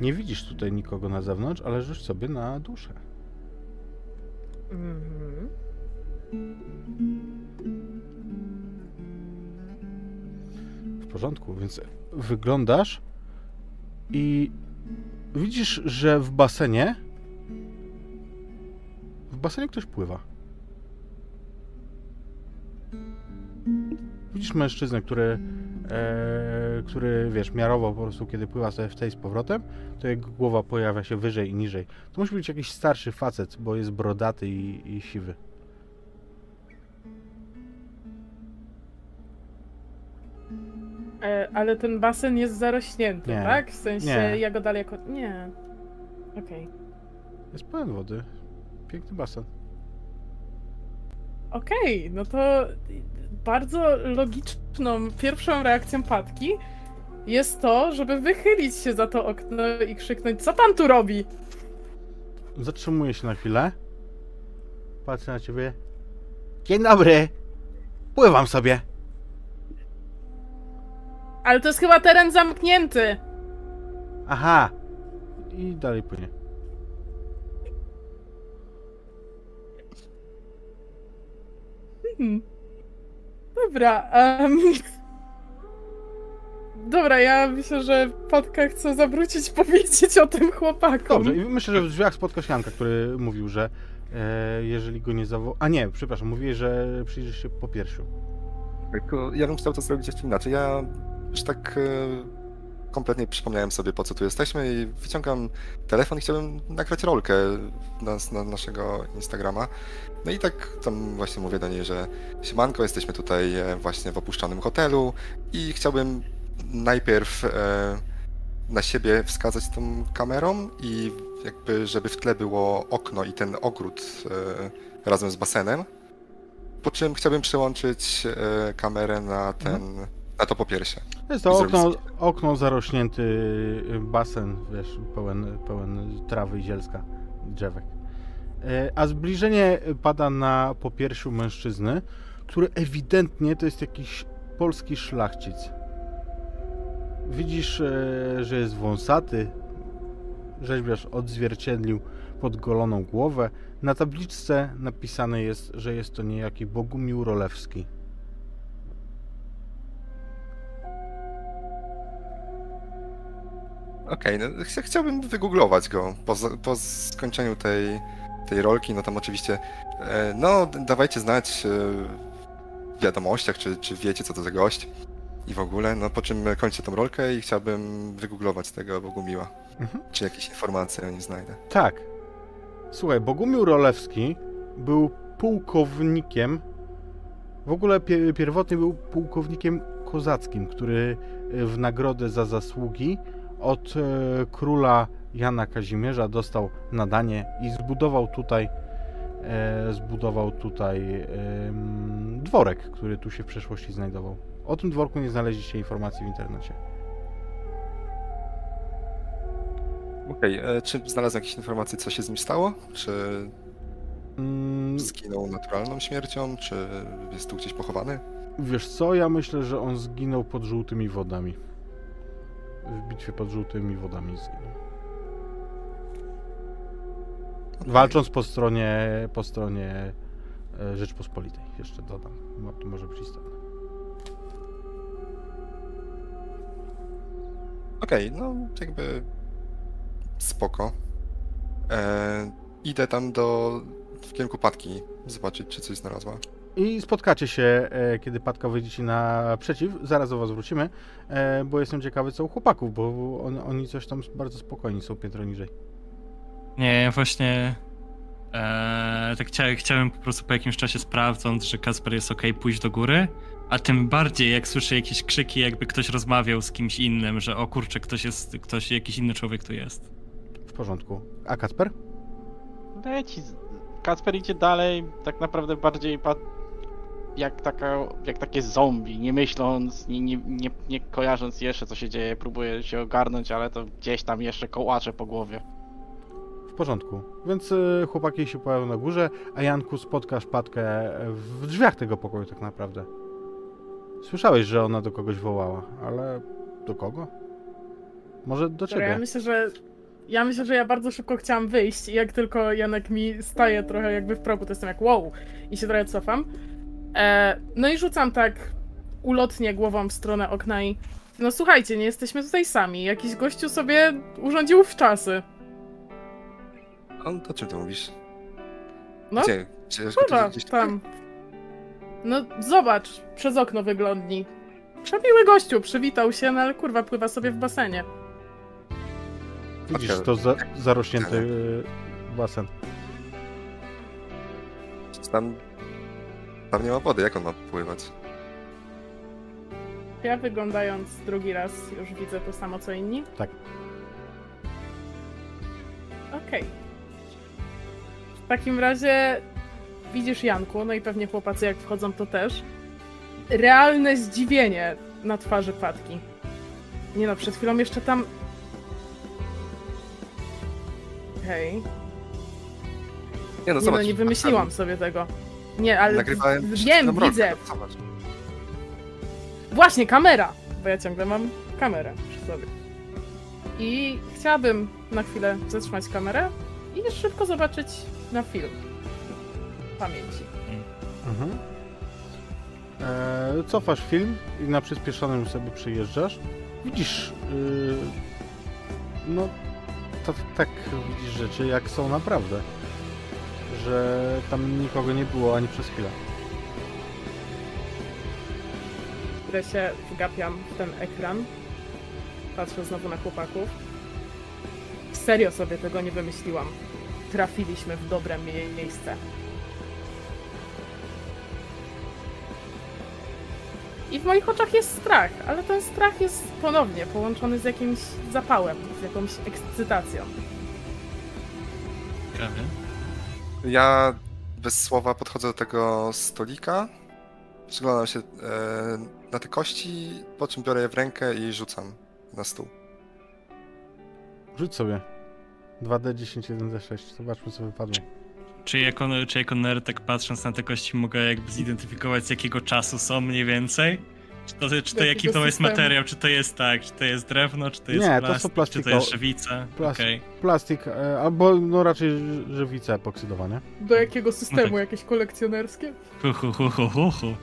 Nie widzisz tutaj nikogo na zewnątrz, ale rzuć sobie na duszę. Mhm. W porządku, więc wyglądasz i Widzisz, że w basenie. W basenie ktoś pływa. Widzisz mężczyznę, który, który wiesz, miarowo po prostu, kiedy pływa sobie w tej z powrotem, to jego głowa pojawia się wyżej i niżej. To musi być jakiś starszy facet, bo jest brodaty i, i siwy. E, ale ten basen jest zarośnięty, Nie. tak? W sensie Nie. ja go dalej jako... Nie. Okej. Jest pełen wody. Piękny basen. Okej, no to bardzo logiczną pierwszą reakcją Patki jest to, żeby wychylić się za to okno i krzyknąć, co pan tu robi? Zatrzymuję się na chwilę. Patrzę na ciebie. Dzień dobry. Pływam sobie. Ale to jest chyba teren zamknięty. Aha. I dalej płynie. Hmm. Dobra. em. Dobra, ja myślę, że Patka chce zawrócić powiedzieć o tym chłopakom. Dobrze, i myślę, że w drzwiach spotkasz Janka, który mówił, że e, jeżeli go nie zawo... A nie, przepraszam, mówiłeś, że przyjrzysz się po piersiu. Tylko ja bym chciał to zrobić jeszcze inaczej. Ja już tak e, kompletnie przypomniałem sobie, po co tu jesteśmy i wyciągam telefon i chciałbym nagrać rolkę na, na naszego Instagrama. No i tak tam właśnie mówię do niej, że siemanko, jesteśmy tutaj e, właśnie w opuszczonym hotelu i chciałbym najpierw e, na siebie wskazać tą kamerą i jakby, żeby w tle było okno i ten ogród e, razem z basenem. Po czym chciałbym przełączyć e, kamerę na ten, na to popiersie. Jest to okno, okno zarośnięty y, basen, wiesz, pełen, pełen trawy i zielska, drzewek. E, A zbliżenie pada na popiersiu mężczyzny, który ewidentnie to jest jakiś polski szlachcic. Widzisz, e, że jest wąsaty. Rzeźbiarz odzwierciedlił podgoloną głowę. Na tabliczce napisane jest, że jest to niejaki Bogumił Rolewski. Okej, no chcia- chciałbym wygooglować go po, po skończeniu tej, tej rolki, no tam oczywiście, e, no dawajcie znać e, w wiadomościach, czy, czy wiecie co to za gość i w ogóle, no po czym kończę tą rolkę i chciałbym wygooglować tego Bogumiła, Mhm. czy jakieś informacje o nim znajdę. Tak. Słuchaj, Bogumił Rolewski był pułkownikiem. W ogóle pie- pierwotnie był pułkownikiem kozackim, który e, w nagrodę za zasługi od e, króla Jana Kazimierza dostał nadanie i zbudował tutaj e, zbudował tutaj dworek, który tu się w przeszłości znajdował. O tym dworku nie znaleźliście informacji w internecie. Okej, e, czy znalazłem jakieś informacje, co się z nim stało? Czy Mm, zginął naturalną śmiercią, czy jest tu gdzieś pochowany? Wiesz co, ja myślę, że on zginął pod żółtymi wodami. W bitwie pod żółtymi wodami zginął. Walcząc po stronie, po stronie e, Rzeczpospolitej, jeszcze dodam. Bo to może być istotne. Okej, no jakby spoko. E, idę tam do w kierunku Patki zobaczyć, czy coś znalazła. I spotkacie się, e, kiedy Patka wyjdzie ci naprzeciw. Zaraz do was wrócimy, e, bo jestem ciekawy co u chłopaków, bo on, oni coś tam bardzo spokojni są piętro niżej. Nie, ja właśnie. E, tak chciałem, chciałem po prostu po jakimś czasie sprawdząc, że Kasper jest ok, pójść do góry. A tym bardziej, jak słyszę jakieś krzyki, jakby ktoś rozmawiał z kimś innym, że o kurczę, ktoś jest, ktoś, jakiś inny człowiek tu jest. W porządku. A Kacper? Leci. z- Kacper idzie dalej, tak naprawdę bardziej pat... jak, taka, jak takie zombie, nie myśląc, nie, nie, nie, nie kojarząc jeszcze co się dzieje, próbuje się ogarnąć, ale to gdzieś tam jeszcze kołacze po głowie. W porządku. Więc y, chłopaki się pojawią na górze, a Janku spotkasz Patkę w drzwiach tego pokoju tak naprawdę. Słyszałeś, że ona do kogoś wołała, ale do kogo? Może do Dobra, ja ciebie. myślę, że ja myślę, że ja bardzo szybko chciałam wyjść i jak tylko Janek mi staje trochę jakby w progu, to jestem jak wow i się trochę cofam. E, no i rzucam tak ulotnie głową w stronę okna i no słuchajcie, nie jesteśmy tutaj sami. Jakiś gościu sobie urządził w czasy. On, o czym ty mówisz? No, Gdzie? Tutaj? tam. No zobacz, przez okno wyglądnij. Przemiły gościu, przywitał się, no ale kurwa pływa sobie w basenie. Widzisz, to za, zarośnięty y, basen. Tam, tam nie ma wody, jak on ma pływać? Ja wyglądając drugi raz już widzę to samo co inni? Tak. Okej. W takim razie widzisz Janku, no i pewnie chłopacy jak wchodzą to też. Realne zdziwienie na twarzy Patki. Nie no, przed chwilą jeszcze tam... Okej. Nie no, Nie no, nie wymyśliłam sobie tego. Nie, ale Nagrywałem wiem, widzę. Zobacz. Właśnie, kamera! Bo ja ciągle mam kamerę przy sobie. I chciałabym na chwilę zatrzymać kamerę i szybko zobaczyć na film. W pamięci. Mhm. E, cofasz film i na przyspieszonym sobie przyjeżdżasz. Widzisz, y, no to tak widzisz rzeczy jak są naprawdę. Że tam nikogo nie było ani przez chwilę. które się wgapiam w ten ekran. Patrzę znowu na chłopaków. Serio sobie tego nie wymyśliłam. Trafiliśmy w dobre mie- miejsce. I w moich oczach jest strach, ale ten strach jest ponownie połączony z jakimś zapałem, z jakąś ekscytacją. Prawie. Ja bez słowa podchodzę do tego stolika, przyglądam się e, na te kości, po czym biorę je w rękę i rzucam na stół. Rzuć sobie. 2D10, 1D6. Zobaczmy co wypadło. Czy jako, czy jako nerd, tak patrząc na te kości, mogę jakby zidentyfikować z jakiego czasu są mniej więcej? Czy to, czy to jaki to jest materiał? Czy to jest tak? Czy to jest drewno? Czy to jest Nie, to są plastik? Czy to jest plastiko- żywica? Plastik, e, albo no raczej żywica epoksydowa, nie? Do jakiego systemu? tak. Jakieś kolekcjonerskie? Hu, hu, hu, hu, hu.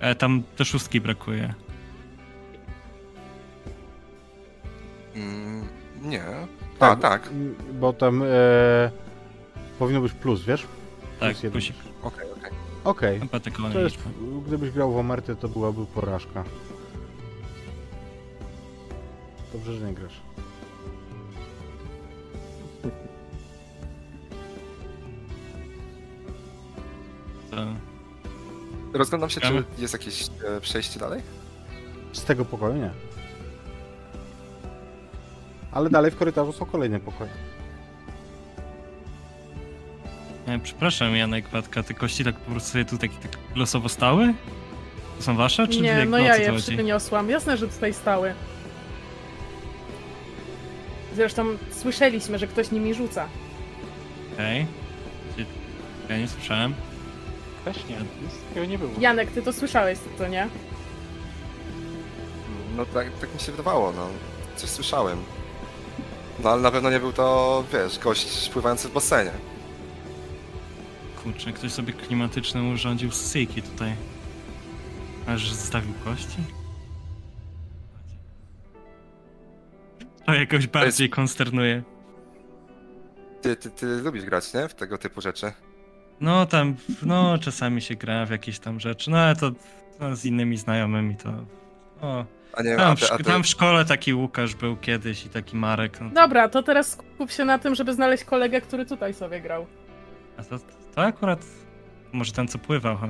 E, tam do szóstki brakuje. Mm, nie. A, Tak. tak. M, Bo tam e, powinno być plus, wiesz? Tak, Plus jeden. plusik. Okej, To jest, gdybyś grał w Omerty, to byłaby porażka. Dobrze, że nie grasz. Rozglądam się, czy jest jakieś e, przejście dalej? Z tego pokoju nie. Ale dalej w korytarzu są kolejne pokoje. E, przepraszam, Janek, Patka, te kości tak po prostu sobie tu tak, tak losowo stały? To są wasze, czy Nie, no ja je chodzi? przyniosłam. Jasne, że tutaj stały. Zresztą słyszeliśmy, że ktoś nimi rzuca. Okej. Gdzie- Ja nie słyszałem. Też nie, nic takiego nie było. Janek, ty to słyszałeś, co nie? No tak, tak mi się wydawało, no. Coś słyszałem. No ale na pewno nie był to, wiesz, gość pływający w basenie. Kurczę, ktoś sobie klimatyczny urządził syjki tutaj. Aż zostawił kości? To jakoś bardziej konsternuje. Ty, ty, ty lubisz grać, nie? W tego typu rzeczy. No tam, no czasami się gra w jakieś tam rzeczy, no ale to no, z innymi znajomymi to... O, A nie, tam, a w, ty, a ty, tam w szkole taki Łukasz był kiedyś i taki Marek. No, Dobra, to teraz skup się na tym, żeby znaleźć kolegę, który tutaj sobie grał. a to, to akurat... Może ten co pływał, ha?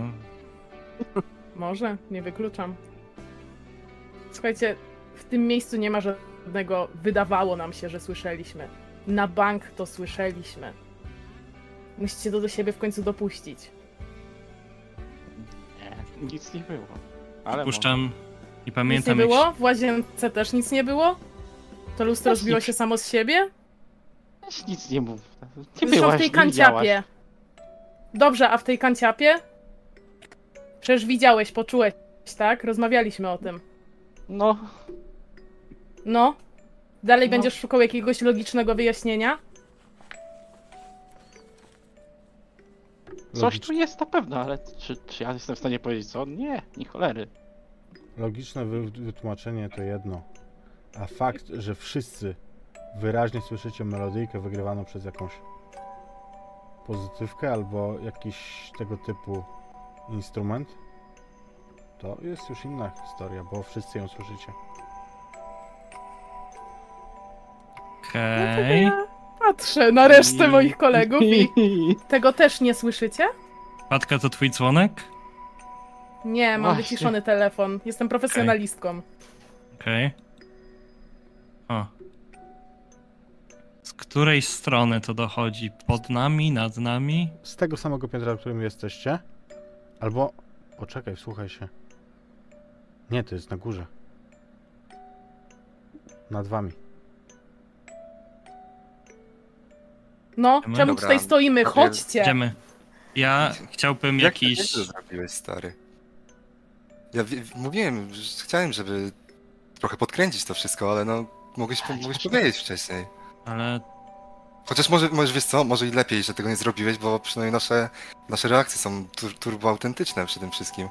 Może, nie wykluczam. Słuchajcie, w tym miejscu nie ma żadnego wydawało nam się, że słyszeliśmy. Na bank to słyszeliśmy. Musicie to do siebie w końcu dopuścić. Nie, nic nie było. Ale Puszczam i Nic nie pamiętam było? W łazience też nic nie było? To lustro Też zbiło nic. się samo z siebie? Też nic nie mów. Nie Zresztą byłaś, w tej nie widziałaś. kanciapie. Dobrze, a w tej kanciapie? Przecież widziałeś, poczułeś, tak? Rozmawialiśmy o tym. No, No? Dalej No. będziesz szukał jakiegoś logicznego wyjaśnienia? Coś Logiczne. tu jest na pewno, ale czy, czy ja jestem w stanie powiedzieć co? Nie, nie cholery. Logiczne wy- wytłumaczenie to jedno, a fakt, że wszyscy wyraźnie słyszycie melodyjkę wygrywaną przez jakąś pozytywkę albo jakiś tego typu instrument, to jest już inna historia, bo wszyscy ją słyszycie. Okej. ja patrzę na resztę I- moich kolegów i tego też nie słyszycie? Patka to twój dzwonek? Nie, mam Właśnie. wyciszony telefon. Jestem profesjonalistką. Okej. O. Z której strony to dochodzi? Pod nami, nad nami? Z tego samego piętra, na którym jesteście, albo... Poczekaj, słuchaj się. Nie, to jest na górze. Nad wami. No, Idziemy? czemu Dobra, tutaj stoimy? Chodźcie! Idziemy. Ja chciałbym Jak, jak jakiś... to zrobiłeś, stary? Ja wie- mówiłem, że chciałem, żeby trochę podkręcić to wszystko, ale no, mogłeś, po- mogłeś powiedzieć wcześniej. Ale Chociaż może, może wiesz co, może i lepiej, że tego nie zrobiłeś, bo przynajmniej nasze, nasze reakcje są tur, turbo autentyczne przy tym wszystkim.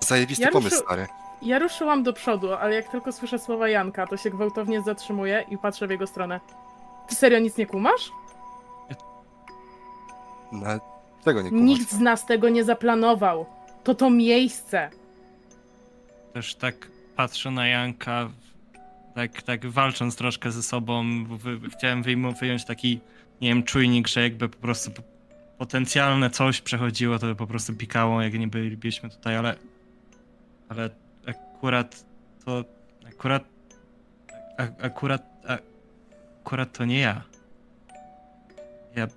Zajebisty Ja pomysł, ruszy- stary. Ja ruszyłam do przodu, ale jak tylko słyszę słowa Janka, to się gwałtownie zatrzymuję i patrzę w jego stronę. Ty serio nic nie kumasz? No, tego nie kumasz. Nikt z nas tego nie zaplanował. To to miejsce. też tak patrzę na Janka, tak, tak walcząc troszkę ze sobą, wy, chciałem wyjmu, wyjąć taki, nie wiem, czujnik, że jakby po prostu potencjalne coś przechodziło, to by po prostu pikało, jak nie byli- byliśmy tutaj, ale ale akurat to, akurat a, akurat a, akurat to nie ja. Ja,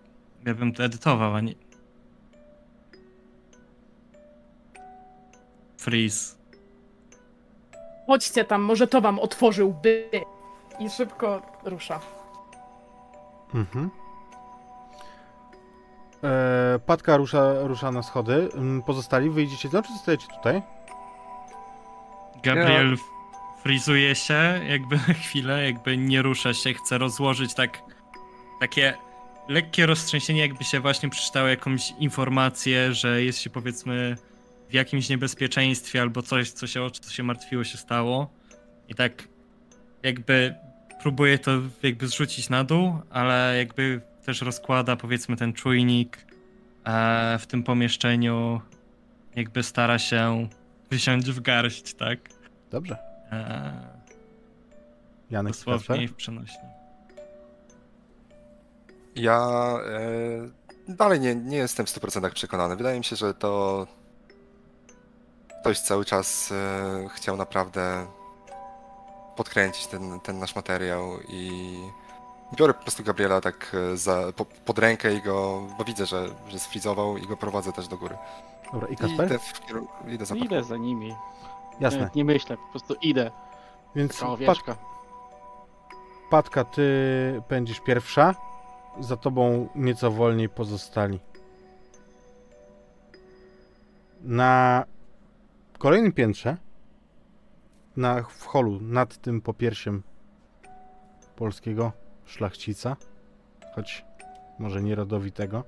ja bym to edytował, a nie... Freeze. Chodźcie tam, może to wam otworzyłby. I szybko rusza. Mhm. E, Patka rusza, rusza na schody. Mm, Pozostali wyjdziecie tam, czy zostajecie tutaj? Gabriel frizuje się jakby na chwilę, jakby nie rusza się, chce rozłożyć tak takie lekkie roztrzęsienie, jakby się właśnie przeczytało jakąś informację, że jest się powiedzmy w jakimś niebezpieczeństwie albo coś, co się, o co się martwiło, się stało. I tak jakby próbuje to jakby zrzucić na dół, ale jakby też rozkłada powiedzmy ten czujnik e, w tym pomieszczeniu, jakby stara się wziąć w garść, tak? Dobrze. Eee, Janek dosłownie i w przenośni. Ja e, dalej nie, nie jestem w 100% przekonany. Wydaje mi się, że to ktoś cały czas e, chciał naprawdę podkręcić ten, ten nasz materiał i biorę po prostu Gabriela tak e, za, po, pod rękę i go, bo widzę, że, że sfrizował i go prowadzę też do góry. Dobra, i I Kasper? idę, w, idę za Idę za nimi. Jasne. Nawet nie myślę, po prostu idę. Więc Pat. Patka, ty pędzisz pierwsza. Za tobą nieco wolniej pozostali. Na kolejnym piętrze, na, w holu nad tym popiersiem polskiego szlachcica, choć może nie rodowitego,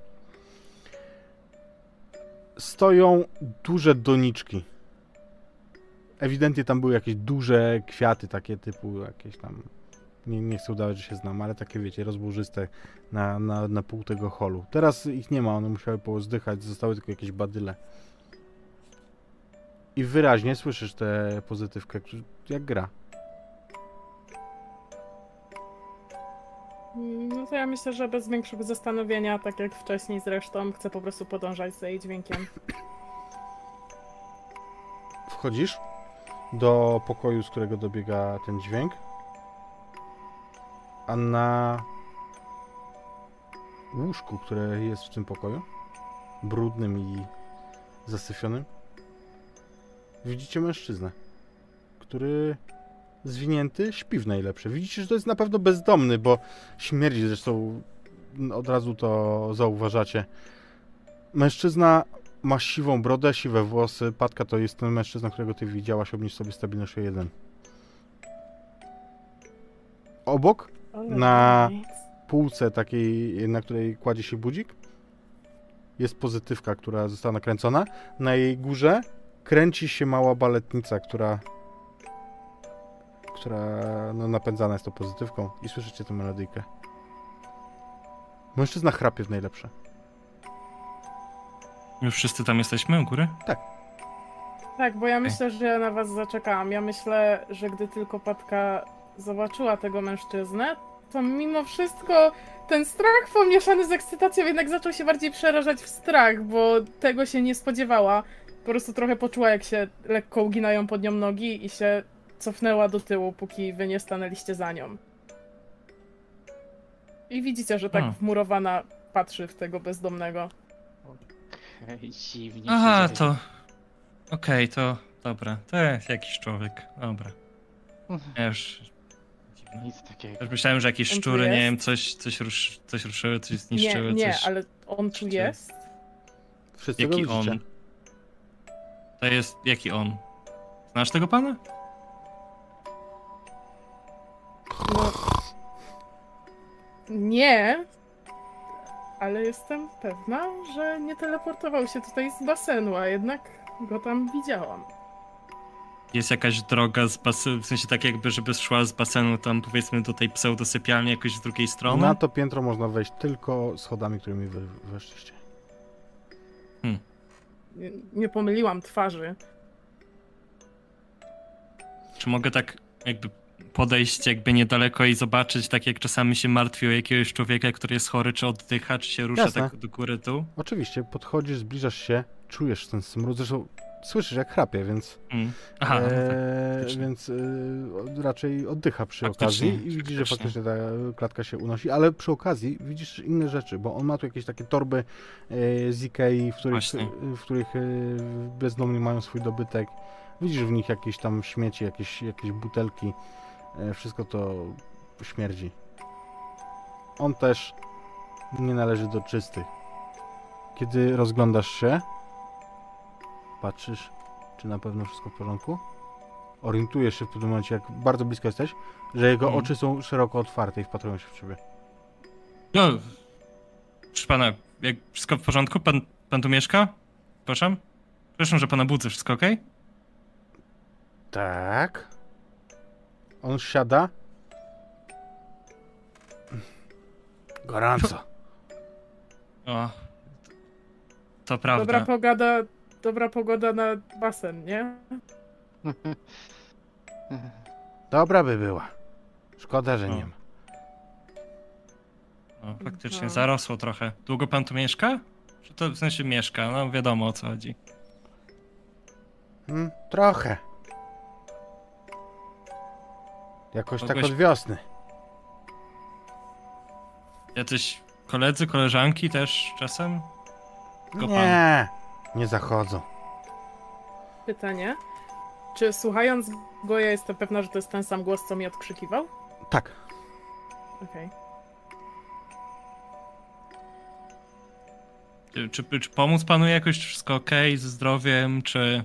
stoją duże doniczki. Ewidentnie tam były jakieś duże kwiaty, takie typu jakieś tam. Nie, nie chcę udawać, że się znam, ale takie wiecie, rozburzyste na, na, na pół tego holu. Teraz ich nie ma, one musiały pozdychać, zostały tylko jakieś badyle. I wyraźnie słyszysz tę pozytywkę, jak gra. Mm, No to ja myślę, że bez większego zastanowienia, tak jak wcześniej zresztą, chcę po prostu podążać za jej dźwiękiem. Wchodzisz do pokoju, z którego dobiega ten dźwięk. A na łóżku, które jest w tym pokoju, brudnym i zasyfionym, widzicie mężczyznę, który zwinięty śpi w najlepsze. Widzicie, że to jest na pewno bezdomny, bo śmierdzi, zresztą od razu to zauważacie. Mężczyzna ma siwą brodę, siwe włosy. Patka to jest ten mężczyzna, którego ty widziałaś, obniż sobie stabilność o jeden. Obok, Na- półce takiej, na której kładzie się budzik, jest pozytywka, która została nakręcona. Na jej górze kręci się mała baletnica, która która no, napędzana jest tą pozytywką i słyszycie tę melodyjkę. Mężczyzna chrapie w najlepsze. Już wszyscy tam jesteśmy u góry? Tak, bo ja myślę, że ja na was zaczekałam. Ja myślę, że gdy tylko Patka zobaczyła tego mężczyznę, to mimo wszystko ten strach pomieszany z ekscytacją jednak zaczął się bardziej przerażać w strach, bo tego się nie spodziewała. Po prostu trochę poczuła, jak się lekko uginają pod nią nogi i się cofnęła do tyłu, póki wy nie stanęliście za nią. I widzicie, że tak A. wmurowana patrzy w tego bezdomnego. Dziwnie. Aha, to... Okej, to... Dobra, to jest jakiś człowiek. Dobra. Ja już... Nic takiego. Już myślałem, że jakieś On szczury, nie wiem, coś, coś, rusz, coś ruszyły, coś Nie, zniszczyły, nie, coś... ale on tu jest. Wszyscy Jaki go on? widzicie. To jest... Jaki on? Znasz tego pana? No. Nie, ale jestem pewna, że nie teleportował się tutaj z basenu, a jednak go tam widziałam. Jest jakaś droga z basenu, w sensie tak jakby, żeby szła z basenu tam powiedzmy do tej pseudosypialni jakoś z drugiej strony? Na to piętro można wejść tylko schodami, którymi wy weszliście. Nie, nie pomyliłam twarzy. Czy mogę tak jakby podejść jakby niedaleko i zobaczyć, tak jak czasami się martwi o jakiegoś człowieka, który jest chory, czy oddycha, czy się rusza Jasne. tak do góry tu? Oczywiście, podchodzisz, zbliżasz się, czujesz ten smród, zresztą słyszysz jak chrapie, więc, Mm. Aha, no tak. e, faktycznie. więc e, raczej oddycha przy Faktycznie, okazji i widzisz, że faktycznie. ta klatka się unosi, ale przy okazji widzisz inne rzeczy, bo on ma tu jakieś takie torby e, z Ikei, w których, Właśnie. w których e, bezdomni mają swój dobytek. Widzisz w nich jakieś tam śmieci, jakieś, jakieś butelki, e, wszystko to śmierdzi. On też nie należy do czystych. Kiedy rozglądasz się, patrzysz, czy na pewno wszystko w porządku. Orientujesz się w pewnym momencie, jak bardzo blisko jesteś, że jego Mhm. oczy są szeroko otwarte i wpatrują się w ciebie. No, proszę pana, jak wszystko w porządku? Pan, pan tu mieszka? Proszę? Proszę, że pana budzę, wszystko okej? Tak. On siada. Gorąco. O, to prawda. Dobra pogoda, dobra pogoda na basen, nie? Dobra by była. Szkoda, że nie O. ma. O, faktycznie, Mhm. zarosło trochę. Długo pan tu mieszka? Czy to w sensie mieszka? No wiadomo o co chodzi. Hmm, trochę. Jakoś tak Mogłeś- od wiosny. Jacyś koledzy, koleżanki też czasem? Tylko Nie, nie zachodzą. Pytanie. Czy słuchając go, ja jestem pewna, że to jest ten sam głos, co mi odkrzykiwał? Tak. Okej. Czy, czy, czy pomóc panu jakoś? Czy wszystko okej ze zdrowiem? Czy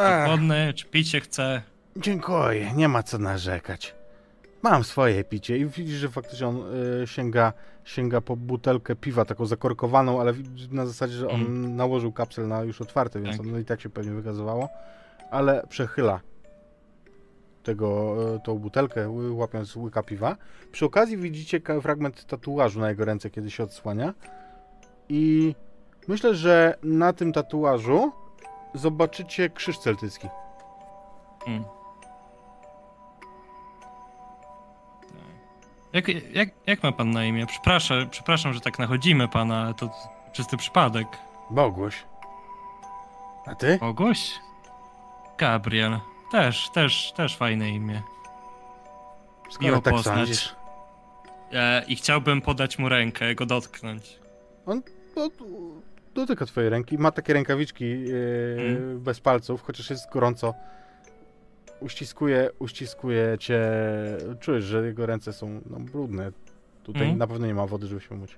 Ech? Czy pić się chce? dziękuję, nie ma co narzekać. Mam swoje picie i widzisz, że faktycznie on y, sięga, sięga po butelkę piwa, taką zakorkowaną, ale na zasadzie, że on Mm. nałożył kapsel na już otwarty, więc Tak. ono i tak się pewnie wygazowało, ale przechyla tego, y, tą butelkę, łapiąc łyka piwa. Przy okazji widzicie fragment tatuażu na jego ręce, kiedy się odsłania i myślę, że na tym tatuażu zobaczycie krzyż celtycki. Mm. Jak, jak, jak ma pan na imię? Przepraszam, przepraszam, że tak nachodzimy pana, ale to czysty przypadek. Boguś. A ty? Ogoś? Gabriel. Też, też, też fajne imię. Skoro miło tak poznać. sądzisz. E, I chciałbym podać mu rękę, go dotknąć. On do, dotyka twojej ręki. Ma takie rękawiczki e, Mm. bez palców, chociaż jest gorąco. Uściskuje, uściskuje cię. Czujesz, że jego ręce są no, brudne. Tutaj Mm. na pewno nie ma wody, żeby się umyć.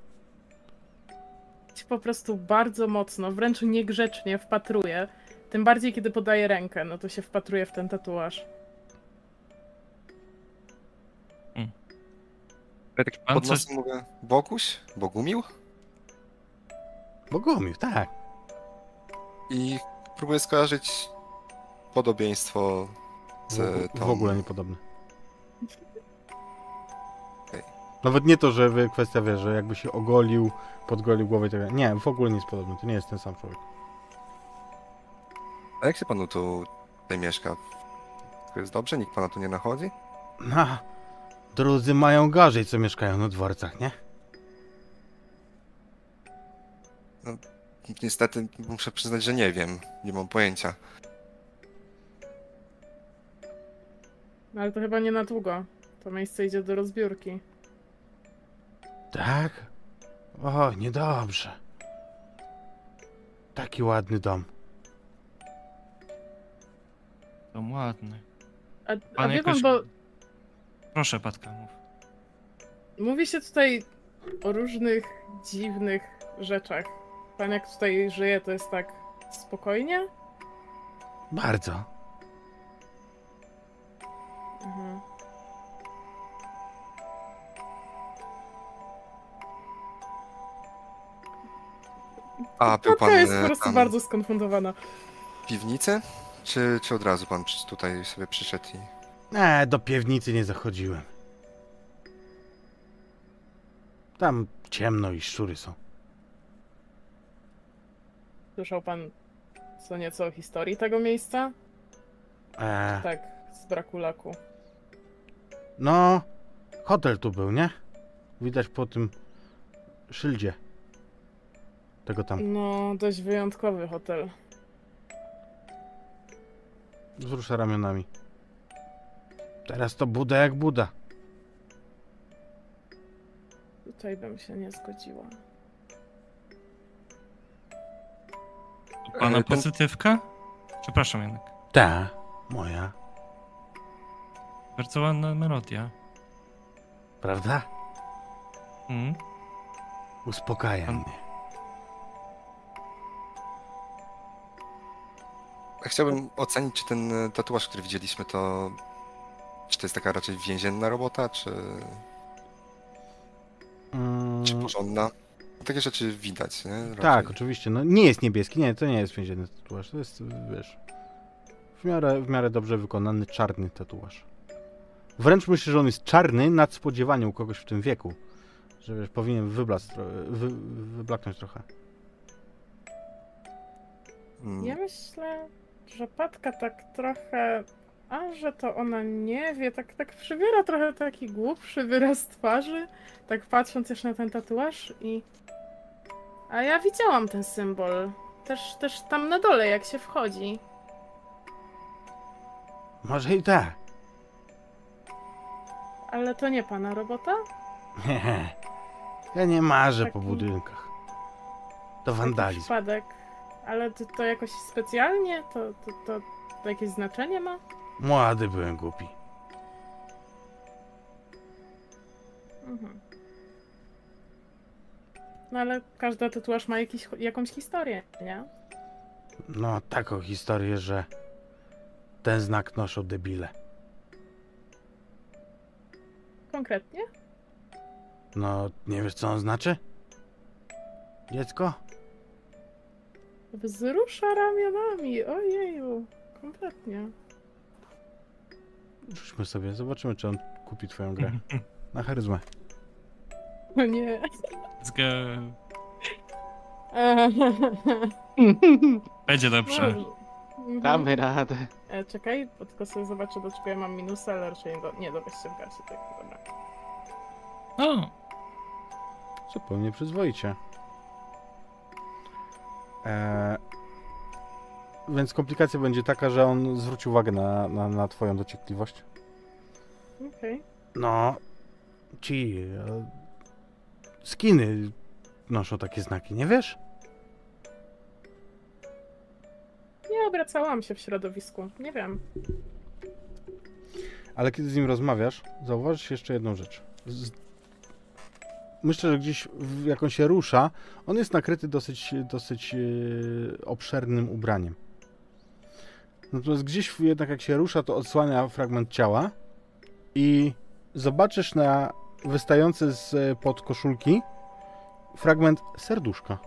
Ci po prostu bardzo mocno, wręcz niegrzecznie wpatruje. Tym bardziej, kiedy podaje rękę, no to się wpatruje w ten tatuaż. Ja tak pod coś- mówię, Boguś? Bogumił? Bogumił, tak. I próbuję skojarzyć podobieństwo z W, tą... w ogóle niepodobne. Okej. Nawet nie to, że kwestia, wiesz, że jakby się ogolił, podgolił głowę i tak dalej. Nie, w ogóle nie jest podobny. To nie jest ten sam człowiek. A jak się panu tu tutaj mieszka? To jest dobrze? Nikt pana tu nie nachodzi? No, drudzy mają gorzej, co mieszkają na dworcach, nie? Niestety muszę przyznać, że nie wiem. Nie mam pojęcia. Ale to chyba nie na długo. To miejsce idzie do rozbiórki. Tak? O, niedobrze. Taki ładny dom. To ładny. A, a Pan wie pan, jakoś... bo Proszę, Patka, mów. mówi się tutaj o różnych dziwnych rzeczach. Pan jak tutaj żyje, to jest tak spokojnie? Bardzo. Mhm. A był Matka pan jest e, po prostu tam bardzo skonfundowana. w piwnicy? Czy, czy od razu pan przy- tutaj sobie przyszedł i... Nie, do piwnicy nie zachodziłem. Tam ciemno i szczury są. Słyszał pan co nieco o historii tego miejsca? E, Tak, z braku laku. No, hotel tu był, nie? Widać po tym szyldzie. Tego tam. No, dość wyjątkowy hotel. Wzrusza ramionami. Teraz to Buda jak Buda. Tutaj bym się nie zgodziła. Pana E, pozytywka? Przepraszam, Janek. Ta, moja. Bardzo ładna melodia. Prawda? Mm. Uspokaja Pan- mnie. Chciałbym ocenić, czy ten e, tatuaż, który widzieliśmy, to... Czy to jest taka raczej więzienna robota, czy, Mm, czy porządna? Takie rzeczy widać, nie? Raczej. tak, oczywiście. No, nie jest niebieski. Nie, to nie jest więzienny tatuaż. To jest, wiesz, w miarę, w miarę dobrze wykonany czarny tatuaż. Wręcz myślę, że on jest czarny nad spodziewaniem u kogoś w tym wieku. Że wiesz, powinien wy, wyblaknąć trochę. Mm, Ja myślę, że Patka tak trochę. A że to ona nie wie, tak, tak przybiera trochę taki głupszy wyraz twarzy, tak patrząc jeszcze na ten tatuaż i. A ja widziałam ten symbol. Też, też tam na dole, jak się wchodzi. Może i tak. Ale to nie pana robota? ja nie marzę po Taki- budynkach. To wandalizm. Przypadek. Ale to, to jakoś specjalnie? To, to, to, to jakieś znaczenie ma? Młody byłem głupi. Mhm. No ale każdy tatuaż ma jakiś, jakąś historię, nie? No, taką historię, że ten znak noszą debile. Konkretnie? No, nie wiesz co on znaczy? Dziecko? Wzrusza ramionami, ojeju, kompletnie. Rzućmy sobie, zobaczymy czy on kupi twoją grę. Na charyzmę. O nie. Let's go. Będzie dobrze. Mhm. Damy radę. E, czekaj, bo tylko sobie zobaczę, do czego ja mam minusa, ale raczej nie do, nie do wejścia w gasie, tak, dobra. O, Zupełnie przyzwoicie. Eee, więc komplikacja będzie taka, że on zwróci uwagę na, na, na twoją dociekliwość. Okej. No, ci e, skiny noszą takie znaki, nie wiesz? Nie obracałam się w środowisku, nie wiem. Ale kiedy z nim rozmawiasz, zauważysz jeszcze jedną rzecz. Z... Myślę, że gdzieś w- jak on się rusza, on jest nakryty dosyć, dosyć e, obszernym ubraniem. Natomiast gdzieś jednak jak się rusza, to odsłania fragment ciała i zobaczysz na wystający z pod koszulki fragment serduszka.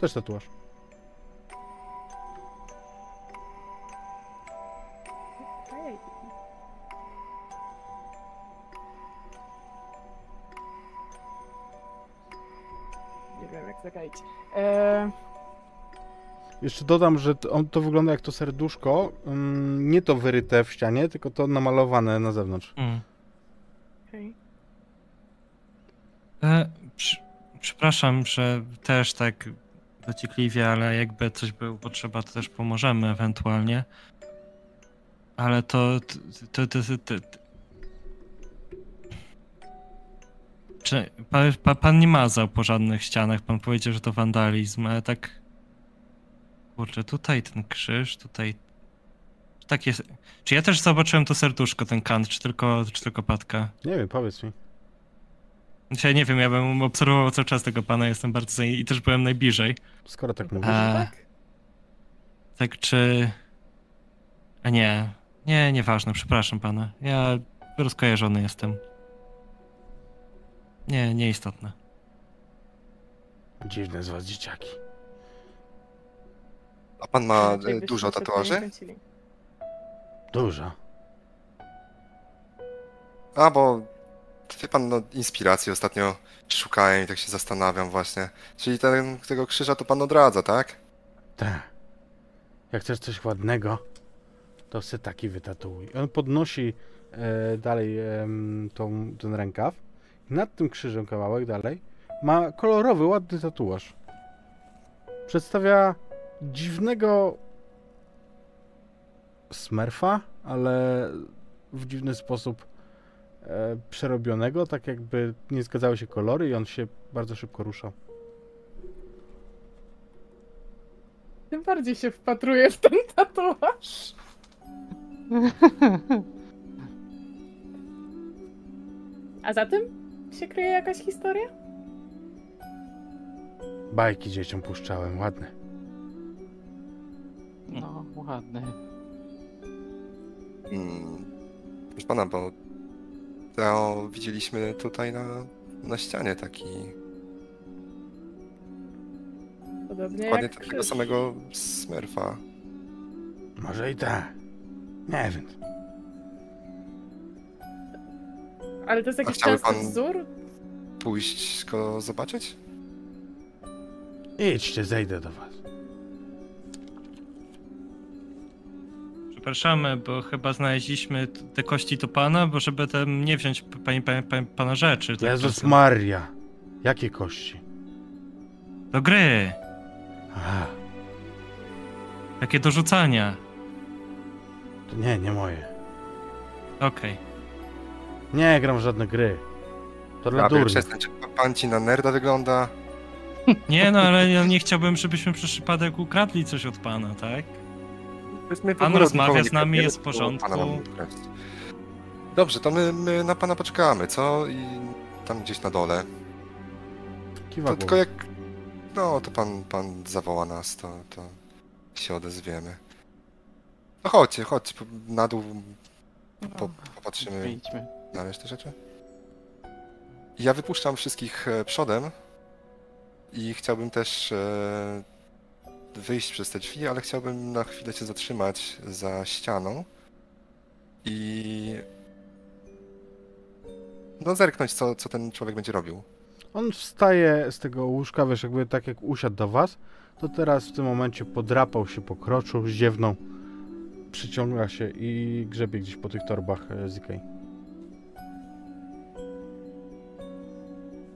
Też tatuaż. Jeszcze dodam, że to- on to wygląda jak to serduszko, mm, nie to wyryte w ścianie, tylko to namalowane na zewnątrz. Mm. okej. E, przy, przepraszam, że też tak dociekliwie, ale jakby coś było potrzeba, to też pomożemy ewentualnie. Ale to. to, to, to, to, to. Czy pa, pa, pan nie mazał po żadnych ścianach? Pan powiedział, że to wandalizm, ale tak. Kurczę, tutaj ten krzyż, tutaj. Tak jest. Czy ja też zobaczyłem to serduszko, ten kant, czy tylko, czy tylko patka? Nie wiem, powiedz mi. Dzisiaj nie wiem, ja bym obserwował cały czas tego pana, jestem bardzo zaj- i też byłem najbliżej. Skoro tak mówisz. A, Tak? tak czy... A nie, nie, nieważne, przepraszam pana. Ja rozkojarzony jestem. Nie, nieistotne. Dziwne z was dzieciaki. A pan ma Inaczej e, byśmy dużo nie tatuaży? kręcili. Dużo. A, bo wie pan, no inspiracji ostatnio szukałem i tak się zastanawiam właśnie. Czyli ten, tego krzyża to pan odradza, tak? Tak. Jak chcesz coś ładnego, to se taki wytatuuj. On podnosi e, dalej em, tą, ten rękaw. I nad tym krzyżem kawałek dalej ma kolorowy, ładny tatuaż. Przedstawia dziwnego smerfa, ale w dziwny sposób e, przerobionego, tak jakby nie zgadzały się kolory i on się bardzo szybko ruszał. Tym bardziej się wpatruję w ten tatuaż. A za tym się kryje jakaś historia? Bajki dzieciom puszczałem, ładne. No, ładny. Hmm. Proszę pana, bo to widzieliśmy tutaj na, na ścianie taki. Podobnie Dokładnie jak takiego krzyż. samego smerfa. Może i tak. Nie wiem. Ale to jest jakiś chciałby częsty pan- wzór? Pójść go zobaczyć? Idźcie, zejdę do was. Przepraszamy, bo chyba znaleźliśmy te kości do pana, bo żeby tam nie wziąć pani, pani, pani, pana rzeczy. tak Jezus czasem. Maria. Jakie kości? Do gry, Aha, takie do rzucania. to nie, nie moje. Okej. Nie gram w żadne gry. To dla durni. przestań, pan ci na nerda wygląda? Nie no, ale nie chciałbym, żebyśmy przez przypadek ukradli coś od pana, tak? Pan rozmawia z nami, jest w porządku. Dobrze, to my, my na pana poczekamy, co? I tam gdzieś na dole. Kiwa To tylko jak. No, to pan, pan zawoła nas, to, to się odezwiemy. No chodźcie, chodźcie na dół, po, popatrzymy Wyjdźmy. na resztę rzeczy. Ja wypuszczam wszystkich e, przodem i chciałbym też e, wyjść przez te drzwi, ale chciałbym na chwilę się zatrzymać za ścianą i no zerknąć, co, co ten człowiek będzie robił. On wstaje z tego łóżka, wiesz, jakby tak jak usiadł do was, to teraz w tym momencie podrapał się po kroczu, ziewnął, przyciąga się i grzebie gdzieś po tych torbach e, z Ikei.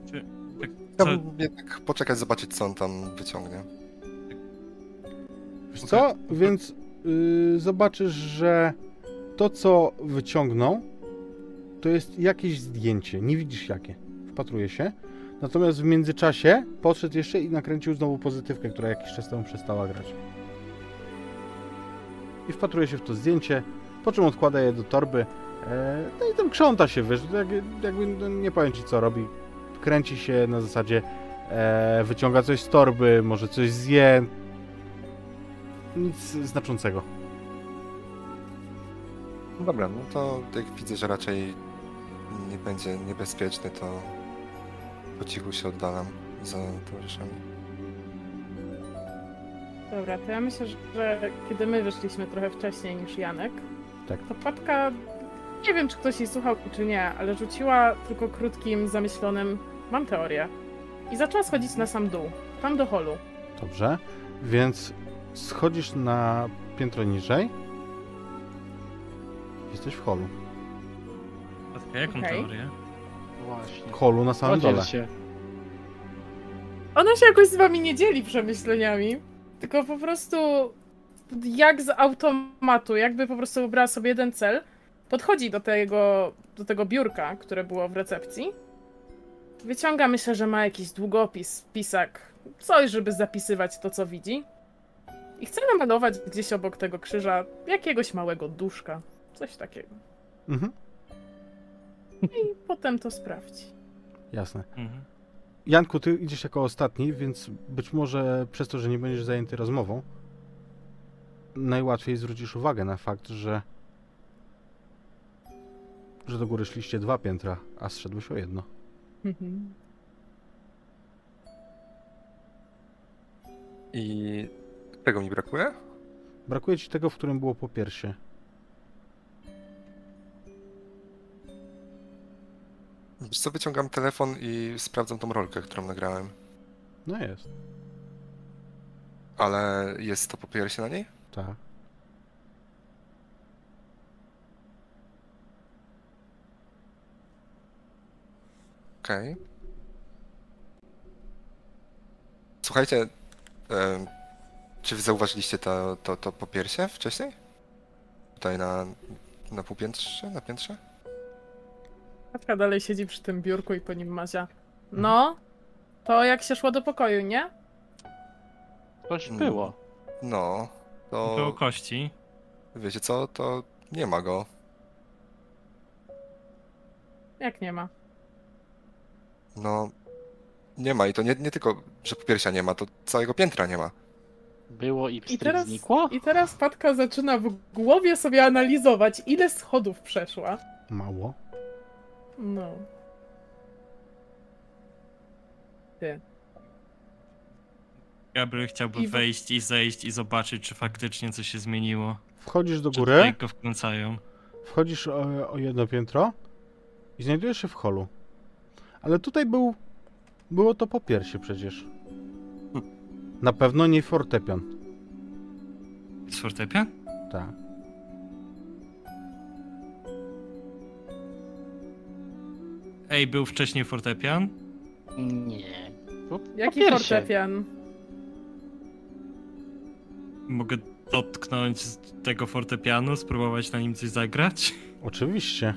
Co, Chciałbym jednak poczekać, zobaczyć, co on tam wyciągnie. Wiesz co? Więc y, zobaczysz, że to, co wyciągnął, to jest jakieś zdjęcie. Nie widzisz jakie. Wpatruje się. Natomiast w międzyczasie podszedł jeszcze i nakręcił znowu pozytywkę, która jakiś czas temu przestała grać. I wpatruje się w to zdjęcie, po czym odkłada je do torby. E, no i tam krząta się, wiesz, jak, jakby no, nie powiem ci co robi. Kręci się na zasadzie e, wyciąga coś z torby, może coś zje, nic znaczącego. No dobra, no to jak widzę, że raczej nie będzie niebezpieczny, to po cichu się oddalam za towarzyszami. Dobra, to ja myślę, że kiedy my wyszliśmy trochę wcześniej niż Janek, Tak. to Patka, nie wiem czy ktoś jej słuchał czy nie, ale rzuciła tylko krótkim, zamyślonym mam teorię. I zaczęła schodzić na sam dół, tam do holu. Dobrze. Więc schodzisz na piętro niżej. Jesteś w holu. Patka, jaką Okej. teorię? Właśnie. Holu na samym Podziel dole. się. Ona się jakoś z wami nie dzieli przemyśleniami, tylko po prostu jak z automatu, jakby po prostu wybrała sobie jeden cel, podchodzi do tego, do tego biurka, które było w recepcji, wyciąga, myślę, że ma jakiś długopis, pisak, coś, żeby zapisywać to, co widzi i chce namalować gdzieś obok tego krzyża jakiegoś małego duszka, coś takiego. Mhm. I potem to sprawdzi. Jasne. Mhm. Janku, ty idziesz jako ostatni, więc być może przez to, że nie będziesz zajęty rozmową, najłatwiej zwrócisz uwagę na fakt, że że do góry szliście dwa piętra, a zszedłeś o jedno. I czego mi brakuje? Brakuje ci tego, w którym było po piersie. Wiesz co, wyciągam telefon i sprawdzam tą rolkę, którą nagrałem. No jest, Ale jest to po piersi na niej? tak. Okej. Słuchajcie, em, czy wy zauważyliście to, to, to popiersie wcześniej? Tutaj na, na półpiętrze, na piętrze? Patka dalej siedzi przy tym biurku i po nim mazia. No, to jak się szło do pokoju, nie? Coś Mm. było. No, to Było kości. wiecie co, to nie ma go. Jak nie ma. No, nie ma i to nie, nie tylko, że popiersia nie ma, to całego piętra nie ma. Było i I teraz, znikło? I teraz Patka zaczyna w głowie sobie analizować, ile schodów przeszła. Mało. No. Ty. Gabriel chciałby I wejść i zejść i zobaczyć, czy faktycznie coś się zmieniło. Wchodzisz do Czy góry, tutaj go wkręcają. wchodzisz o, o jedno piętro i znajdujesz się w holu. Ale tutaj był. Było to po piersie przecież. Na pewno nie fortepian. Z fortepian? Tak. Ej, był wcześniej fortepian? Nie. Jaki fortepian? Mogę dotknąć z tego fortepianu, spróbować na nim coś zagrać? Oczywiście.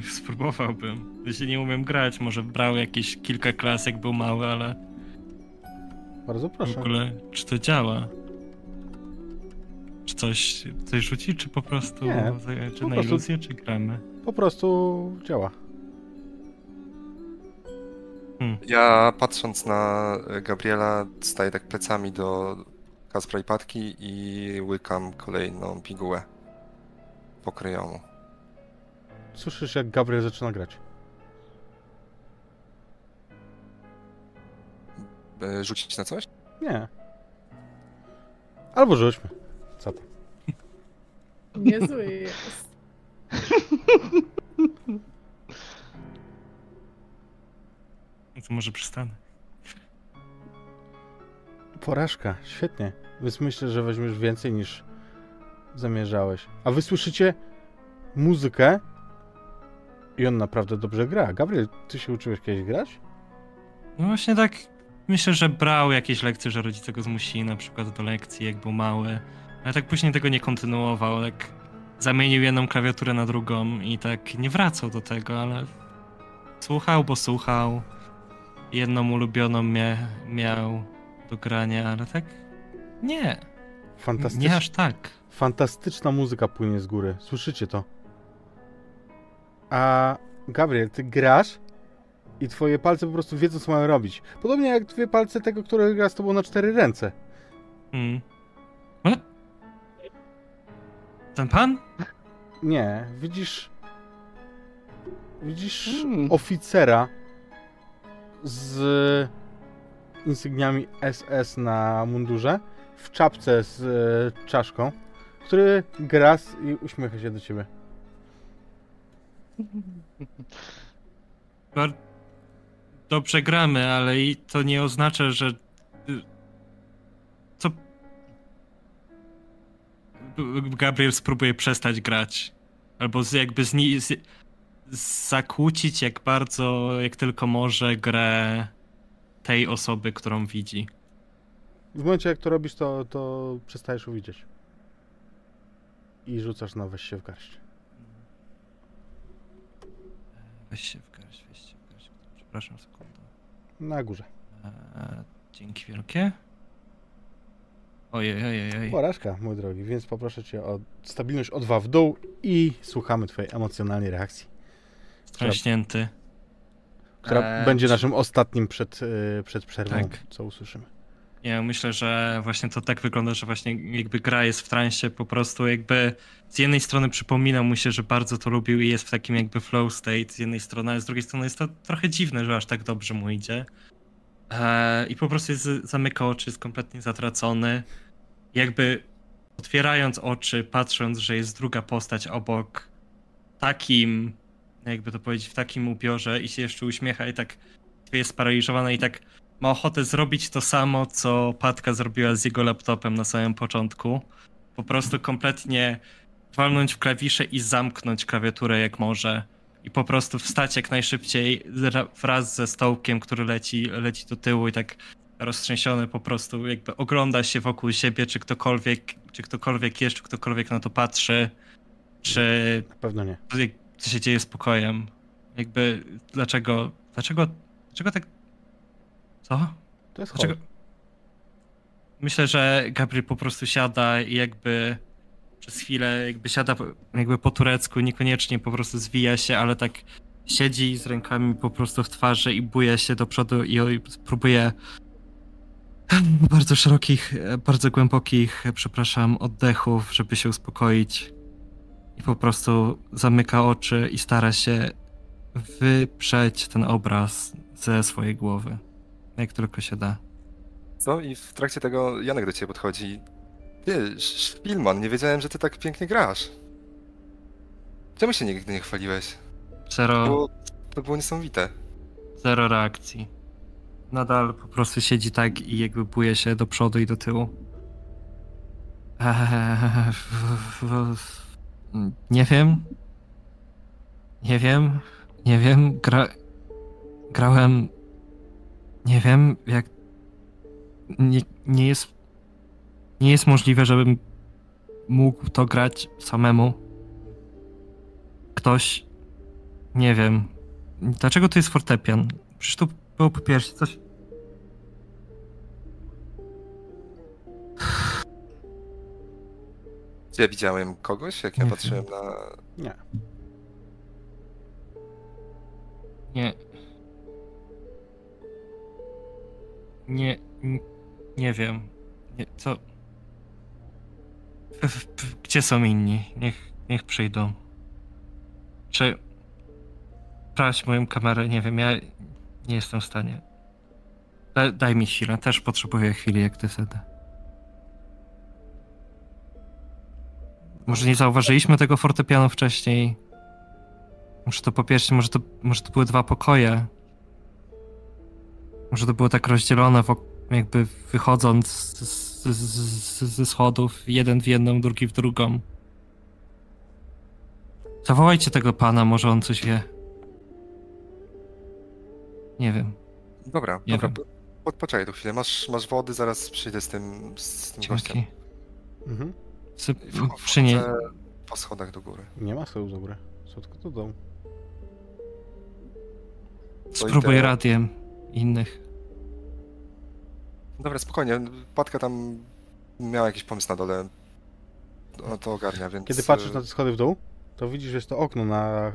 Spróbowałbym. Jeśli nie umiem grać, może brał jakieś kilka klas, jak był mały, ale Bardzo w proszę. ogóle czy to działa? Czy coś, coś rzuci, czy po prostu, Nie, czy po na prostu- iluzję, czy gramy? Po prostu działa. Ja patrząc na Gabriela, staję tak plecami do Kaspra i Patki i łykam kolejną pigułę pokryjomu. Słyszysz, jak Gabriel zaczyna grać. Rzucić na coś? Nie. Albo rzućmy. Co to? Niezły jest. No to może przestanę. Porażka. Świetnie. Więc myślę, że weźmiesz więcej niż zamierzałeś. A wy słyszycie muzykę i on naprawdę dobrze gra. Gabriel, ty się uczyłeś kiedyś grać? No właśnie tak, myślę, że brał jakieś lekcje, że rodzice go zmusili na przykład do lekcji, jak był mały. Ale tak później tego nie kontynuował, tak zamienił jedną klawiaturę na drugą i tak nie wracał do tego, ale słuchał, bo słuchał. Jedną ulubioną mia miał do grania, ale tak nie, Fantastycz... nie aż tak. Fantastyczna muzyka płynie z góry. Słyszycie to? A Gabriel, ty grasz i twoje palce po prostu wiedzą, co mają robić. Podobnie jak twoje palce tego, który gra z tobą na cztery ręce. Mm. Ten pan? Nie, widzisz. Widzisz Mm. oficera z insygniami SS na mundurze, w czapce z e, czaszką, który gra i uśmiecha się do ciebie. Dobrze gramy, ale i to nie oznacza, że. y, Co. Gabriel spróbuje przestać grać. Albo z, jakby zni- z, zakłócić jak bardzo, jak tylko może grę tej osoby, którą widzi. W momencie jak to robisz, to, to przestajesz ją widzieć. I rzucasz na weź się w garść. Weź się w garść, weź się w garść. Przepraszam, sekundę. Na górze. Eee, dzięki wielkie. Ojej, ojej, ojej. Porażka, mój drogi, więc poproszę cię o stabilność o dwa w dół i słuchamy twojej emocjonalnej reakcji, która, Trzaśnięty. która Eee, będzie naszym ostatnim przed, y, przed przerwą, Tak. co usłyszymy. Ja myślę, że właśnie to tak wygląda, że właśnie jakby gra jest w transie, po prostu jakby z jednej strony przypomina mu się, że bardzo to lubił i jest w takim jakby flow state z jednej strony, a z drugiej strony jest to trochę dziwne, że aż tak dobrze mu idzie. Eee, I po prostu jest, zamyka oczy, jest kompletnie zatracony. Jakby otwierając oczy, patrząc, że jest druga postać obok, takim, jakby to powiedzieć, w takim ubiorze i się jeszcze uśmiecha i tak jest sparaliżowana i tak ma ochotę zrobić to samo, co Patka zrobiła z jego laptopem na samym początku. Po prostu kompletnie walnąć w klawisze i zamknąć klawiaturę jak może. I po prostu wstać jak najszybciej ra- wraz ze stołkiem, który leci, leci do tyłu i tak roztrzęsiony po prostu jakby ogląda się wokół siebie, czy ktokolwiek, czy ktokolwiek jest, czy ktokolwiek na to patrzy, czy Na pewno nie. co się dzieje z pokojem. Jakby dlaczego, dlaczego, dlaczego tak, co? To jest Dlaczego? Myślę, że Gabriel po prostu siada i jakby przez chwilę jakby siada po- jakby po turecku, niekoniecznie po prostu zwija się, ale tak siedzi z rękami po prostu w twarzy i buje się do przodu i próbuje bardzo szerokich, bardzo głębokich, przepraszam, oddechów, żeby się uspokoić. I po prostu zamyka oczy i stara się wyprzeć ten obraz ze swojej głowy, jak tylko się da. Co? I w trakcie tego Janek do ciebie podchodzi. Ty, Sz- Szpilman, nie wiedziałem, że ty tak pięknie grasz. Czemu się nigdy nie chwaliłeś? Zero, Było, to było niesamowite. zero reakcji. Nadal po prostu siedzi tak i jakby buje się do przodu i do tyłu. Eee, w- w- w- nie wiem. Nie wiem. Nie wiem. Gra... Grałem. Nie wiem, jak. Nie, nie jest. Nie jest możliwe, żebym mógł to grać samemu. Ktoś. Nie wiem. Dlaczego to jest fortepian? Przecież to było po pierwsze coś. Gdzie widziałem kogoś, jak ja Nie patrzyłem na... Nie. Nie. Nie. Nie wiem. Nie, co. Gdzie są inni? Niech, niech przyjdą. Czy. Sprawdź moją kamerę, nie wiem, ja nie jestem w stanie. Da, daj mi chwilę, też potrzebuję chwili, jak ty wtedy. Może nie zauważyliśmy tego fortepianu wcześniej? Może to po pierwsze, może to, może to były dwa pokoje. Może to było tak rozdzielone, jakby wychodząc z, z, z, ze schodów, jeden w jedną, drugi w drugą. Zawołajcie tego pana, może on coś wie. Nie wiem. Dobra, Nie dobra, wiem. po, po, poczekaj tu chwilę. Masz, masz wody, zaraz przyjdę z tym, z tym gościem. Mhm. Sy- Przynie... po schodach do góry. Nie ma schodów do góry. Są tylko do dołu. Spróbuj te- radiem innych. Dobra, spokojnie. Patka tam miała jakiś pomysł na dole. No to ogarnia, więc... Kiedy patrzysz e, na te schody w dół, to widzisz, że jest to okno na, e,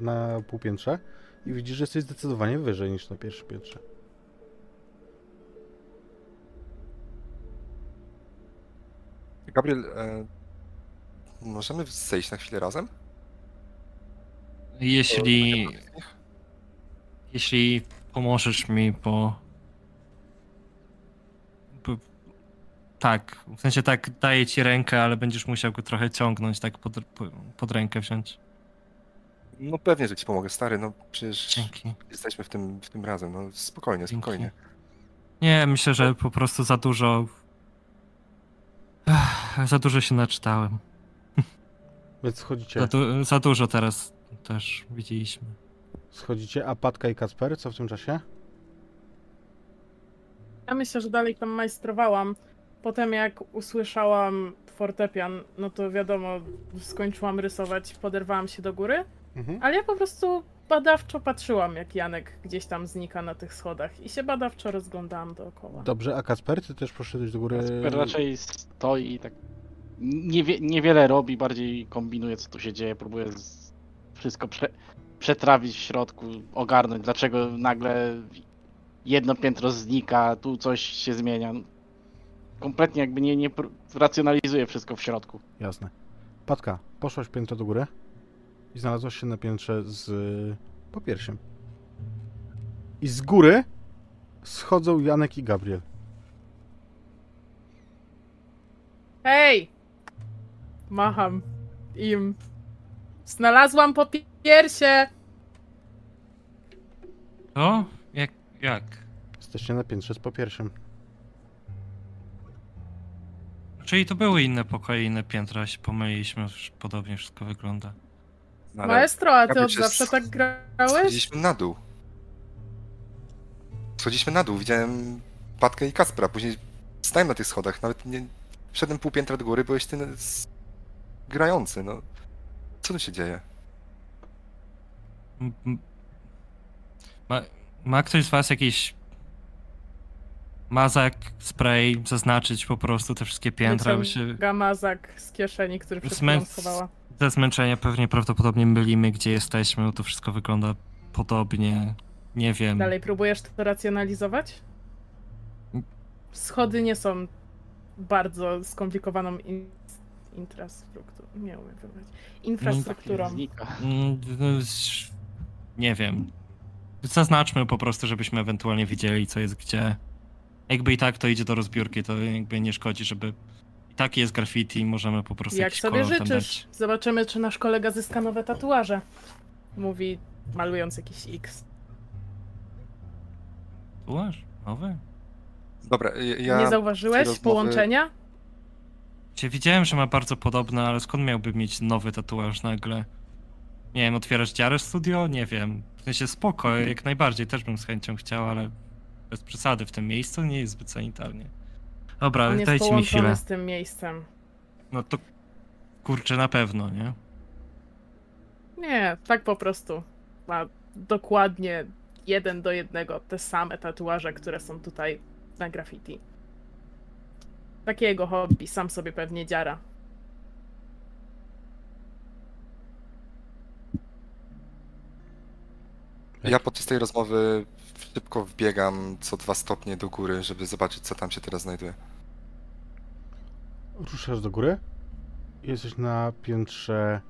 na półpiętrze i widzisz, że jesteś zdecydowanie wyżej niż na pierwszym piętrze. Gabriel, e, możemy zejść na chwilę razem? Jeśli, jeśli pomożesz mi, bo tak, w sensie tak daję ci rękę, ale będziesz musiał go trochę ciągnąć, tak pod, po- pod rękę wziąć. No pewnie, że ci pomogę, stary, no przecież Dzięki. jesteśmy w tym, w tym razem, no spokojnie, Dzięki. spokojnie. Nie, myślę, że po prostu za dużo. Ech, za dużo się naczytałem. Więc schodzicie, Za, du- za dużo teraz też widzieliśmy. Schodzicie, a Patka i Kasper, co w tym czasie? Ja myślę, że dalej tam majstrowałam. Potem jak usłyszałam fortepian, no to wiadomo, skończyłam rysować, poderwałam się do góry, Mhm. ale ja po prostu badawczo patrzyłam, jak Janek gdzieś tam znika na tych schodach i się badawczo rozglądałam dookoła. Dobrze, a Kasper, ty też poszedłeś do góry? Kasper raczej stoi i tak niewie, niewiele robi, bardziej kombinuje co tu się dzieje, próbuje wszystko prze, przetrawić w środku, ogarnąć dlaczego nagle jedno piętro znika, tu coś się zmienia. Kompletnie jakby nie, nie racjonalizuje wszystko w środku. Jasne. Patka, poszłaś piętro do góry i znalazłaś się na piętrze z popiersiem. I z góry schodzą Janek i Gabriel. Hej! Macham im. Znalazłam popiersie! O? Jak? Jak? Jesteście na piętrze z popiersiem. Czyli to były inne pokoje, inne piętra, się pomyliliśmy, już podobnie wszystko wygląda. No, ale Maestro, a ty od zawsze tak grałeś? schodziliśmy na dół. Schodziliśmy na dół, widziałem Patkę i Kaspra, później stałem na tych schodach, nawet nie... Wszedłem pół piętra do góry, byłeś ty s- grający, no. Co tu się dzieje? M- m- Ma, ma ktoś z was jakiś mazak, spray, zaznaczyć po prostu te wszystkie piętra, by się... Gamazak z kieszeni, który przed Zmę- schowała. Ze zmęczenia pewnie prawdopodobnie mylimy, gdzie jesteśmy, bo to wszystko wygląda podobnie. Nie wiem. Dalej próbujesz to racjonalizować? Schody nie są bardzo skomplikowaną in- infrastrukturą. Nie umiem powiedzieć. Infrastrukturą. Znika. Mm, no, Nie wiem. Zaznaczmy po prostu, żebyśmy ewentualnie widzieli, co jest gdzie. Jakby i tak to idzie do rozbiórki, to jakby nie szkodzi, żeby. I tak jest graffiti, możemy po prostu Jak jakiś sobie kolor tam życzysz. dać. Zobaczymy, czy nasz kolega zyska nowe tatuaże. Mówi, malując jakiś X. Tatuaż? Nowy? Dobra, ja... ja Nie zauważyłeś rozmowy- połączenia? Cię widziałem, że ma bardzo podobne, ale skąd miałby mieć nowy tatuaż nagle? Nie wiem, otwierasz dziarę w studio? Nie wiem. W sensie spoko, jak najbardziej, też bym z chęcią chciał, ale bez przesady w tym miejscu nie jest zbyt sanitarnie. Dobra, On jest dajcie mi połączony chwilę. z tym miejscem. No to kurczę, na pewno, nie? Nie, tak po prostu. Ma dokładnie jeden do jednego te same tatuaże, które są tutaj na graffiti. Takie jego hobby, sam sobie pewnie dziara. Ja podczas tej rozmowy szybko wbiegam co dwa stopnie do góry, żeby zobaczyć, co tam się teraz znajduje. Ruszasz do góry jesteś na piętrze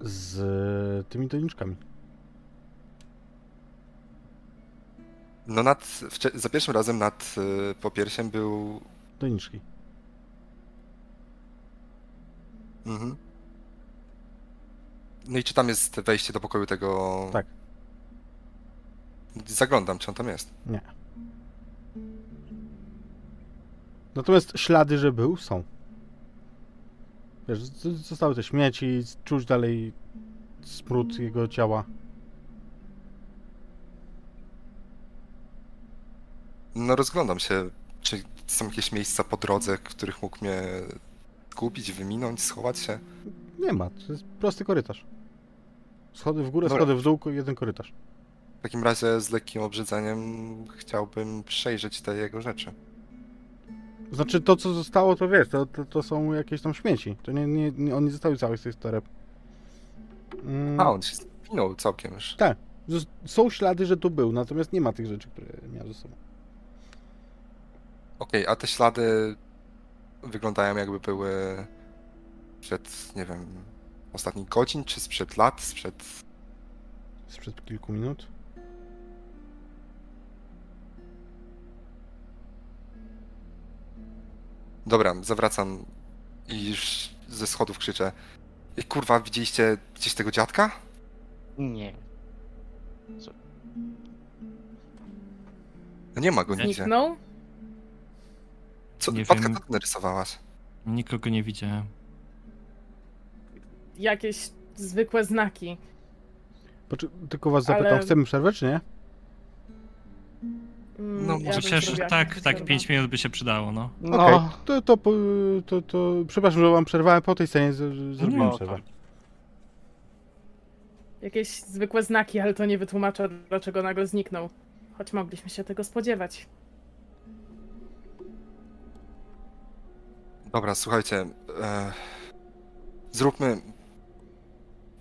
z tymi doniczkami. No nad, za pierwszym razem nad y, popiersiem był... Doniczki. Mhm. No i czy tam jest wejście do pokoju tego... Tak. Zaglądam, czy on tam jest. Nie. Natomiast ślady, że był, są. Wiesz, zostały te śmieci, czuć dalej smród jego ciała. No rozglądam się, czy są jakieś miejsca po drodze, w których mógł mnie kupić, wyminąć, schować się. Nie ma, to jest prosty korytarz. Schody w górę, schody w dół, jeden korytarz. W takim razie z lekkim obrzydzeniem chciałbym przejrzeć te jego rzeczy. Znaczy to, co zostało, to wiesz, to, to, to są jakieś tam śmieci. To nie, nie, nie, on nie zostawił całych tych toreb. Mm, A, on się zwinął całkiem już. zos- Są ślady, że tu był, natomiast nie ma tych rzeczy, które miał ze sobą. Okej, a te ślady wyglądają jakby były sprzed, nie wiem, ostatnich godzin, czy sprzed lat, sprzed... Sprzed kilku minut. Dobra, zawracam i już ze schodów krzyczę. I kurwa, widzieliście gdzieś tego dziadka? Nie. No nie ma go nigdzie. Zniknął? Co, Nie Patka, wiem. co ty narysowałaś? Nikogo nie widziałem. Jakieś zwykłe znaki. Poczy- tylko was zapytam, Ale- chcemy przerwę, czy nie? Mm, No, ja może bym zrobiła tak, jakąś tak, przerwę. 5 minut by się przydało, no. No, Okej, to, to, po- to, to, przepraszam, że wam przerwałem po tej scenie, z- z- zrobiłem No, przerwę. tak. Jakieś zwykłe znaki, ale to nie wytłumacza, dlaczego nagle zniknął. Choć mogliśmy się tego spodziewać. Dobra, słuchajcie. E, zróbmy.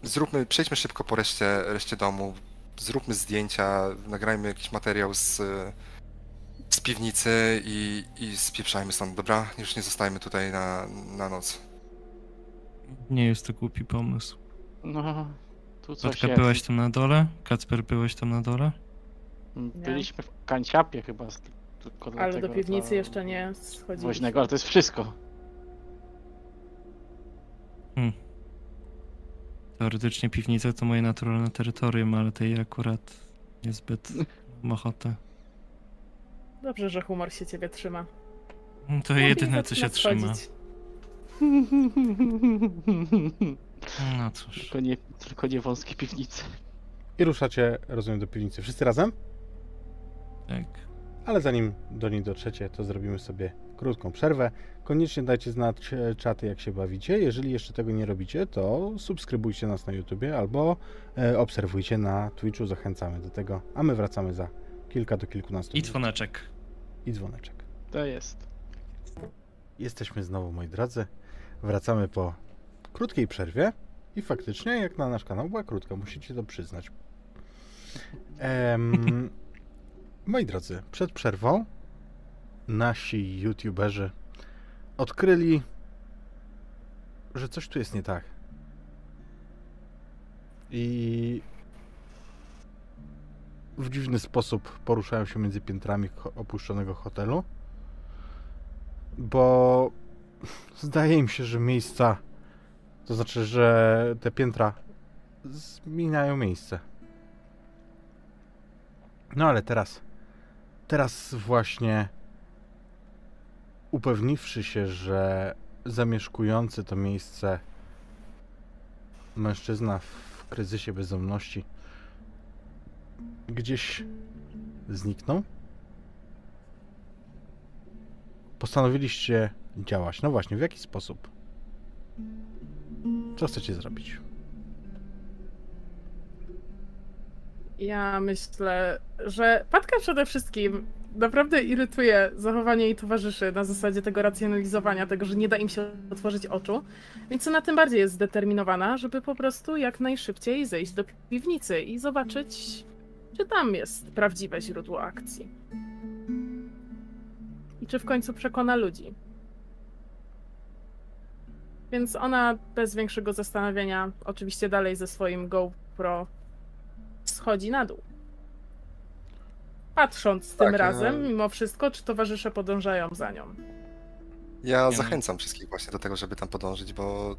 Zróbmy, przejdźmy szybko po reszcie, reszcie domu. Zróbmy zdjęcia, nagrajmy jakiś materiał z, z piwnicy i, i spieprzajmy stąd, dobra? Już nie zostajmy tutaj na, na noc. Nie jest to głupi pomysł. no. Tu coś Patka, jest. byłeś tam na dole? Kacper, byłeś tam na dole? Byliśmy w kanciapie chyba. z- Tylko Ale do dlatego piwnicy to jeszcze nie schodziliśmy. Woźnego, ale to jest wszystko. Teoretycznie piwnica to moje naturalne terytorium, ale tej akurat niezbyt mam ochotę. Dobrze, że humor się ciebie trzyma. No To Lepiej jedyne, co się zaczyna trzyma. schodzić. No cóż. tylko, nie, tylko nie wąskie piwnice. I ruszacie, rozumiem, do piwnicy. Wszyscy razem? Tak. Ale zanim do niej dotrzecie, to zrobimy sobie krótką przerwę. Koniecznie dajcie znać e, czaty, jak się bawicie. Jeżeli jeszcze tego nie robicie, to subskrybujcie nas na YouTubie albo e, obserwujcie na Twitchu. Zachęcamy do tego. A my wracamy za kilka do kilkunastu I dzwoneczek. I dzwoneczek. To jest. Jesteśmy znowu, moi drodzy. Wracamy po krótkiej przerwie. I faktycznie, jak na nasz kanał, była krótka, musicie to przyznać. Em, moi drodzy, przed przerwą nasi youtuberzy odkryli, że coś tu jest nie tak. I w dziwny sposób poruszają się między piętrami opuszczonego hotelu bo zdaje im się, że miejsca, to znaczy, że te piętra zmieniają miejsce. No ale teraz, teraz właśnie upewniwszy się, że zamieszkujący to miejsce mężczyzna w kryzysie bezdomności gdzieś zniknął, postanowiliście działać. No właśnie, w jaki sposób? Co chcecie zrobić? Ja myślę, że Patka przede wszystkim naprawdę irytuje zachowanie jej towarzyszy na zasadzie tego racjonalizowania, tego, że nie da im się otworzyć oczu. Więc ona tym bardziej jest zdeterminowana, żeby po prostu jak najszybciej zejść do piwnicy i zobaczyć, czy tam jest prawdziwe źródło akcji. I czy w końcu przekona ludzi. Więc ona bez większego zastanowienia, oczywiście dalej ze swoim GoPro schodzi na dół. Patrząc tym Tak, razem, no. mimo wszystko, czy towarzysze podążają za nią. Ja Nie. zachęcam wszystkich właśnie do tego, żeby tam podążyć, bo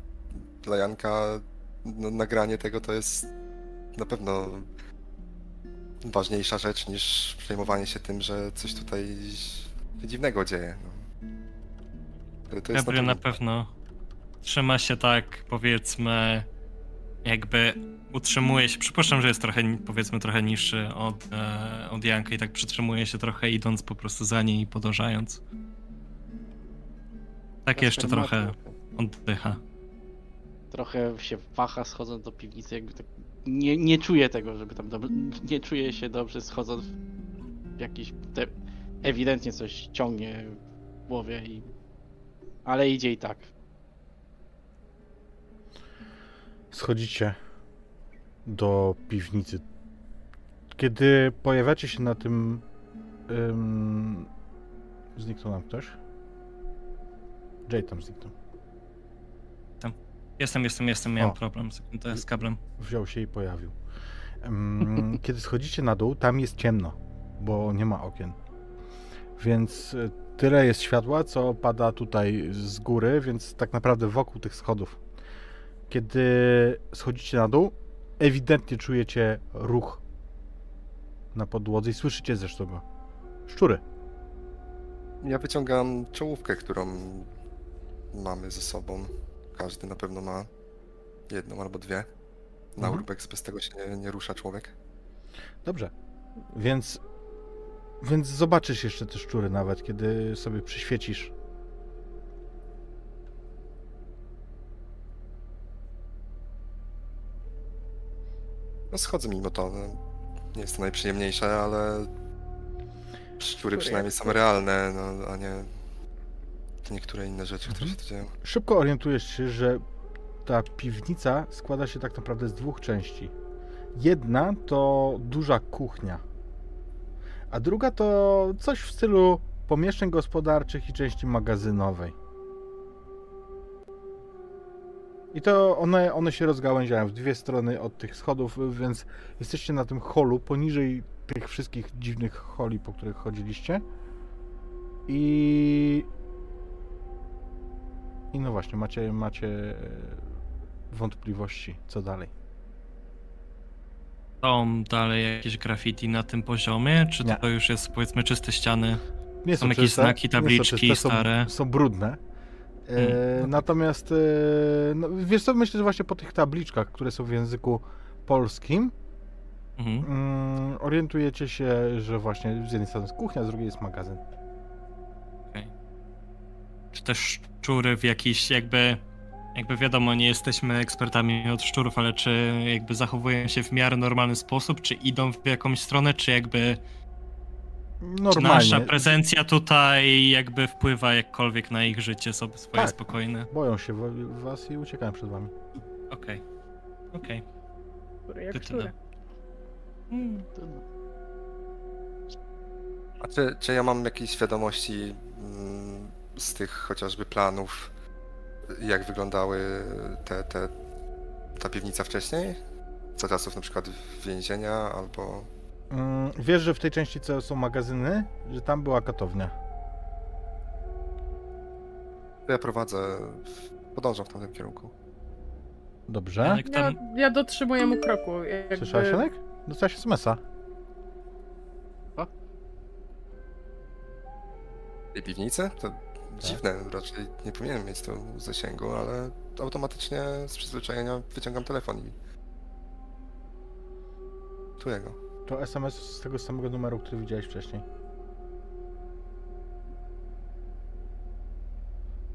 dla Janka no, nagranie tego to jest na pewno ważniejsza rzecz niż przejmowanie się tym, że coś tutaj się dziwnego dzieje. No. To, to jest Gabriel na pewno- pewno trzyma się tak, powiedzmy, jakby utrzymuje się. Przypuszczam, że jest trochę, powiedzmy, trochę niższy od, e, od Janka i tak przytrzymuje się trochę, idąc po prostu za niej i podążając. Tak jeszcze trochę oddycha. Trochę się waha schodząc do piwnicy, jakby tak nie, nie czuje tego, żeby tam dob- nie czuje się dobrze schodząc w jakiś te, ewidentnie coś ciągnie w głowie i ale idzie i tak. Schodzicie do piwnicy. Kiedy pojawiacie się na tym. Ym... Zniknął nam ktoś? Jay tam zniknął. Jestem, jestem, jestem, miałem O. problem z, z kablem. Wziął się i pojawił. Ym, Kiedy schodzicie na dół, tam jest ciemno, bo nie ma okien. Więc y, tyle jest światła, co pada tutaj z góry, więc tak naprawdę wokół tych schodów. Kiedy schodzicie na dół, ewidentnie czujecie ruch na podłodze i słyszycie zresztą go. Szczury. Ja wyciągam czołówkę, którą mamy ze sobą. Każdy na pewno ma jedną albo dwie. Na Mhm. urbex bez tego się nie, nie rusza człowiek. Dobrze. Więc, więc zobaczysz jeszcze te szczury nawet, kiedy sobie przyświecisz. No schodzę mimo to. No, nie jest to najprzyjemniejsze, ale szczury przynajmniej są realne, no, a nie niektóre inne rzeczy, które się tu dzieją. Szybko orientujesz się, że ta piwnica składa się tak naprawdę z dwóch części. Jedna to duża kuchnia, a druga to coś w stylu pomieszczeń gospodarczych i części magazynowej. I to one, one się rozgałęziają w dwie strony od tych schodów, więc jesteście na tym holu poniżej tych wszystkich dziwnych holi, po których chodziliście. I i no właśnie, macie, macie e, wątpliwości, co dalej. Są dalej jakieś graffiti na tym poziomie, czy Nie. to już jest powiedzmy czyste ściany? Nie Są jakieś czyste, znaki, nie są tabliczki czyste, są, stare? Są brudne. E, Hmm. Natomiast, e, no, wiesz co, myślę, że właśnie po tych tabliczkach, które są w języku polskim, Mhm. mm, orientujecie się, że właśnie z jednej strony jest kuchnia, z drugiej jest magazyn. Czy też szczury w jakiś jakby, jakby wiadomo, nie jesteśmy ekspertami od szczurów, ale czy jakby zachowują się w miarę normalny sposób, czy idą w jakąś stronę, czy jakby Normalnie. nasza prezencja tutaj jakby wpływa jakkolwiek na ich życie sobie swoje Tak. spokojne. Boją się wa- was i uciekają przed wami. Okej. Okej. Szczury jak. Hmm. A czy, czy ja mam jakieś świadomości mm, z tych chociażby planów, jak wyglądały te, te, ta piwnica wcześniej? Za czasów na przykład więzienia albo... Mm, Wiesz, że w tej części, co są magazyny, że tam była katownia. To ja prowadzę, podążam w tamtym kierunku. Dobrze? Janek Ja, tam, ja dotrzymuję mu kroku. Jakby... Słyszałeś, Janek? Dostałeś SMS-a. tej piwnicy? To dziwne, raczej nie powinienem mieć to w zasięgu, ale automatycznie z przyzwyczajenia wyciągam telefon i... Tu jego. To SMS z tego samego numeru, który widziałeś wcześniej.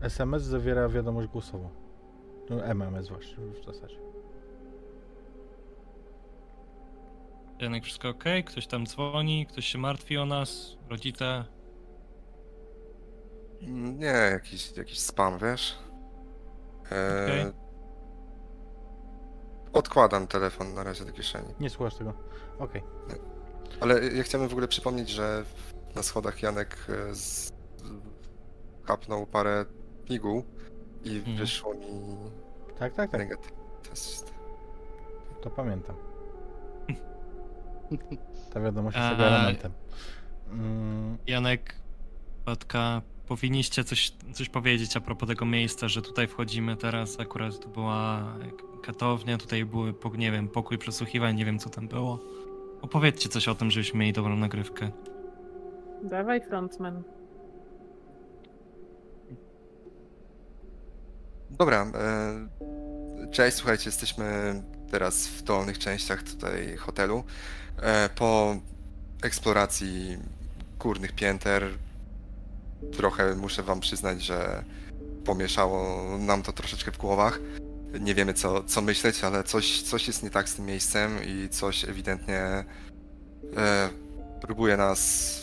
SMS zawiera wiadomość głosową. No, MMS właśnie w zasadzie. Janek, wszystko ok? Ktoś tam dzwoni, ktoś się martwi o nas, rodzice. Nie, jakiś, jakiś spam, wiesz? Eee, Okej. Odkładam telefon na razie do kieszeni. Nie słuchasz tego. Okej. Ale ja chciałbym w ogóle przypomnieć, że na schodach Janek e, z... kapnął parę piguł i Mhm. wyszło mi Tak, tak, tak. test. To pamiętam. Ta wiadomość jest A- tego elementem. Mm, Janek, Patka, powinniście coś, coś powiedzieć a propos tego miejsca, że tutaj wchodzimy teraz, akurat tu była katownia, tutaj były, nie wiem, pokój przesłuchiwań, nie wiem co tam było. Opowiedzcie coś o tym, żebyśmy mieli dobrą nagrywkę. Dawaj, frontman. Dobra, e, cześć, słuchajcie, jesteśmy teraz w dolnych częściach tutaj hotelu. E, Po eksploracji górnych pięter trochę muszę wam przyznać, że pomieszało nam to troszeczkę w głowach. Nie wiemy co, co myśleć, ale coś, coś jest nie tak z tym miejscem i coś ewidentnie e, próbuje nas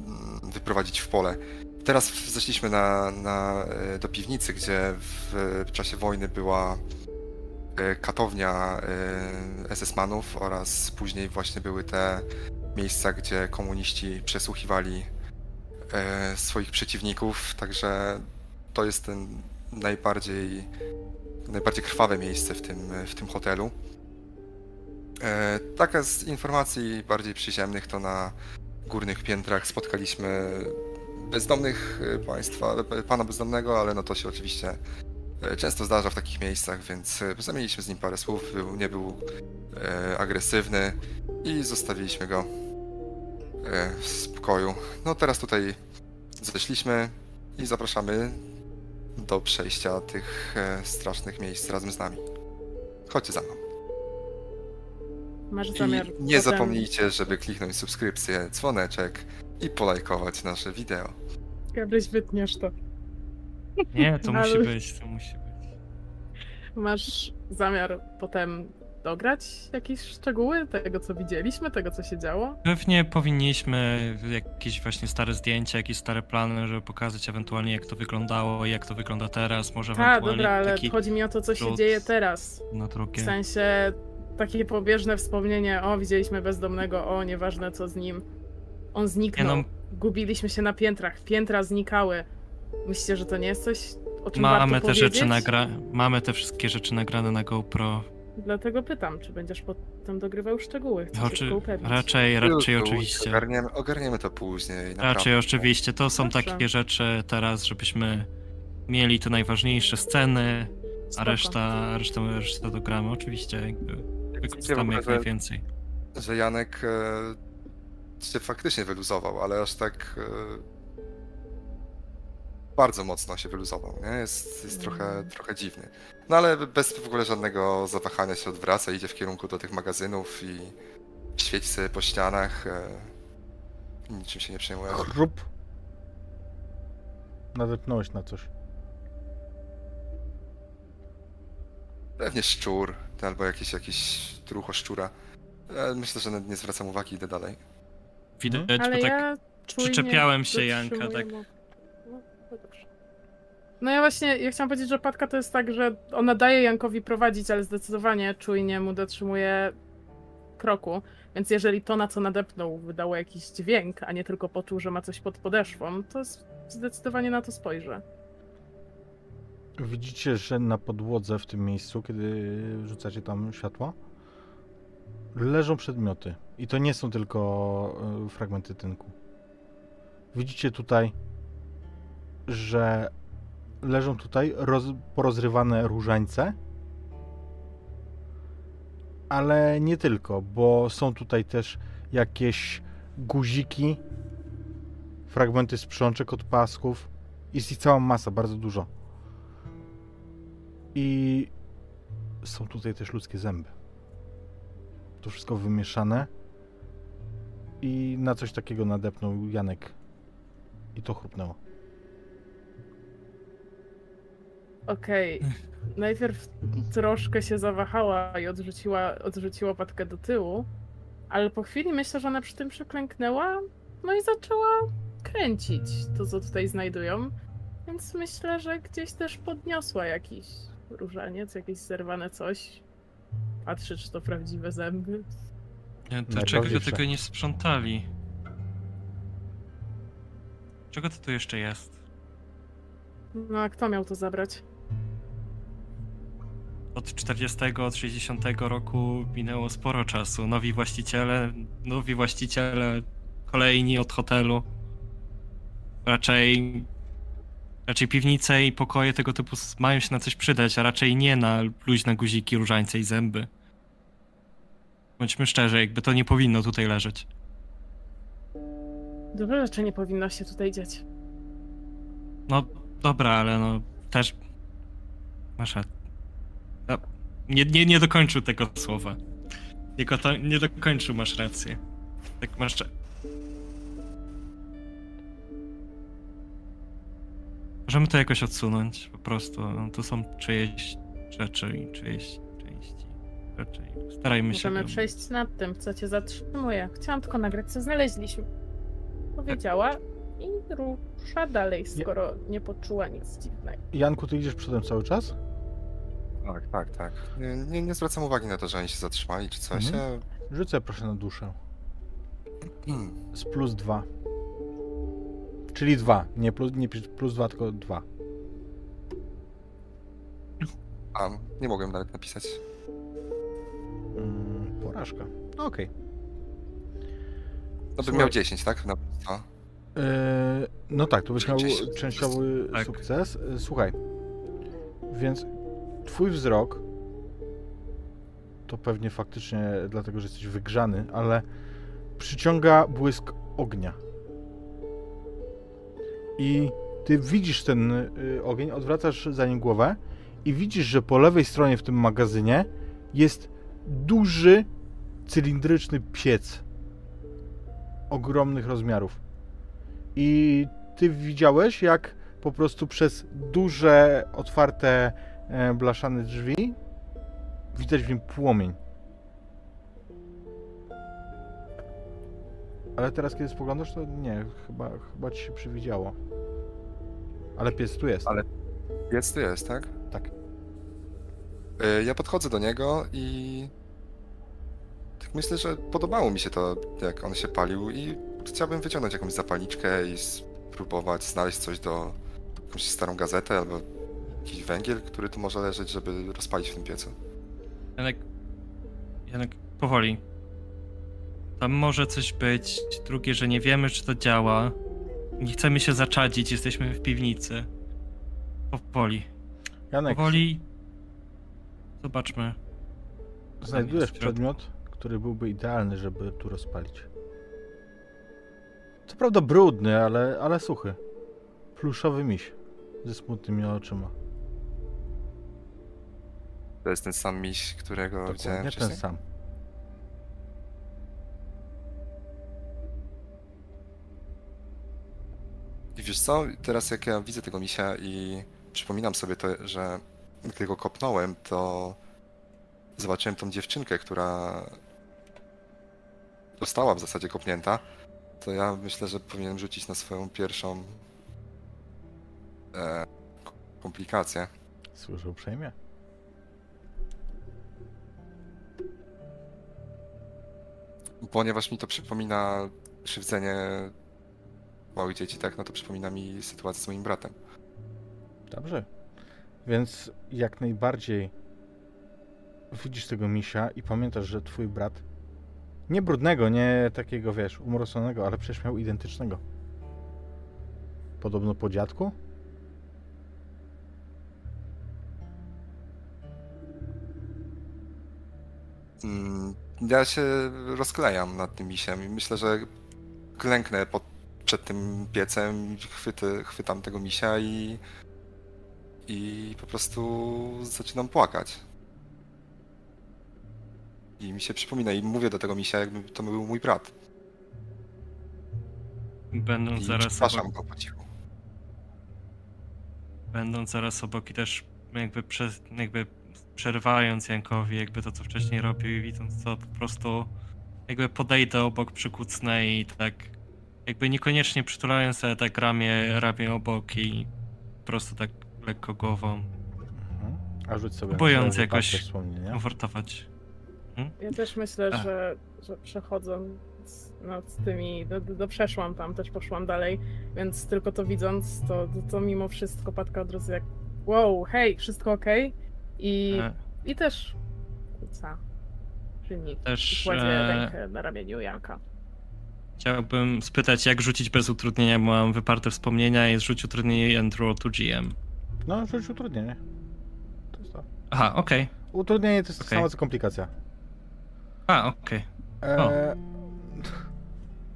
mm, wyprowadzić w pole. Teraz zeszliśmy na, na, e, do piwnicy, gdzie w, w czasie wojny była e, katownia e, SS-manów oraz później właśnie były te miejsca, gdzie komuniści przesłuchiwali swoich przeciwników, także to jest ten najbardziej, najbardziej krwawe miejsce w tym, w tym hotelu. E, Taka z informacji bardziej przyziemnych to na górnych piętrach spotkaliśmy bezdomnych e, państwa, e, pana bezdomnego, ale no to się oczywiście często zdarza w takich miejscach, więc zamieniliśmy z nim parę słów, był, nie był e, agresywny i zostawiliśmy go e, w spokoju. No teraz tutaj zeszliśmy i zapraszamy do przejścia tych e, strasznych miejsc razem z nami. Chodźcie za mną. Masz I zamiar. nie potem- zapomnijcie, żeby kliknąć subskrypcję, dzwoneczek i polajkować nasze wideo. Gabryś, wytniesz to. Nie, to musi być, to musi być. Masz zamiar potem dograć jakieś szczegóły tego, co widzieliśmy, tego, co się działo? Pewnie powinniśmy jakieś właśnie stare zdjęcia, jakieś stare plany, żeby pokazać ewentualnie jak to wyglądało, jak to wygląda teraz, może Tak, ewentualnie dobra, ale chodzi mi o to, co się dzieje teraz. na W drugie. sensie takie pobieżne wspomnienie, o widzieliśmy bezdomnego, o nieważne co z nim. On zniknął. No, Gubiliśmy się na piętrach, piętra znikały. Myślicie, że to nie jest coś, o czym warto mamy te powiedzieć? rzeczy nagra... mamy te wszystkie rzeczy nagrane na GoPro. Dlatego pytam, czy będziesz potem dogrywał szczegóły? Chcę tylko upewnić. Raczej, raczej oczywiście. Ogarniemy, ogarniemy to później. Naprawdę. Raczej oczywiście. To są Dobrze. takie rzeczy teraz, żebyśmy mieli te najważniejsze sceny, a Spoko. reszta, resztę, resztę dogramy. Oczywiście jakby wykorzystamy jak że- najwięcej. Że Janek e, się faktycznie wyluzował, ale aż tak e, bardzo mocno się wyluzował, nie? Jest, jest trochę, Mm. trochę dziwny. No ale bez w ogóle żadnego zawahania się odwraca, idzie w kierunku do tych magazynów i świeci sobie po ścianach. E, niczym się nie przejmuje. Chrup. Nadepnąłeś na coś. Pewnie szczur, albo jakiś, jakiś trucho szczura. E, Myślę, że nie zwracam uwagi, idę dalej. Widać, Ale bo tak ja czujnie przyczepiałem się Janka, tak. No, no dobrze. No ja właśnie, ja chciałam powiedzieć, że Patka to jest tak, że ona daje Jankowi prowadzić, ale zdecydowanie czujnie mu dotrzymuje kroku. Więc jeżeli to, na co nadepnął, wydało jakiś dźwięk, a nie tylko poczuł, że ma coś pod podeszwą, to zdecydowanie na to spojrzę. Widzicie, że na podłodze w tym miejscu, kiedy rzucacie tam światło, leżą przedmioty. I to nie są tylko e, fragmenty tynku. Widzicie tutaj, że leżą tutaj roz, porozrywane różańce, ale nie tylko, bo są tutaj też jakieś guziki, fragmenty sprzączek od pasków. Jest ich cała masa, bardzo dużo. I są tutaj też ludzkie zęby. To wszystko wymieszane. I na coś takiego nadepnął Janek. I to chrupnęło. Okej. Najpierw troszkę się zawahała i odrzuciła, odrzuciła patkę do tyłu, ale po chwili myślę, że ona przy tym przyklęknęła, no i zaczęła kręcić to, co tutaj znajdują. Więc myślę, że gdzieś też podniosła jakiś różaniec, jakieś zerwane coś. Patrzy, czy to prawdziwe zęby. Nie, Dlaczego Najprawdziwsze. tego nie sprzątali? Czego to tu jeszcze jest? No a kto miał to zabrać? Od 40, od 60 roku minęło sporo czasu. Nowi właściciele, nowi właściciele, kolejni od hotelu. Raczej, raczej piwnice i pokoje tego typu mają się na coś przydać, a raczej nie na luźne guziki, różańce i zęby. Bądźmy szczerzy, jakby to nie powinno tutaj leżeć. Dużo rzeczy nie powinno się tutaj dziać. No dobra, ale no też masz rację. Nie, nie, nie dokończył tego słowa. Nie, goto- nie dokończył, masz rację. Tak masz. Możemy to jakoś odsunąć, po prostu. No, to są czyjeś rzeczy i czyjeś części. Raczej starajmy się. Możemy przejść nad tym, co cię zatrzymuje. Chciałam tylko nagrać, co znaleźliśmy. Powiedziała i rusza dalej, skoro nie poczuła nic dziwnego. Janku, ty idziesz przodem cały czas? Tak, tak, tak. Nie, nie, nie zwracam uwagi na to, że oni się zatrzymali czy coś. Mhm. Rzucę proszę na duszę. Hmm. Z plus dwa. Czyli dwa. Nie plus, nie plus dwa, tylko dwa. A, nie mogłem nawet napisać. Mm, porażka. No Okej. bym Słuchaj. miał 10, tak? Na? Yy, no tak, to byś miał Częściowy częściowy Tak. sukces. Yy, Słuchaj, więc twój wzrok to pewnie faktycznie dlatego, że jesteś wygrzany, ale przyciąga błysk ognia. I ty widzisz ten y, ogień, odwracasz za nim głowę i widzisz, że po lewej stronie w tym magazynie jest duży, cylindryczny piec ogromnych rozmiarów. I ty widziałeś, jak po prostu przez duże, otwarte, blaszane drzwi widać w nim płomień. Ale teraz, kiedy spoglądasz, to nie, chyba, chyba ci się przywidziało. Ale pies tu jest. Ale- Jest, to jest, tak? Tak. Y, Ja podchodzę do niego i tak myślę, że podobało mi się to, jak on się palił i chciałbym wyciągnąć jakąś zapalniczkę i spróbować znaleźć coś do jakąś starą gazetę albo jakiś węgiel, który tu może leżeć, żeby rozpalić w tym piecu. Janek, Janek, powoli. Tam może coś być. Drugie, że nie wiemy, czy to działa. Nie chcemy się zaczadzić, jesteśmy w piwnicy. Powoli. Janek, Powoli. Zobaczmy. znajdujesz przedmiot, który byłby idealny, żeby tu rozpalić. Co prawda brudny, ale, ale suchy. Pluszowy miś ze smutnymi oczyma. To jest ten sam miś, którego widziałem Dokładnie ten wcześniej. sam. I wiesz co, teraz jak ja widzę tego misia i przypominam sobie to, że gdy go kopnąłem, to zobaczyłem tą dziewczynkę, która została w zasadzie kopnięta, to ja myślę, że powinienem rzucić na swoją pierwszą e, komplikację. Słyszę uprzejmie. Ponieważ mi to przypomina krzywdzenie małych dzieci, tak? No to przypomina mi sytuację z moim bratem. Dobrze. Więc jak najbardziej widzisz tego misia i pamiętasz, że twój brat nie brudnego, nie takiego, wiesz, umrosonego, ale przecież miał identycznego. Podobno po dziadku? Mm, Ja się rozklejam nad tym misiem i myślę, że klęknę pod, przed tym piecem, chwyty, chwytam tego misia i, i po prostu zaczynam płakać. I mi się przypomina i mówię do tego misia, jakby to był mój brat. Będąc I zaraz przepraszam obok, go po cichu. będąc zaraz obok i też jakby, przez, jakby przerywając Jankowi jakby to, co wcześniej robił i widząc to po prostu jakby podejdę obok, przykucnę i tak jakby niekoniecznie przytulając, ale tak ramię, ramię obok i po prostu tak lekko głową Mhm. A rzuć sobie Próbując na wypadek jakoś- komfortować. Ja też myślę, Ach. że, że przechodząc nad tymi, do, do, przeszłam tam, też poszłam dalej, więc tylko to widząc, to, to, to mimo wszystko Patka od razu jak wow, hej, wszystko okej? I, E, I też kuca przy nich i Też kładzie e, rękę na ramieniu Janka. chciałbym spytać, jak rzucić bez utrudnienia, bo mam wyparte wspomnienia i rzuć utrudnienie and draw to GM. No, rzuć utrudnienie. To jest to. Aha, okej. Utrudnienie to jest to Okej. samo co komplikacja. A, okej. Eee,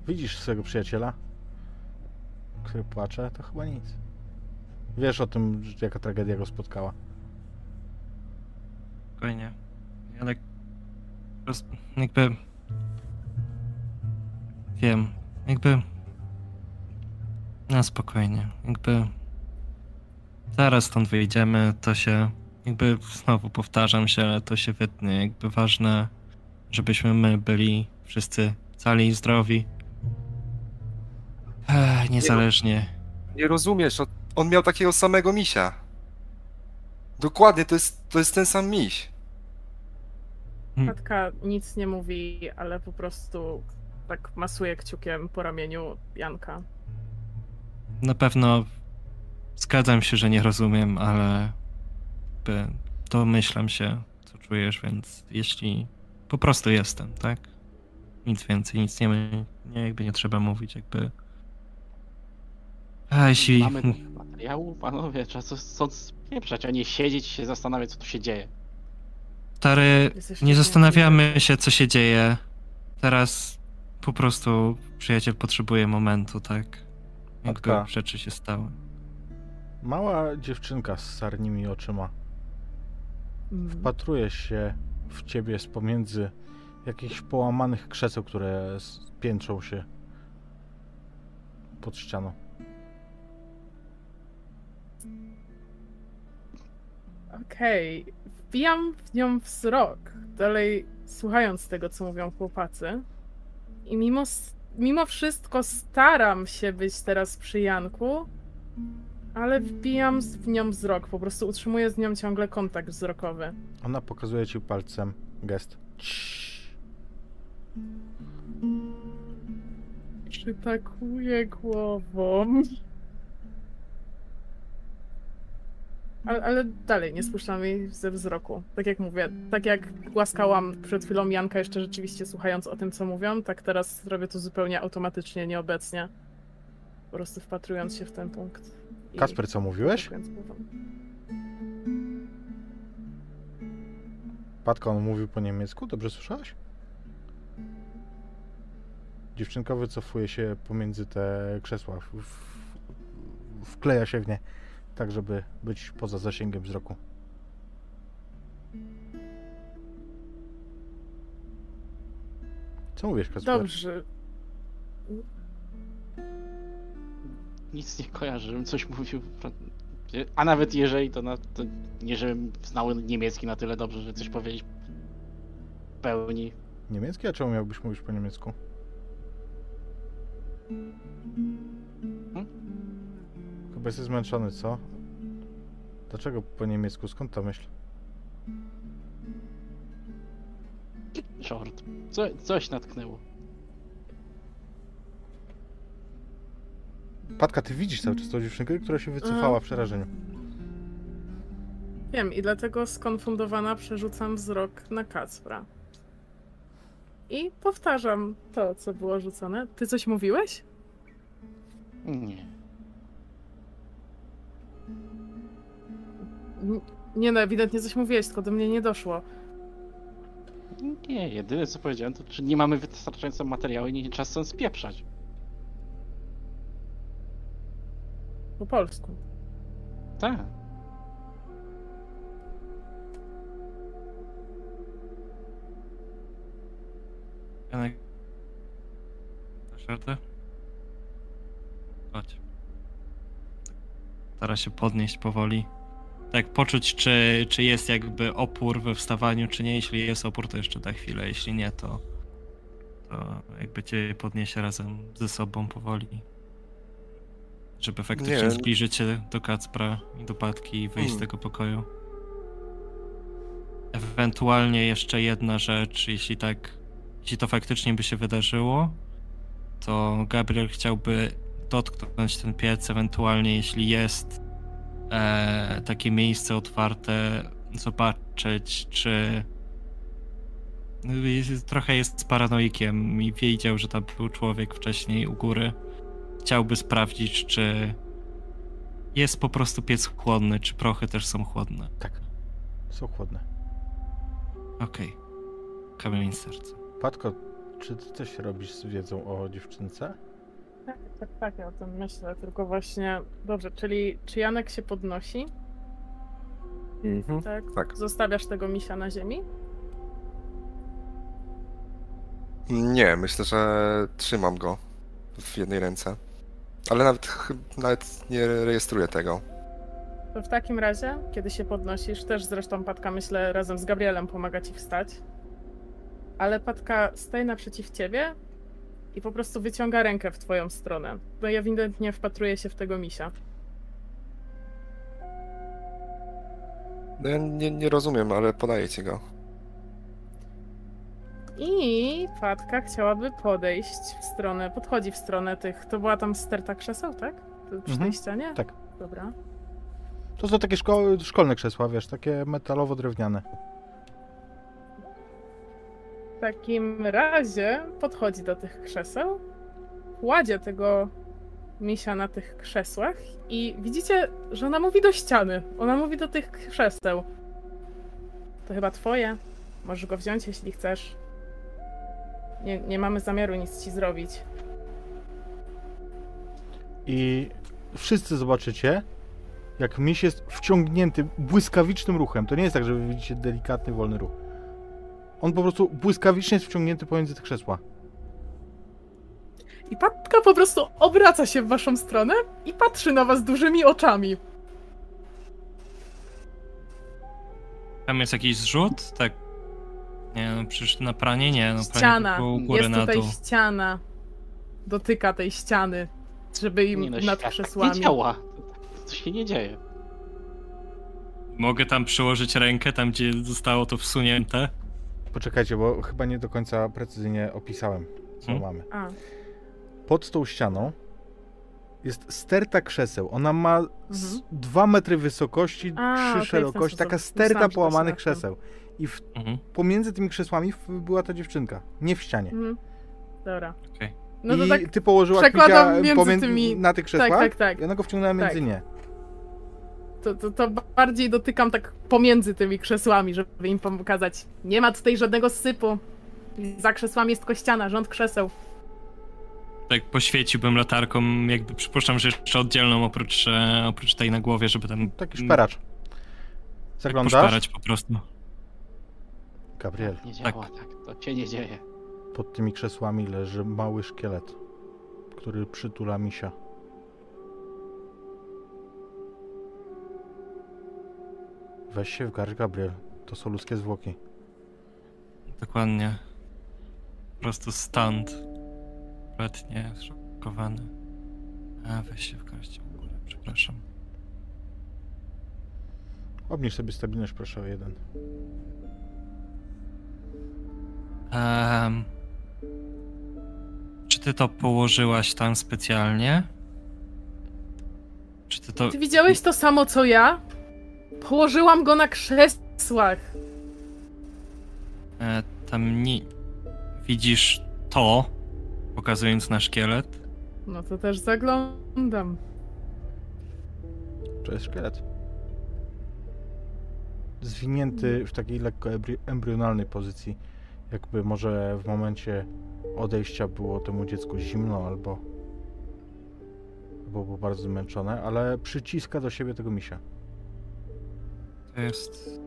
widzisz swojego przyjaciela, który płacze, to chyba nic. Wiesz o tym, jaka tragedia go spotkała. Spokojnie. Ale roz... jakby... Wiem, jakby... Na spokojnie, jakby... Zaraz stąd wyjdziemy, to się... Jakby znowu powtarzam się, ale to się wytnie. Jakby ważne, żebyśmy my byli wszyscy cali i zdrowi. Ech, niezależnie. Nie rozumiesz, on- on miał takiego samego misia. Dokładnie, to jest, to jest ten sam miś. Hmm. Patka nic nie mówi, ale po prostu tak masuje kciukiem po ramieniu Janka. Na pewno zgadzam się, że nie rozumiem, ale domyślam się, co czujesz, więc jeśli po prostu jestem, tak? Nic więcej, nic nie, nie jakby nie trzeba mówić, jakby. A jeśli. Mamy tych materiałów, panowie, trzeba coś spieprzać, a nie siedzieć i się zastanawiać, co tu się dzieje. Stary, nie zastanawiamy się, co się dzieje. Teraz po prostu przyjaciel potrzebuje momentu, tak? Jakby Matka. rzeczy się stały. Mała dziewczynka z sarnimi oczyma Mm. wpatruje się w ciebie z pomiędzy jakichś połamanych krzeseł, które piętrzą się pod ścianą. Okej, wbijam w nią wzrok, dalej słuchając tego, co mówią chłopacy. I mimo, mimo wszystko staram się być teraz przy Janku, ale wbijam w nią wzrok, po prostu utrzymuję z nią ciągle kontakt wzrokowy. Ona pokazuje ci palcem gest. Ciii. Przytakuję głową. Ale, ale dalej nie spuszczam jej ze wzroku. Tak jak mówię, tak jak głaskałam przed chwilą Janka, jeszcze rzeczywiście słuchając o tym, co mówią, tak teraz robię to zupełnie automatycznie, nieobecnie. Po prostu wpatrując się w ten punkt. i Kasper, co mówiłeś? Patka, on mówił po niemiecku, dobrze słyszałaś? Dziewczynka wycofuje się pomiędzy te krzesła, w, wkleja się w nie, tak żeby być poza zasięgiem wzroku. Co mówisz, Kasper? Dobrze. Nic nie kojarzę, żebym coś mówił. A nawet jeżeli, to, na, to nie żebym znał niemiecki na tyle dobrze, że coś powiedzieć w pełni. Niemiecki? A czemu miałbyś mówić po niemiecku? Chyba jesteś zmęczony, co? Dlaczego po niemiecku? Skąd ta myśl? Short. Co, coś natknęło. Patka, ty widzisz cały czas tą dziewczynkę, która się wycofała w przerażeniu. Wiem i dlatego skonfundowana przerzucam wzrok na Kacpra. I powtarzam to, co było rzucone. Ty coś mówiłeś? Nie. Nie no, ewidentnie coś mówiłeś, tylko do mnie nie doszło. Nie, jedyne co powiedziałem, to że nie mamy wystarczająco materiału i nie, trzeba stąd spieprzać. Po polsku. Tak. Janek. Dasz radę? Chodź. Stara się podnieść powoli. Tak, poczuć, czy, czy jest jakby opór we wstawaniu, czy nie. Jeśli jest opór, to jeszcze da chwilę. Jeśli nie, to, to jakby cię podniesie razem ze sobą powoli. Żeby faktycznie Nie. zbliżyć się do Kacpra i do Patki i wyjść z Hmm. tego pokoju. Ewentualnie jeszcze jedna rzecz, jeśli tak, jeśli to faktycznie by się wydarzyło, to Gabriel chciałby dotknąć ten piec, ewentualnie jeśli jest e, takie miejsce otwarte, zobaczyć, czy jest, trochę jest paranoikiem i wiedział, że tam był człowiek wcześniej u góry. Chciałby sprawdzić, czy jest po prostu piec chłodny, czy prochy też są chłodne. Tak. Są chłodne. Okej. Kamień serca. Patko, czy ty coś robisz z wiedzą o dziewczynce? Tak, tak, tak, ja o tym myślę, tylko właśnie... Dobrze, czyli czy Janek się podnosi? Mhm. Tak? Tak. Zostawiasz tego misia na ziemi? Nie, myślę, że trzymam go w jednej ręce. Ale nawet, nawet nie rejestruję tego. To w takim razie, kiedy się podnosisz, też zresztą Patka, myślę, razem z Gabrielem pomaga ci wstać. Ale Patka stoi naprzeciw ciebie i po prostu wyciąga rękę w twoją stronę. No i ewidentnie wpatruje się w tego misia. No ja nie, nie rozumiem, ale podaję ci go. I Patka chciałaby podejść w stronę, podchodzi w stronę tych. To była tam sterta krzeseł, tak? Przy Mhm, tej ścianie? tak. Dobra. To są takie szko- szkolne krzesła, wiesz, takie metalowo-drewniane. Takim razie podchodzi do tych krzeseł, kładzie tego misia na tych krzesłach i widzicie, że ona mówi do ściany. Ona mówi do tych krzeseł. To chyba twoje. Możesz go wziąć, jeśli chcesz. Nie, nie mamy zamiaru nic ci zrobić. I wszyscy zobaczycie, jak miś jest wciągnięty błyskawicznym ruchem. To nie jest tak, że wy widzicie delikatny, wolny ruch. On po prostu błyskawicznie jest wciągnięty pomiędzy te krzesła. I Patka po prostu obraca się w waszą stronę i patrzy na was dużymi oczami. Tam jest jakiś zrzut? Tak. Nie, no przecież na pranie nie, no pranie Ściana. u góry Jest na tutaj dół. ściana. Dotyka tej ściany, żeby im Nie no, nad świat tak krzesłami. nie działa. To się nie dzieje. Mogę tam przyłożyć rękę, tam gdzie zostało to wsunięte. Poczekajcie, bo chyba nie do końca precyzyjnie opisałem, co Hmm? mamy. A, Pod tą ścianą jest sterta krzeseł. Ona ma Mhm. 2 metry wysokości, A, 3 okej, w ten szerokości, taka sterta Myślałam, połamanych krzeseł. I w, Mhm, pomiędzy tymi krzesłami była ta dziewczynka, nie w ścianie. mhm. Dobra. okej. No to I tak. ty położyłaś przekładam misia między pomiędzy, tymi- na tych krzesłach Tak, tak, tak. i ona go wciągnęła między Tak. nie. To, to, to bardziej dotykam tak pomiędzy tymi krzesłami, żeby im pokazać. Nie ma tutaj żadnego sypu. Za krzesłami jest kościana, rząd krzeseł. Tak poświeciłbym latarką, jakby przypuszczam, że jeszcze oddzielną oprócz, e, oprócz tej na głowie, żeby tam Taki szperacz. tak Zaglądasz? poszperać po prostu. Gabriel, Nie działa tak. To się nie dzieje. pod tymi krzesłami leży mały szkielet, który przytula misia. Weź się w garść, Gabriel. To są ludzkie zwłoki. Dokładnie. Po prostu stand. Kompletnie zszokowany. A, weź się w garść w górę, przepraszam. Obniż sobie stabilność, proszę o jeden. Em, czy ty to położyłaś tam specjalnie? Czy ty to... Ty widziałeś to samo co ja? Położyłam go na krzesłach. E, tam nie... Widzisz to, pokazując na szkielet? No to też zaglądam. To jest szkielet. Zwinięty w takiej lekko embrionalnej pozycji. Jakby może w momencie odejścia było temu dziecku zimno albo albo było bardzo zmęczone, ale przyciska do siebie tego misia. To jest...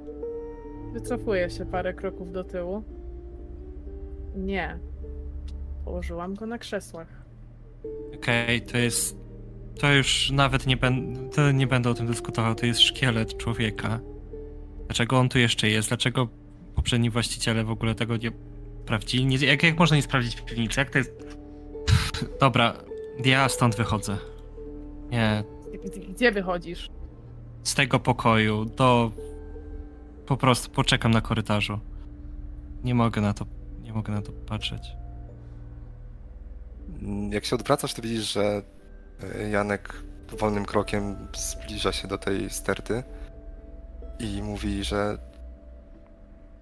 Wycofuję się parę kroków do tyłu. Nie. Położyłam go na krzesłach. Okej, to jest... To już nawet nie będę... To nie będę o tym dyskutował, to jest szkielet człowieka. Dlaczego on tu jeszcze jest? Dlaczego poprzedni właściciele w ogóle tego nie sprawdzili? Nie, jak, jak można nie sprawdzić w piwnicy? Jak to jest... Dobra, ja stąd wychodzę. Nie, Gdzie wychodzisz? Z tego pokoju do... Po prostu poczekam na korytarzu. Nie mogę na to... Nie mogę na to patrzeć. Jak się odwracasz, to widzisz, że e, Janek wolnym krokiem zbliża się do tej sterty i mówi, że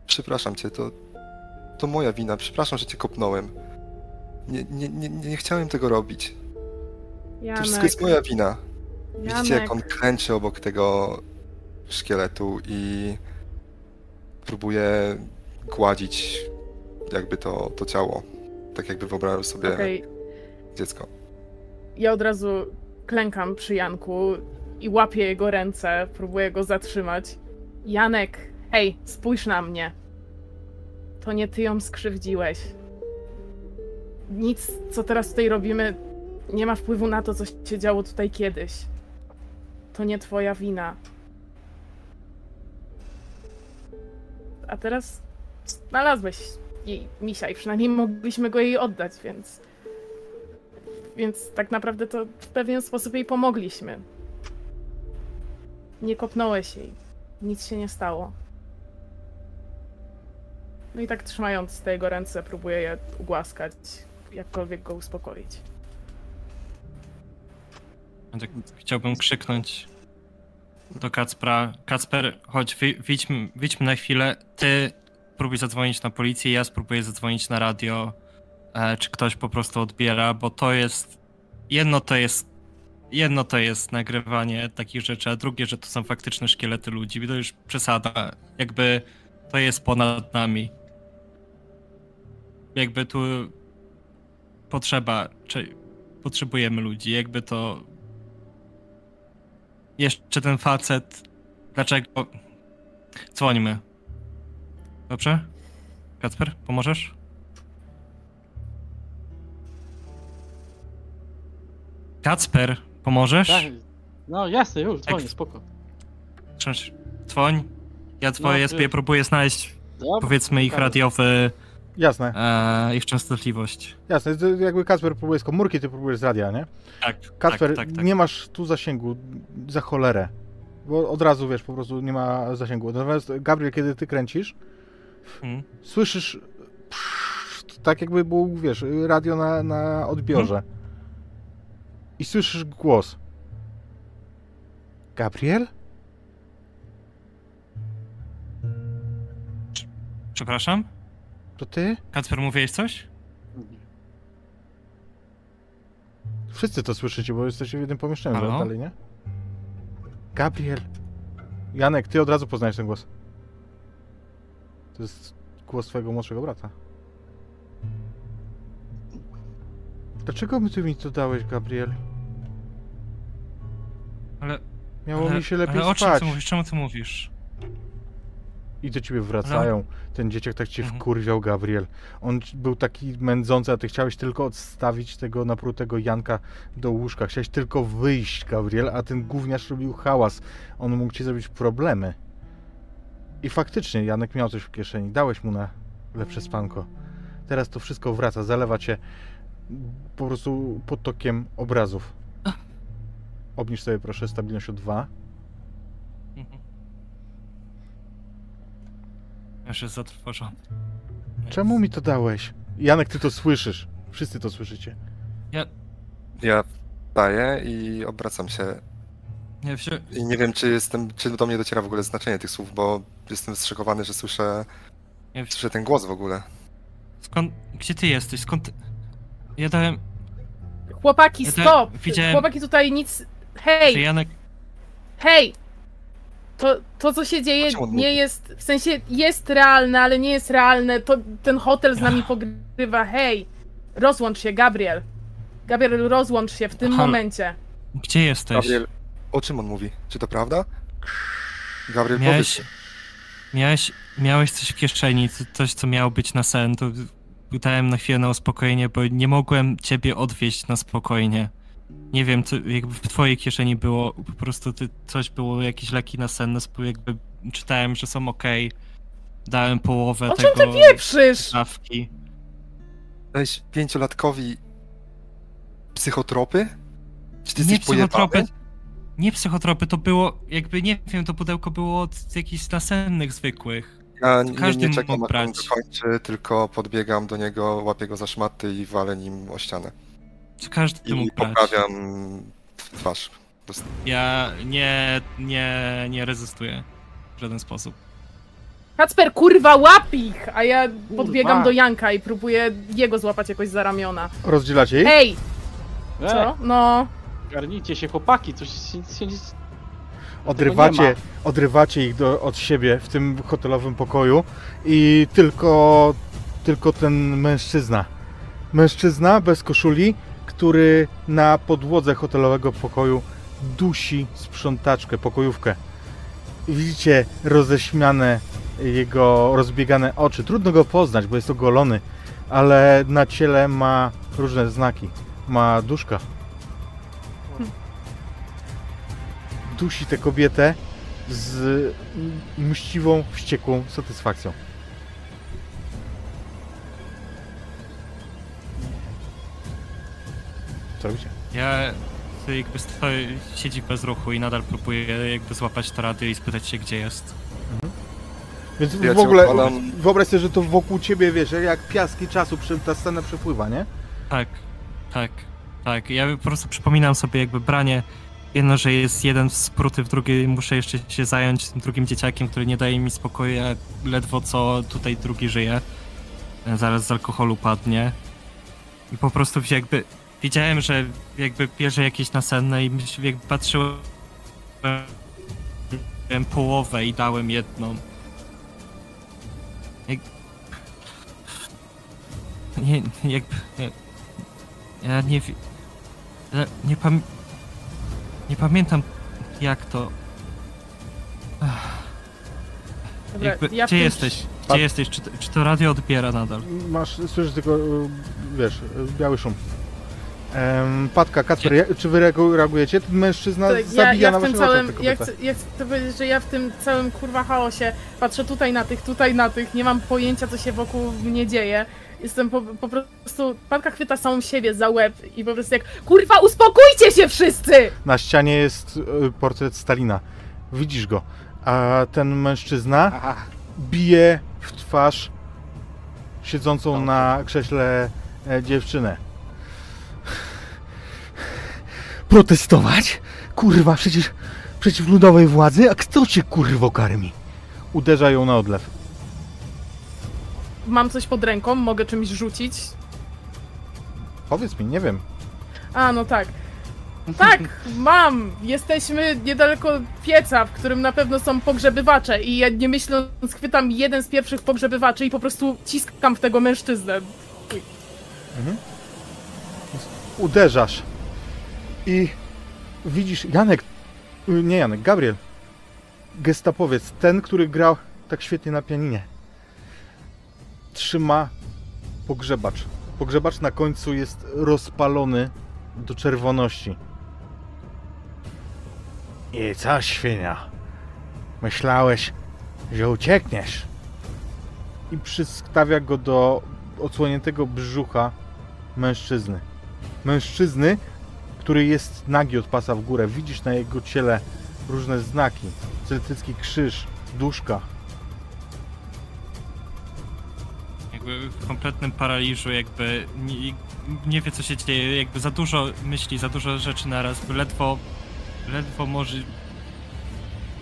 przepraszam cię, to, to moja wina, przepraszam, że cię kopnąłem. Nie, nie, nie, nie chciałem tego robić. To wszystko jest moja wina. Widzicie, jak on klęczy obok tego szkieletu i próbuje gładzić jakby to, to ciało. Tak jakby wyobrażał sobie Okej, dziecko. ja od razu klękam przy Janku i łapię jego ręce, próbuję go zatrzymać. Janek, hej, spójrz na mnie. To nie ty ją skrzywdziłeś. Nic, co teraz tutaj robimy, nie ma wpływu na to, co się działo tutaj kiedyś. To nie twoja wina. A teraz znalazłeś jej misia i przynajmniej mogliśmy go jej oddać, więc więc tak naprawdę to w pewien sposób jej pomogliśmy. Nie kopnąłeś jej. Nic się nie stało. No i tak trzymając te jego ręce, próbuję je ugłaskać, jakkolwiek go uspokoić. Chciałbym krzyknąć do Kacpra. Kacper, chodź, wy, wyjdźmy, wyjdźmy na chwilę. Ty próbuj zadzwonić na policję, ja spróbuję zadzwonić na radio, e, czy ktoś po prostu odbiera, bo to jest, jedno to jest, jedno to jest nagrywanie takich rzeczy, a drugie, że to są faktyczne szkielety ludzi, to już przesada, jakby to jest ponad nami. Jakby tu potrzeba, czy potrzebujemy ludzi, jakby to jeszcze ten facet, dlaczego, dzwońmy. Dobrze? Kacper, pomożesz? Kacper, pomożesz? Tak. No jasne, już, dzwonię, spoko. Cześć, Dzwoń. Ja dzwonię, No, próbuję znaleźć, Dobra, powiedzmy, ich radiowy, Jasne, e, ich częstotliwość. jasne. Jakby Kacper próbuje z komórki, ty próbujesz z radia, nie? Tak, Kacper, tak, tak, tak. nie masz tu zasięgu za cholerę. Bo od razu wiesz, po prostu nie ma zasięgu. Natomiast Gabriel, kiedy ty kręcisz, Mhm. słyszysz pszt, tak jakby był, wiesz, radio na, na odbiorze. I słyszysz głos. Gabriel? Przepraszam? To ty? Kacper, mówiłeś coś? Wszyscy to słyszycie, bo jesteście w jednym pomieszczeniu Halo? dalej, nie? Gabriel. Janek, ty od razu poznajesz ten głos. To jest głos twojego młodszego brata. Dlaczego my ty mi to dałeś, Gabriel? Ale, Miało ale, mi się lepiej ale o czym spać. ty mówisz? Czemu ty mówisz? I do ciebie wracają. Ten dzieciak tak cię Mhm. wkurwiał, Gabriel. On był taki mędzący, a ty chciałeś tylko odstawić tego naprutego Janka do łóżka. Chciałeś tylko wyjść, Gabriel, a ten gówniarz robił hałas. On mógł ci zrobić problemy. I faktycznie Janek miał coś w kieszeni. Dałeś mu na lepsze spanko. Teraz to wszystko wraca, zalewa cię po prostu potokiem obrazów. Obniż sobie proszę stabilność o 2. Mhm. Już jest zatrwożony. Czemu mi to dałeś? Janek, ty to słyszysz. Wszyscy to słyszycie. Ja wstaję i obracam się. Nie, I nie wiem, czy jestem, czy do mnie dociera w ogóle znaczenie tych słów, bo jestem zszokowany, że słyszę, nie, wsi- słyszę ten głos w ogóle. skąd, gdzie ty jesteś? Skąd? Ja dałem, Chłopaki, Ja te- stop! widziałem- Chłopaki tutaj nic... że Hej, Janek, hej! To, to, co się dzieje, nie jest... W sensie jest realne, ale nie jest realne. To ten hotel z nami pogrywa. Hej! Rozłącz się, Gabriel. Gabriel, rozłącz się w tym Halo. momencie. gdzie jesteś? Gabriel, o czym on mówi? Czy to prawda? Gabriel, Miałeś, powiedz. miałeś, miałeś coś w kieszeni, co- coś co miało być na sen, to dałem na chwilę na uspokojenie, bo nie mogłem ciebie odwieźć na spokojnie. Nie wiem, co jakby w twojej kieszeni było, po prostu ty, coś było, jakieś leki na sen, spo- jakby czytałem, że są okej. Dałem połowę O czym tego ty pieprzysz? dawki. Dałeś pięciolatkowi psychotropy? Czy ty Nie psychotropy, nie psychotropy, to było jakby, nie wiem, to pudełko było od jakichś nasennych zwykłych. Ja nie, każdy nie mógł czekam, aż on dokończy, tylko podbiegam do niego, łapię go za szmaty i walę nim o ścianę. Czy każdy I mógł brać? poprawiam twarz. Ja nie, nie, nie rezystuję w żaden sposób. Kacper, kurwa, łap ich! A ja podbiegam do Janka i próbuję jego złapać jakoś za ramiona. Rozdzielacie ich? Hej! E, Co? No... Garnijcie się, chłopaki, coś się, się nie... Odrywacie, odrywacie ich do, od siebie w tym hotelowym pokoju i tylko, tylko ten mężczyzna. Mężczyzna bez koszuli, który na podłodze hotelowego pokoju dusi sprzątaczkę, pokojówkę. Widzicie roześmiane jego rozbiegane oczy. Trudno go poznać, bo jest ogolony, ale na ciele ma różne znaki. Ma duszka. dusi tę kobietę z mściwą, wściekłą satysfakcją. Co robicie? Ja to jakby stoję, siedzi bez ruchu i nadal próbuję jakby złapać to radio i spytać się, gdzie jest. Więc Ja w ogóle odpalam- wyobraź sobie, że to wokół ciebie, wiesz, jak piaski czasu przy- ta scena przepływa, nie? Tak, tak, tak. Ja po prostu przypominam sobie jakby branie, jedno, że jest jeden spruty w drugiej, muszę jeszcze się zająć tym drugim dzieciakiem, który nie daje mi spokoju, jak ledwo co tutaj drugi żyje. Zaraz z alkoholu padnie. I po prostu jakby widziałem, że jakby bierze jakieś nasenne i jakby patrzyłem połowę i dałem jedną. Jak... Nie, jakby... Nie, ja nie wiem... Ja nie pam... Nie pamiętam jak to... Dobra, jakby, ja gdzie tym- jesteś? Gdzie Pat- jesteś? Czy, to- czy to radio odbiera nadal? Masz, słyszysz tylko, wiesz, biały szum. Em, Patka, Kacper, ja- czy wy reagu- reagujecie? Ten mężczyzna Tak, ja, zabija ja na w tym całym, ja chcę, ja chcę powiedzieć, że ja w tym całym kurwa chaosie patrzę tutaj na tych, tutaj na tych, nie mam pojęcia co się wokół mnie dzieje. Jestem po, po prostu, Patka chwyta samą siebie za łeb i po prostu jak kurwa uspokójcie się wszyscy! Na ścianie jest y, portret Stalina. Widzisz go. A ten mężczyzna Aha, bije w twarz siedzącą na krześle e, dziewczynę. Protestować? Kurwa, przecież przeciw ludowej władzy? A kto cię kurwo karmi? Uderza ją na odlew. Mam coś pod ręką, mogę czymś rzucić. Powiedz mi, nie wiem. A, no tak. Tak, mam! Jesteśmy niedaleko pieca, w którym na pewno są pogrzebywacze i ja nie myśląc chwytam jeden z pierwszych pogrzebywaczy i po prostu ciskam w tego mężczyznę. Uderzasz. I widzisz, Janek, y, nie Janek, Gabriel, gestapowiec, ten, który grał tak świetnie na pianinie, trzyma pogrzebacz. Pogrzebacz na końcu jest rozpalony do czerwoności. I co, świnia? Myślałeś, że uciekniesz? I przystawia go do odsłoniętego brzucha mężczyzny. Mężczyzny, który jest nagi od pasa w górę. Widzisz na jego ciele różne znaki. Celtycki krzyż, duszka. Jakby w kompletnym paraliżu, jakby nie, nie wie co się dzieje, jakby za dużo myśli, za dużo rzeczy naraz, ledwo, ledwo może...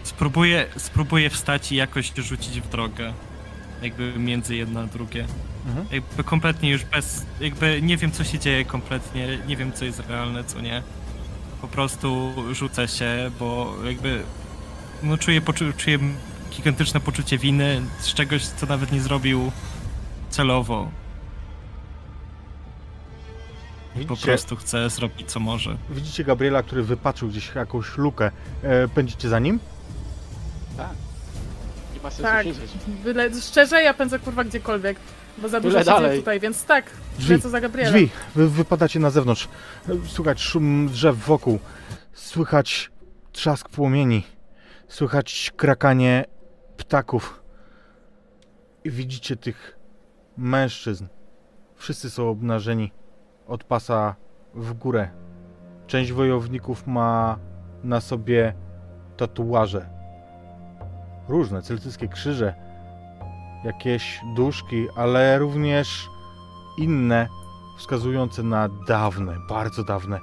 Spróbuję, spróbuję wstać i jakoś rzucić w drogę. Jakby między jedno a drugie. Mhm. Jakby kompletnie już bez, jakby nie wiem co się dzieje kompletnie, nie wiem co jest realne, co nie. Po prostu rzucę się, bo jakby no czuję, poczu- czuję gigantyczne poczucie winy z czegoś, co nawet nie zrobił celowo. Po Widzicie, prostu chcę zrobić co może. widzicie Gabriela, który wypatrzył gdzieś jakąś lukę. E, pędzicie za nim? nie ma sensu Tak, siedzieć. byle, szczerze ja pędzę kurwa gdziekolwiek, bo za dużo dalej. tutaj, więc tak, Drzwi, lecę za Gabrielem. Drzwi, wy wypadacie na zewnątrz. Słychać szum drzew wokół. Słychać trzask płomieni. Słychać krakanie ptaków. I widzicie tych mężczyzn. Wszyscy są obnażeni od pasa w górę. Część wojowników ma na sobie tatuaże. Różne, celtyckie krzyże, jakieś duszki, ale również inne wskazujące na dawne, bardzo dawne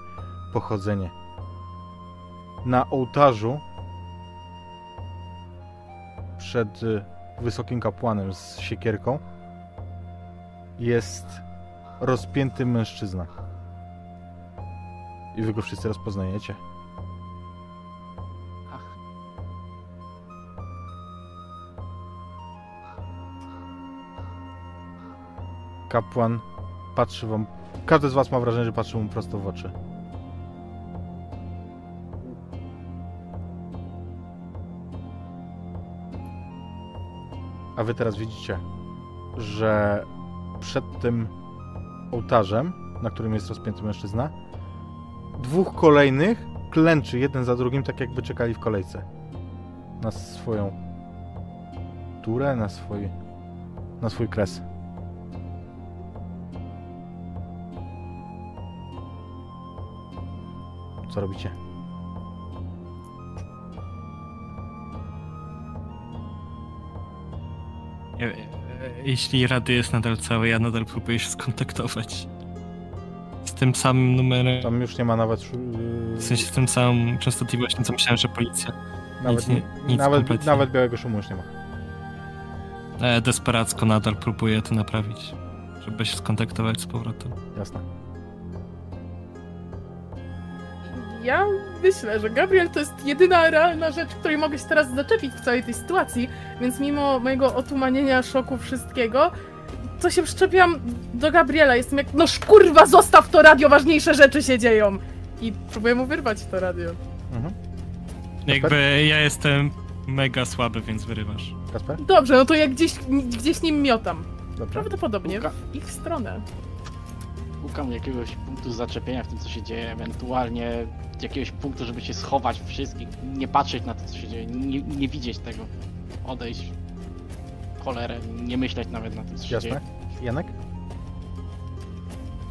pochodzenie. Na ołtarzu przed y, wysokim kapłanem z siekierką jest rozpięty mężczyzna. I wy go wszyscy rozpoznajecie. Kapłan patrzy wam. Każdy z was ma wrażenie, że patrzy mu prosto w oczy. A wy teraz widzicie, że przed tym ołtarzem, na którym jest rozpięty mężczyzna, dwóch kolejnych klęczy jeden za drugim, tak jakby czekali w kolejce. Na swoją turę, na swój, na swój kres. Co robicie? E- Jeśli rady jest nadal cały, ja nadal próbuję się skontaktować z tym samym numerem, Tam już nie ma nawet... yy, w sensie z tym samą częstotliwością, co myślałem, że policja. nawet, nic- nic nawet, kompletnie. nawet białego szumu już nie ma. E, desperacko nadal próbuję to naprawić, żeby się skontaktować z powrotem. Jasne. Ja myślę, że Gabriel to jest jedyna realna rzecz, której mogę się teraz zaczepić w całej tej sytuacji, więc mimo mojego otumanienia, szoku, wszystkiego, to się przyczepiam do Gabriela. Jestem jak, no kurwa, zostaw to radio, ważniejsze rzeczy się dzieją. I próbuję mu wyrwać to radio. Mhm. Jakby ja jestem mega słaby, więc wyrywasz. Kasper? Dobrze, no to ja gdzieś, gdzieś nim miotam. Dobrze. Prawdopodobnie Luka. w ich stronę. Szukam jakiegoś punktu zaczepienia w tym, co się dzieje, ewentualnie jakiegoś punktu, żeby się schować wszystkich, nie patrzeć na to, co się dzieje, nie, nie widzieć tego, odejść, cholerę, nie myśleć nawet na tym, co się Jasne. dzieje. Janek?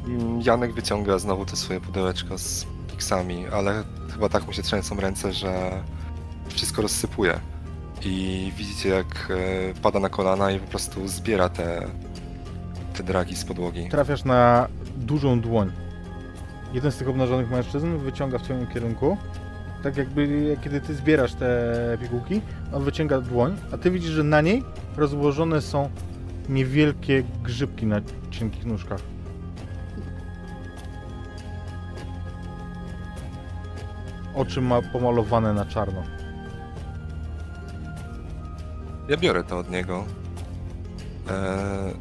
Mm, Janek wyciąga znowu to swoje pudełeczko z piksami, ale chyba tak mu się trzęsą ręce, że wszystko rozsypuje. I widzicie jak e, pada na kolana i po prostu zbiera te, te dragi z podłogi. Trafiasz na dużą dłoń. Jeden z tych obnażonych mężczyzn wyciąga w twoim kierunku. Tak jakby kiedy ty zbierasz te pigułki, on wyciąga dłoń, a ty widzisz, że na niej rozłożone są niewielkie grzybki na cienkich nóżkach. Oczy ma pomalowane na czarno. Ja biorę to od niego. E,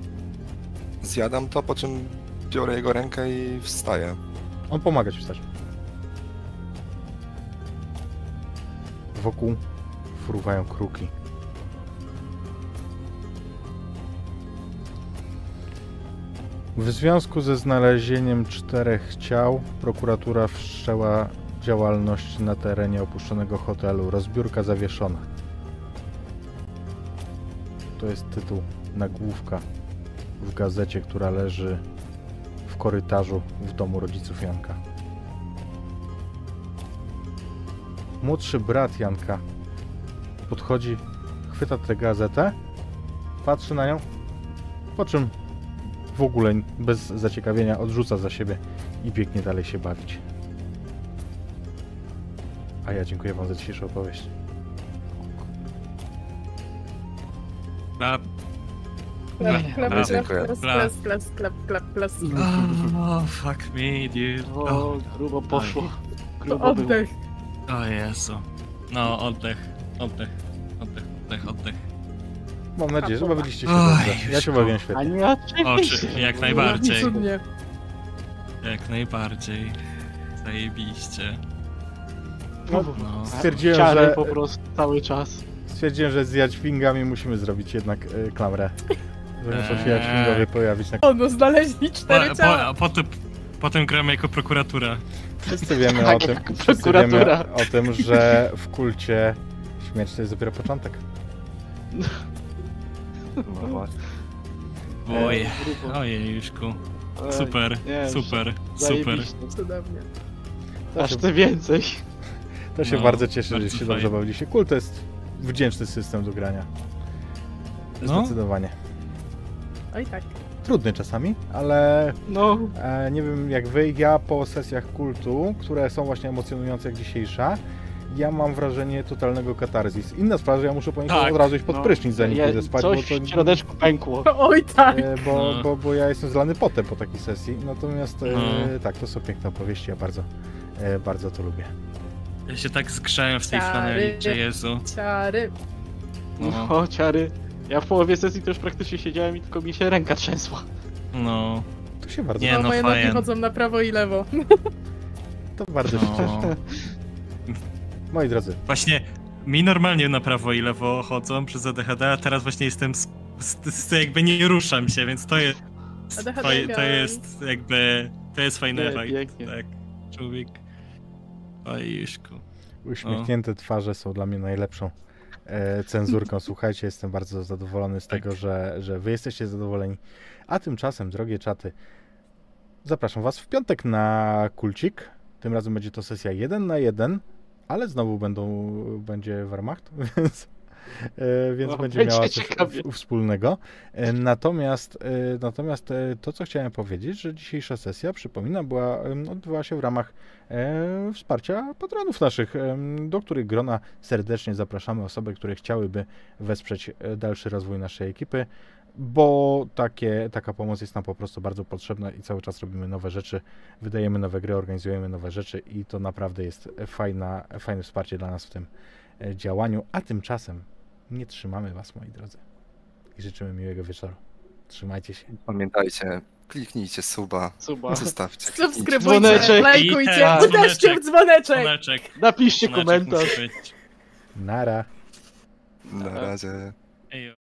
zjadam to, po czym biorę jego rękę i wstaję. On pomaga ci wstać. Wokół fruwają kruki. W związku ze znalezieniem czterech ciał, prokuratura wszczęła działalność na terenie opuszczonego hotelu. Rozbiórka zawieszona. To jest tytuł, nagłówka w gazecie, która leży korytarzu w domu rodziców Janka. Młodszy brat Janka podchodzi, chwyta tę gazetę, patrzy na nią, po czym w ogóle bez zaciekawienia odrzuca za siebie i biegnie dalej się bawić. A ja dziękuję Wam za dzisiejszą opowieść. A, Klep, klep, dobra, klep, dziękuję. klep, klep, klep, klep, klep, klep. oh, fuck me, dude. O, O, grubo poszło, To grubo było. oddech. o Jezu. No, oddech, oddech, oddech, oddech, oddech. Mam nadzieję, że bawiliście się Oj, dobrze. Ja się Juszku. bawiłem A świetnie. nie, oczywiście. Oczy, jak najbardziej. Cudnie. Jak najbardziej. Zajebiście. No, No. Stwierdziłem, Ciary że- po prostu cały czas. Stwierdziłem, że z jadźwingami musimy zrobić jednak y, klamrę. Muszą się Eee. jadźwingowie pojawić na O, no znaleźli cztery Po, ciała. po, potem, potem gramy jako prokuratura. Wszyscy wiemy Tak, o tym, jak wszyscy wiemy prokuratura. o tym, że w kulcie śmierć to jest dopiero początek. No właśnie. Oj, grubo. ojej, Juszku. Ej, Super, nie, super, super. zajebiście. Cudownie. To Aż się, ty więcej. to się No, bardzo cieszę, że bardzo się fajnie. dobrze bawiliście. Kult to jest wdzięczny system do grania. No. Zdecydowanie. Oj tak. Trudny czasami, ale No, e, nie wiem jak wy, ja po sesjach kultu, które są właśnie emocjonujące jak dzisiejsza, ja mam wrażenie totalnego katarzis. Inna sprawa, że ja muszę po nich Tak, od razu iść pod no. prysznic, zanim je- pójdę spać, coś bo to... w środeczku pękło. Oj tak. E, bo, No. bo, bo ja jestem zlany potem po takiej sesji. Natomiast e, No. tak, to są piękne opowieści, ja bardzo, e, bardzo to lubię. Ja się tak zgrzałem w tej flaneli, że Jezu. Ciary. No, O, ciary. Ja w połowie sesji to już praktycznie siedziałem i tylko mi się ręka trzęsła. no. To się bardzo, Nie, No, no, moje nogi chodzą na prawo i lewo. to bardzo się cieszę. no. Moi drodzy, Właśnie mi normalnie na prawo i lewo chodzą przez ADHD, a teraz właśnie jestem z, z, z, jakby nie ruszam się, więc to jest ADHD to miałem. jest jakby to jest fajny Nie, efekt. pięknie. Tak, człowiek. Oj, Juszku. uśmiechnięte twarze są dla mnie najlepszą cenzurką. Słuchajcie, jestem bardzo zadowolony z tego, że, że wy jesteście zadowoleni. A tymczasem, drogie czaty, zapraszam was w piątek na kulcik. Tym razem będzie to sesja 1 na 1, ale znowu będą, będzie Wehrmacht, więc e, więc No, będzie będzie miała coś ciekawie. w- wspólnego. E, Natomiast, e, natomiast e, to, co chciałem powiedzieć, że dzisiejsza sesja, przypominam, była, odbywała się w ramach e, wsparcia patronów naszych, do których grona serdecznie zapraszamy osoby, które chciałyby wesprzeć e, dalszy rozwój naszej ekipy, bo takie, taka pomoc jest nam po prostu bardzo potrzebna i cały czas robimy nowe rzeczy, wydajemy nowe gry, organizujemy nowe rzeczy i to naprawdę jest fajna, fajne wsparcie dla nas w tym e, działaniu, a tymczasem nie trzymamy Was, moi drodzy. I życzymy miłego wieczoru. Trzymajcie się. Pamiętajcie, kliknijcie suba, suba. zostawcie. Subskrybujcie, dzwoneczek. lajkujcie, uderzcie w dzwoneczek. dzwoneczek. Napiszcie komentarz. Nara. Na razie. Thank